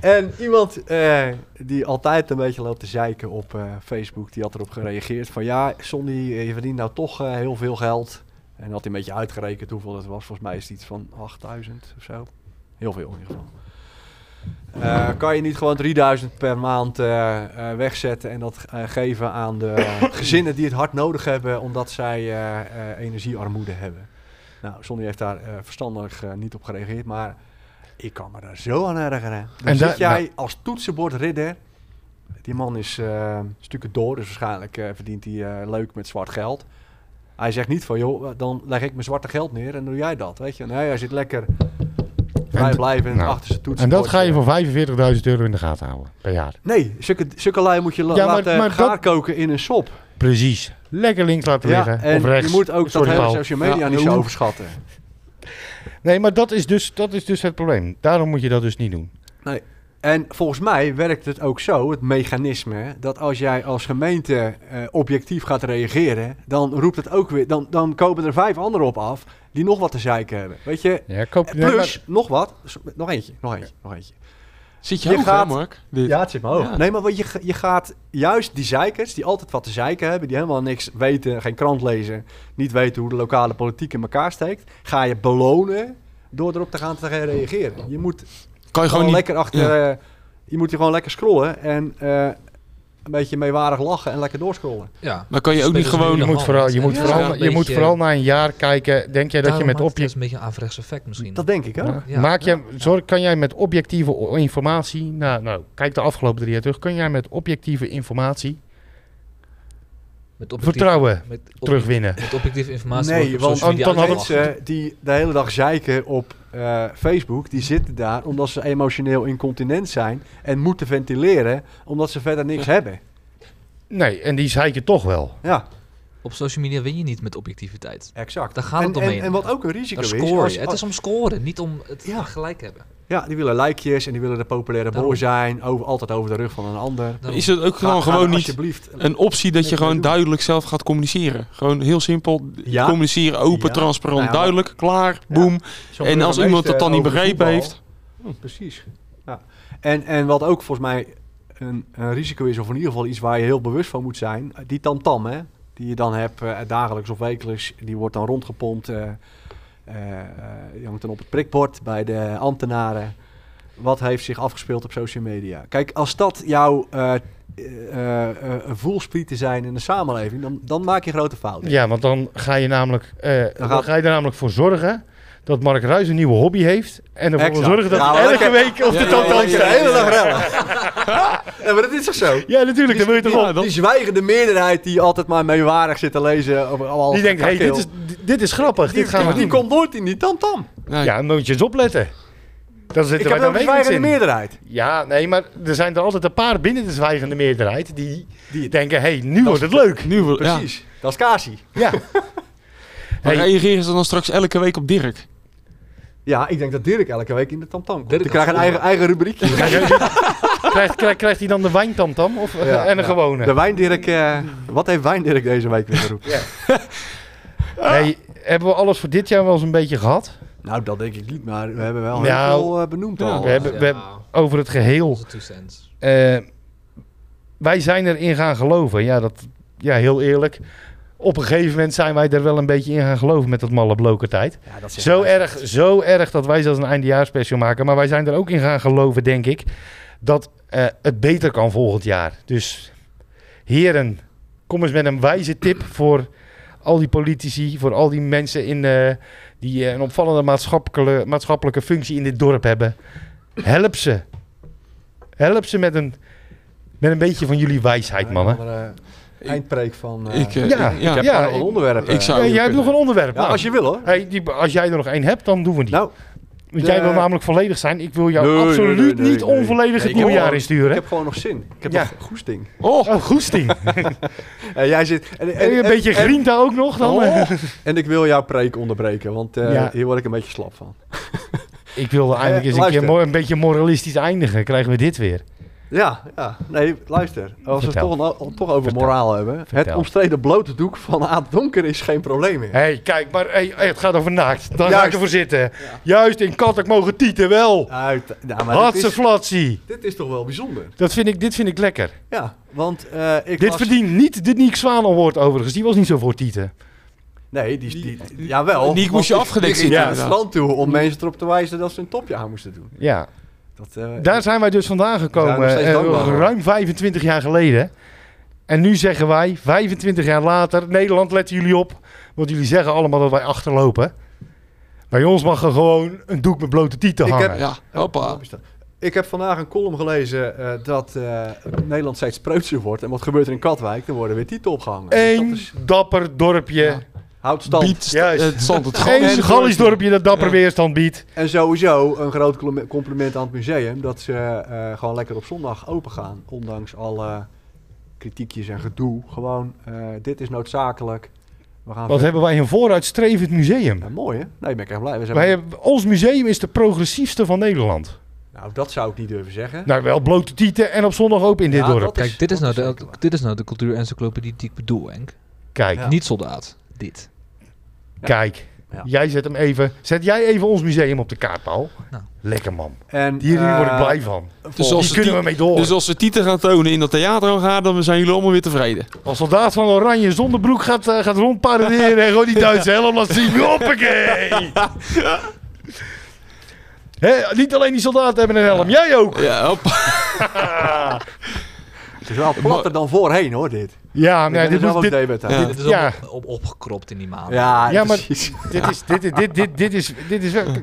En iemand eh, die altijd een beetje loopt te zeiken op eh, Facebook, die had erop gereageerd van... Ja, Sonny, je verdient nou toch heel veel geld. En had hij een beetje uitgerekend hoeveel het was. Volgens mij is het iets van 8000 of zo. Heel veel in ieder geval. Eh, kan je niet gewoon 3000 per maand eh, eh, wegzetten en dat eh, geven aan de gezinnen die het hard nodig hebben omdat zij eh, eh, energiearmoede hebben? Nou, Sonny heeft daar eh, verstandig eh, niet op gereageerd, maar ik kan me daar zo aan ergeren. Dan En zit jij nou- als toetsenbordridder, die man is eh stukken door, dus waarschijnlijk verdient hij eh, leuk met zwart geld. Hij zegt niet van, joh, dan leg ik mijn zwarte geld neer en doe jij dat, weet je. Nee, hij zit lekker vrijblijvend nou, achter zijn En dat ga je voor 45.000 euro in de gaten houden per jaar. Nee, zulke, zulke lui moet je Ja, laten maar gaar dat- koken in een sop. Precies. Lekker links laten Ja, liggen. en of rechts. je moet ook Sorry, dat hele social media Ja, niet zo overschatten. Nee, maar dat is, dus, dat is dus het probleem. Daarom moet je dat dus niet doen. En volgens mij werkt het ook zo, het mechanisme, dat als jij als gemeente eh, objectief gaat reageren, dan roept het ook weer, dan, dan komen er vijf anderen op af die nog wat te zeiken hebben. Weet je, Ja, koop, Plus, maar- nog wat. Nog eentje, nog eentje, nog eentje. Zit je, Je hoog, gaat- hè, Mark? Dit. Ja, het zit me hoog. Ja. Nee, maar wat je, je gaat juist die zeikers, die altijd wat te zeiken hebben, die helemaal niks weten, geen krant lezen, niet weten hoe de lokale politiek in elkaar steekt, ga je belonen door erop te gaan te gaan reageren. Je moet Kan je gewoon, gewoon niet... lekker achter, eh, je moet hier gewoon lekker scrollen en eh, een beetje meewarig lachen en lekker doorscrollen. Ja. Maar kan je ook niet gewoon... Je moet vooral, je moet dat vooral, is een je moet vooral na een jaar kijken. Denk jij dat je met maakt het object, een beetje een averechts effect misschien. Dat denk ik ook. Ja. Ja. Maak je, zorg, kan jij met objectieve informatie, nou, nou, kijk de afgelopen drie jaar terug, kun jij met objectieve informatie Met objectief- vertrouwen met terugwinnen? Met objectieve informatie. Nee, want dan mensen die de hele dag zeiken op eh, Facebook, die zitten daar omdat ze emotioneel incontinent zijn en moeten ventileren omdat ze verder niks hebben. Nee, en die zeiken toch wel. Ja, Op social media win je niet met objectiviteit. exact. Daar gaat het en, omheen. En, en wat ook een risico Daar is, score als- je. Het is om scoren, niet om het Ja. gelijk hebben. ja, die willen likejes en die willen de populaire Daarom. zijn, over, altijd over de rug van een ander. Daarom. Is het ook Ga- gewoon, ga gewoon niet een optie dat je gewoon doen. duidelijk zelf gaat communiceren? Gewoon heel simpel Ja. communiceren, open, Ja. transparant, Nou ja, duidelijk, klaar. Zo'n En als iemand het dan niet begrepen heeft... Precies. Ja. En, en wat ook volgens mij een, een risico is, of in ieder geval iets waar je heel bewust van moet zijn, die tamtam, hè, die je dan hebt eh, dagelijks of wekelijks, die wordt dan rondgepompt, eh, die hangt dan op het prikbord bij de ambtenaren. Wat heeft zich afgespeeld op social media? Kijk, als dat jouw een voelsprieten zijn in de samenleving, dan, dan maak je grote fouten. Ja, want dan ga je namelijk, dan gaat- ga je er namelijk voor zorgen dat Mark Ruijs een nieuwe hobby heeft. En ervoor Exact. zorgen dat Ja, hij maar elke week op de Dan is de hele dag rellen. ja, maar dat is toch zo? Ja, natuurlijk, dat wil je toch die, op. die zwijgende meerderheid die altijd maar meewarig zit te lezen. Over allemaal Die denkt, hey, dit, is, dit is grappig, die, dit gaan we die, die doen. komt nooit in die tamtam. Nee. Ja, dan moet je eens opletten. Ik zitten heb wij dan ook een zwijgende in. meerderheid. Ja, nee, maar er zijn er altijd een paar binnen de zwijgende meerderheid die Die, denken, hé, hey, nu wordt het leuk. Nu wil, ja. precies. Dat is Kasi. Ja. Maar Hey. reageren ze dan straks elke week op Dirk? Ja, ik denk dat Dirk elke week in de tamtam komt. Dirk Die krijgt een eigen, eigen rubriekje. krijgt, krijgt, krijgt hij dan de wijntamtam of, eh, Ja, en een ja. gewone? De Wijndirk, eh, wat heeft Wijndirk deze week weer geroepen? Hey, hebben we alles voor dit jaar wel eens een beetje gehad? Nou, dat denk ik niet, maar we hebben wel heel Nou, veel eh, benoemd ja, al. we hebben- we hebben- Over het geheel. Eh, wij zijn erin gaan geloven. Ja, dat, ja, heel eerlijk. Op een gegeven moment zijn wij er wel een beetje in gaan geloven met dat malle. Ja, zeggen Zo erg, zo erg dat wij zelfs een eindejaarsspecial maken. Maar wij zijn er ook in gaan geloven, denk ik, dat eh, het beter kan volgend jaar. Dus heren, kom eens met een wijze tip voor al die politici, voor al die mensen in, eh, die eh, een opvallende maatschappelijke, maatschappelijke functie in dit dorp hebben. Help ze. Help ze met een, met een beetje van jullie wijsheid, mannen. Eindpreek van... eh, Ik, eh, ja, ik ja. heb ja, nog een ik- onderwerp. ik zou- Ja, jij hebt nog een onderwerp. Ja, nou. als je wil hoor. Hey, die, als jij er nog één hebt, dan doen we die. Nou, Want de- jij wil namelijk volledig zijn. Ik wil jou Nee, absoluut nee, nee, niet nee. onvolledig Nee, het ik nieuwe heb jaar gewoon- insturen. ik heb gewoon nog zin. Ik heb Ja. nog goesting. Oh, Oh, goesting. En jij zit... En, En, een beetje grinta ook nog dan. Oh, en ik wil jouw preek onderbreken, want eh, Ja. hier word ik een beetje slap van. Ik wilde eigenlijk eens een, keer een beetje moralistisch eindigen. Krijgen we dit weer. Ja, ja. Nee, luister. Als we het toch, een- toch over Vertel. moraal hebben. Het omstreden blote doek van Aad Donker is geen probleem meer. Hé, hey, kijk, maar hey, het gaat over naakt. Dan ga ik ervoor zitten. Juist, in Kattek mogen tieten wel. Uit, ja, maar dit is, flatsie. dit is toch wel bijzonder. Dat vind ik, dit vind ik lekker. Ja, want eh, ik Dit las- verdient niet de Niek Zwaan Award overigens. Die was niet zo voor tieten. Nee, die, die, jawel. Die moest je afgedekt die ging zitten, naar het strand toe om mensen erop te wijzen dat ze een topje aan moesten doen. Ja, Dat, eh, daar zijn wij dus vandaan gekomen. eh, ruim 25 jaar geleden. En nu zeggen wij, 25 jaar later, Nederland, letten jullie op. Want jullie zeggen allemaal dat wij achterlopen. Bij ons mag er gewoon een doek met blote tieten Ik hangen. heb- ja, hoppa. Ik heb vandaag een column gelezen eh, dat eh, Nederland steeds preutser wordt. En wat gebeurt er in Katwijk? Er worden weer titel opgehangen. Eén dat is, dapper dorpje. Ja. Houdt stand. Biedt Juist. het zand het Eén gas. Gallisch dorpje dat dapper Ja. weerstand biedt. En sowieso een groot compliment aan het museum dat ze eh, gewoon lekker op zondag open gaan. Ondanks alle kritiekjes en gedoe. Gewoon, eh, dit is noodzakelijk. We gaan Wat verder. hebben wij een vooruitstrevend museum. Ja, mooi hè? Nee, ben ik echt blij. We zijn Wij hebben, ons museum is de progressiefste van Nederland. Nou, dat zou ik niet durven zeggen. Nou, wel blote tieten en op zondag open in dit Ja, dorp. is- Kijk, dit is, nou de, dit is nou de cultuur-encyclopedie die ik bedoel, Henk. Kijk, Ja. Niet soldaat. Dit. Kijk. Ja. Jij zet hem even. Zet jij even ons museum op de kaart, Paul? Nou. Lekker man. En, Hier eh, word ik blij van. Dus Hier als, ze kunnen die- we mee door. dus als ze Tieten gaan tonen in dat theater gaan, dan zijn jullie allemaal weer tevreden. Als soldaat van Oranje zonder broek gaat, eh, gaat rondparaderen en gewoon die Duitse helm laat zien. Hoppakee! Hè, niet alleen die soldaten hebben een helm, jij ook. Ja, hop. Het is wel platter dan voorheen hoor, dit. Ja, ben dit, moet, dit, aan. Ja. Dit is Ja. op, op, opgekropt in die maand. Ja, Ja, maar- precies. dit is, dit, dit, dit, dit, dit is, dit is wel...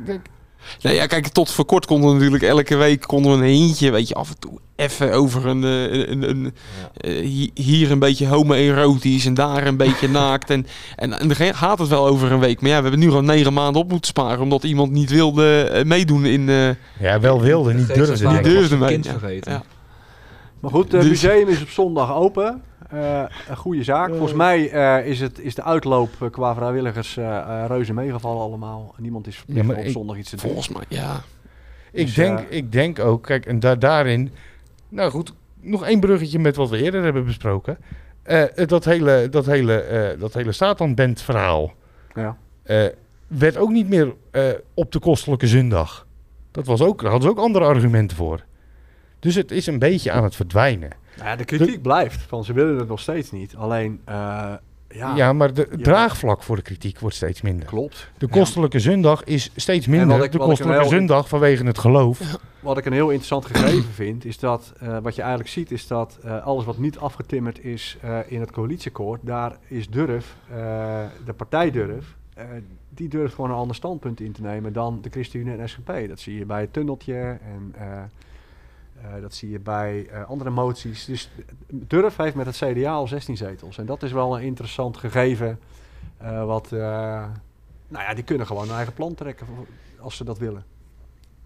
Nee, ja, kijk, tot voor kort konden we natuurlijk elke week konden we een hintje, weet je, af en toe even over een, eh, een, een, eh, hi- hier een beetje homoerotisch en daar een beetje naakt. En, en, en dan gaat het wel over een week. Maar ja, we hebben nu gewoon negen maanden op moeten sparen omdat iemand niet wilde eh, meedoen in... eh, Ja, wel wilde, niet durfde. Niet durfde mee, ja. Ja. Maar goed, het Dus- museum is op zondag open. Eh, een goede zaak. Volgens mij eh, is, het, is de uitloop eh, qua vrijwilligers eh, eh, reuze meegevallen allemaal. Niemand is verplicht Ja, maar om op ik- zondag iets te doen. volgens mij, ja. Ik Dus, denk, eh, ik denk ook, kijk, en da daarin... Nou goed, nog één bruggetje met wat we eerder hebben besproken. Eh, dat hele, dat hele, eh dat hele Satan-band verhaal Ja. eh, werd ook niet meer eh, op de kostelijke zondag. Dat was ook, daar hadden ze ook andere argumenten voor. Dus het is een beetje aan het verdwijnen. Nou ja, de kritiek blijft. Van ze willen het nog steeds niet. Alleen, eh, ja, Ja, maar de, het Ja. draagvlak voor de kritiek wordt steeds minder. klopt. De kostelijke zondag is steeds minder. ik- de wat ik een kostelijke zondag vanwege het geloof. Wat ik een heel interessant gegeven vind, is dat eh, wat je eigenlijk ziet, is dat eh, alles wat niet afgetimmerd is in het coalitieakkoord, daar is Durf, de partij Durf, die durft gewoon een ander standpunt in te nemen dan de ChristenUnie en SGP. Dat zie je bij het tunneltje en eh, dat zie je bij eh, andere moties. Dus Durf heeft met het CDA al 16 zetels. En dat is wel een interessant gegeven. eh, wat, eh, nou ja, die kunnen gewoon een eigen plan trekken als ze dat willen.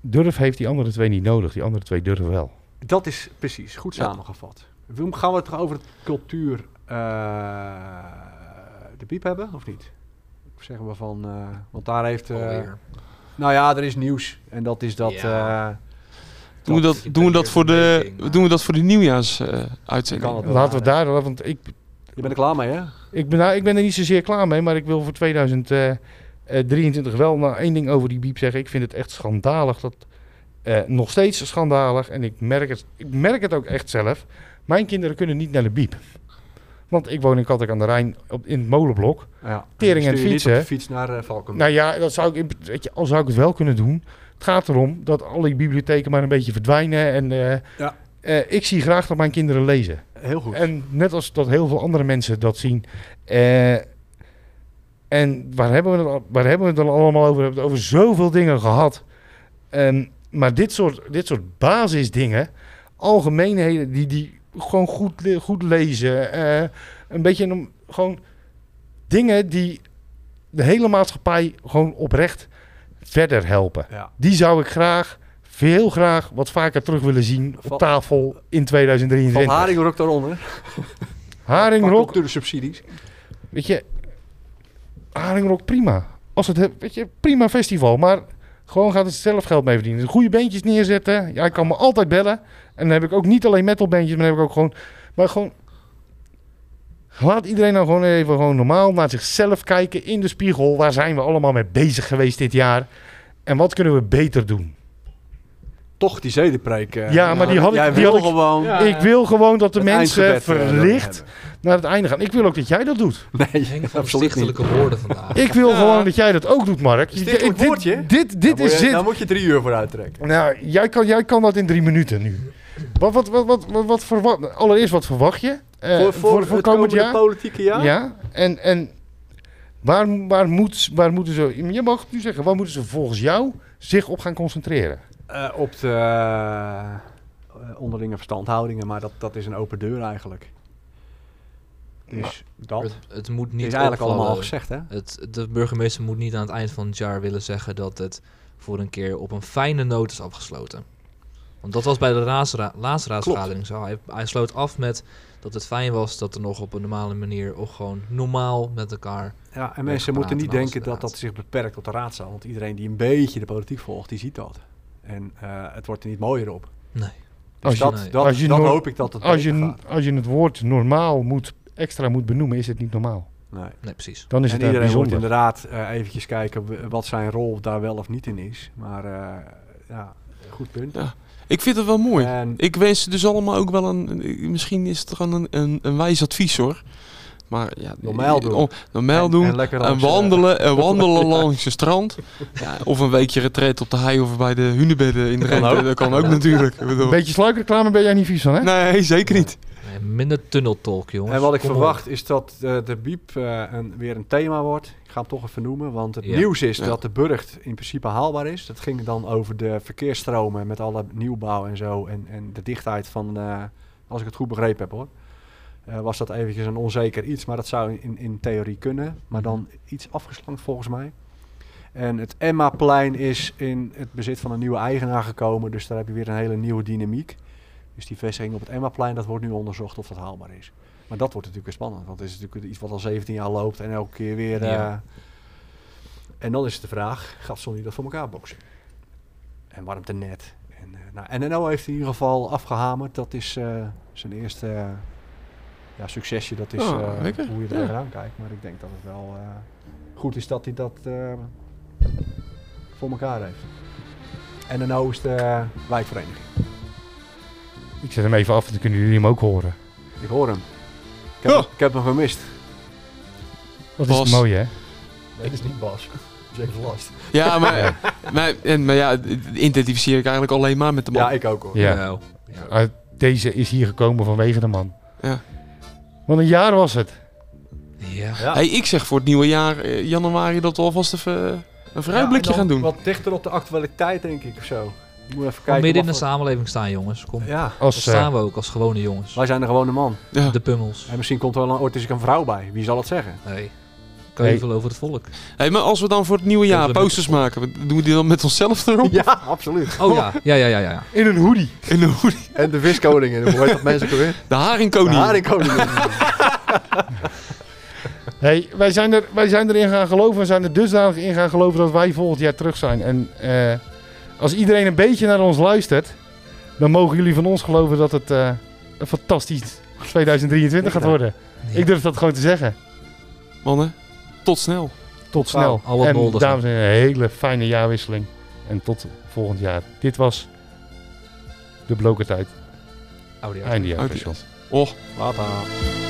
Durf heeft die andere twee niet nodig. Die andere twee durven wel. Dat is precies, goed Ja. samengevat. We- Gaan we het toch over het cultuur eh, de piep hebben, of niet? Of zeggen we van, eh, want daar heeft, eh, nou ja, er is nieuws. En dat is dat, Ja. Eh, Doen we dat, doen we dat voor de, doen we dat voor de nieuwjaarsuitzending? Wel. Laten we daar, want ik, je bent er klaar mee, hè? ik, ben, nou, ik ben er niet zozeer klaar mee. Maar ik wil voor 2023 wel nou één ding over die biep zeggen. Ik vind het echt schandalig. Dat, eh, nog steeds schandalig. En ik merk, het, ik merk het ook echt zelf. Mijn kinderen kunnen niet naar de biep. Want ik woon in Kattek aan de Rijn op, in het molenblok. Ja. Tering en niet fietsen, op de hè? fiets naar uh, Valken. Nou ja, dat zou ik, weet je, al zou ik het wel kunnen doen. Het gaat erom dat alle die bibliotheken maar een beetje verdwijnen. En eh, Ja. eh, ik zie graag dat mijn kinderen lezen. Heel goed. En net als dat heel veel andere mensen dat zien. Eh, en waar hebben, we het, waar hebben we het dan allemaal over? We hebben het over zoveel dingen gehad. En, maar dit soort, dit soort basisdingen, algemeenheden die, die gewoon goed, goed lezen. een beetje een, gewoon dingen die de hele maatschappij gewoon oprecht verder helpen. ja. Die zou ik graag, veel graag, wat vaker terug willen zien op tafel in Van 2023. Haringrok daaronder. Haringrok, de subsidies. weet je, Haringrok prima. Als het, weet je, prima festival, maar gewoon gaat het zelf geld mee verdienen. Goede beentjes neerzetten, ja, ik kan me altijd bellen. En dan heb ik ook niet alleen metalbeentjes, maar dan heb ik ook gewoon, maar gewoon, laat iedereen nou gewoon even gewoon normaal naar zichzelf kijken in de spiegel. Waar zijn we allemaal mee bezig geweest dit jaar? En wat kunnen we beter doen? Toch die zedenpreek. eh, Ja, maar die had ik- Jij die wil had ik- gewoon Ja. ik wil gewoon dat de mensen eh, verlicht naar het einde gaan. Ik wil ook dat jij dat doet. Nee, absoluut niet. woorden vandaag. Ik wil Ja. gewoon dat jij dat ook doet, Mark. Stichtelijk dit, woordje? dit, dit Dan is moet je- dit. Dan moet je drie uur voor uittrekken. Nou, jij kan, jij kan dat in drie minuten nu. Wat, wat, wat, wat, wat, wat verwa- Allereerst, wat verwacht je eh, voor, voor, het komend komende jaar? politieke jaar? Ja. En, en waar, waar, moet, waar moeten ze... Je mag het nu zeggen. Waar moeten ze volgens jou zich op gaan concentreren? Eh, op de eh, onderlinge verstandhoudingen, maar dat, dat is een open deur eigenlijk. Dus dat Het, het moet niet is eigenlijk opvallen. allemaal al gezegd, hè? Het, de burgemeester moet niet aan het eind van het jaar willen zeggen dat het voor een keer op een fijne noot is afgesloten. Want dat was bij de laatste raadsvergadering zo. Hij, hij sloot af met dat het fijn was dat er nog op een normale manier of gewoon normaal met elkaar. Ja, en mensen moeten niet denken dat dat zich beperkt tot de raadzaal. Want iedereen die een beetje de politiek volgt, die ziet dat. En eh, het wordt er niet mooier op. Nee. Dus Als je- dat, nee. dat, als je dan hoop ik dat het Als je, gaat. als je het woord normaal moet, extra moet benoemen, is het niet normaal. Nee. Nee, precies. Dan is en het iedereen moet inderdaad eh, eventjes kijken wat zijn rol daar wel of niet in is. Maar eh, ja, goed punt. Ja. Ik vind het wel mooi. En Ik wens ze dus allemaal ook wel een... Misschien is het gewoon een, een, een wijs advies hoor. Maar ja... Normaal doen. oh, normaal En- doen. en lekker En langs, eh, wandelen, en wandelen langs het strand. Ja, of een weekje retreat op de hei of bij de hunebedden in de Kan Rente. ook. Dat kan ook natuurlijk. Ik bedoel- Een beetje sluikreclame ben jij niet vies van, hè? Nee, zeker niet. Nee, minder tunneltalk, jongens. En wat ik Kom op. verwacht is dat eh, de biep eh, een, weer een thema wordt. Ga hem toch even noemen, want het Ja. nieuws is Ja. dat de burcht in principe haalbaar is. Dat ging dan over de verkeersstromen met alle nieuwbouw en zo. En, en de dichtheid van, eh, als ik het goed begrepen heb hoor. eh, was dat eventjes een onzeker iets, maar dat zou in, in theorie kunnen. Maar dan iets afgeslankt volgens mij. En het Emmaplein is in het bezit van een nieuwe eigenaar gekomen. Dus daar heb je weer een hele nieuwe dynamiek. Dus die vestiging op het Emmaplein, dat wordt nu onderzocht of dat haalbaar is. Maar dat wordt natuurlijk weer spannend. Want het is natuurlijk iets wat al 17 jaar loopt en elke keer weer... eh, Ja. en dan is het de vraag, gaat Sonny dat voor elkaar boksen? En warmtenet. En, eh nou, NNO heeft in ieder geval afgehamerd. Dat is eh, zijn eerste ja, succesje. Dat is Oh, hoe je er Ja. tegenaan kijkt. Maar ik denk dat het wel goed is dat hij dat voor elkaar heeft. NNO is de wijkvereniging. Ik zet hem even af, dan kunnen jullie hem ook horen. Ik hoor hem. Ik heb, Ja. ik heb hem gemist. Dat is mooi, hè? Nee, dat is niet Bas. James Last. Ja, maar, maar, en, maar ja, identificeer ik eigenlijk alleen maar met de man. Ja, ik ook hoor. Ja. Nou, Ah, deze is hier gekomen vanwege de man. Ja. Wat een jaar was het. ja. Ja. Hey, ik zeg voor het nieuwe jaar, eh, januari, dat we alvast even eh, een vooruitblikje Ja, gaan doen. Wat dichter op de actualiteit, denk ik, of zo. Je moet even kijken. midden in de samenleving staan, jongens. Kom. Ja, Als, eh, staan we ook als gewone jongens. wij zijn de gewone man. Ja. De pummels. En misschien komt er wel een, ooit eens een vrouw bij. Wie zal het zeggen? Nee. Keuvel over het volk. Hey, maar als we dan voor het nieuwe jaar posters de maken, doen we die dan met onszelf erop? Ja, absoluut. Oh ja, ja, ja, ja, ja. in een hoodie. In de hoodie. En de viskoningin. Hoe heet dat mensen ook weer? De De haringkoning. haringkoningin. Hey, wij, zijn er, wij zijn erin gaan geloven. We zijn er dusdanig in gaan geloven dat wij volgend jaar terug zijn. En eh, als iedereen een beetje naar ons luistert, dan mogen jullie van ons geloven dat het eh, een fantastisch 2023 gaat worden. Ik durf dat gewoon te zeggen. Mannen, tot snel. Tot snel. En dames en heren, een hele fijne jaarwisseling. En tot volgend jaar. Dit was de blokertijd. Oké. special. Oh. Baba.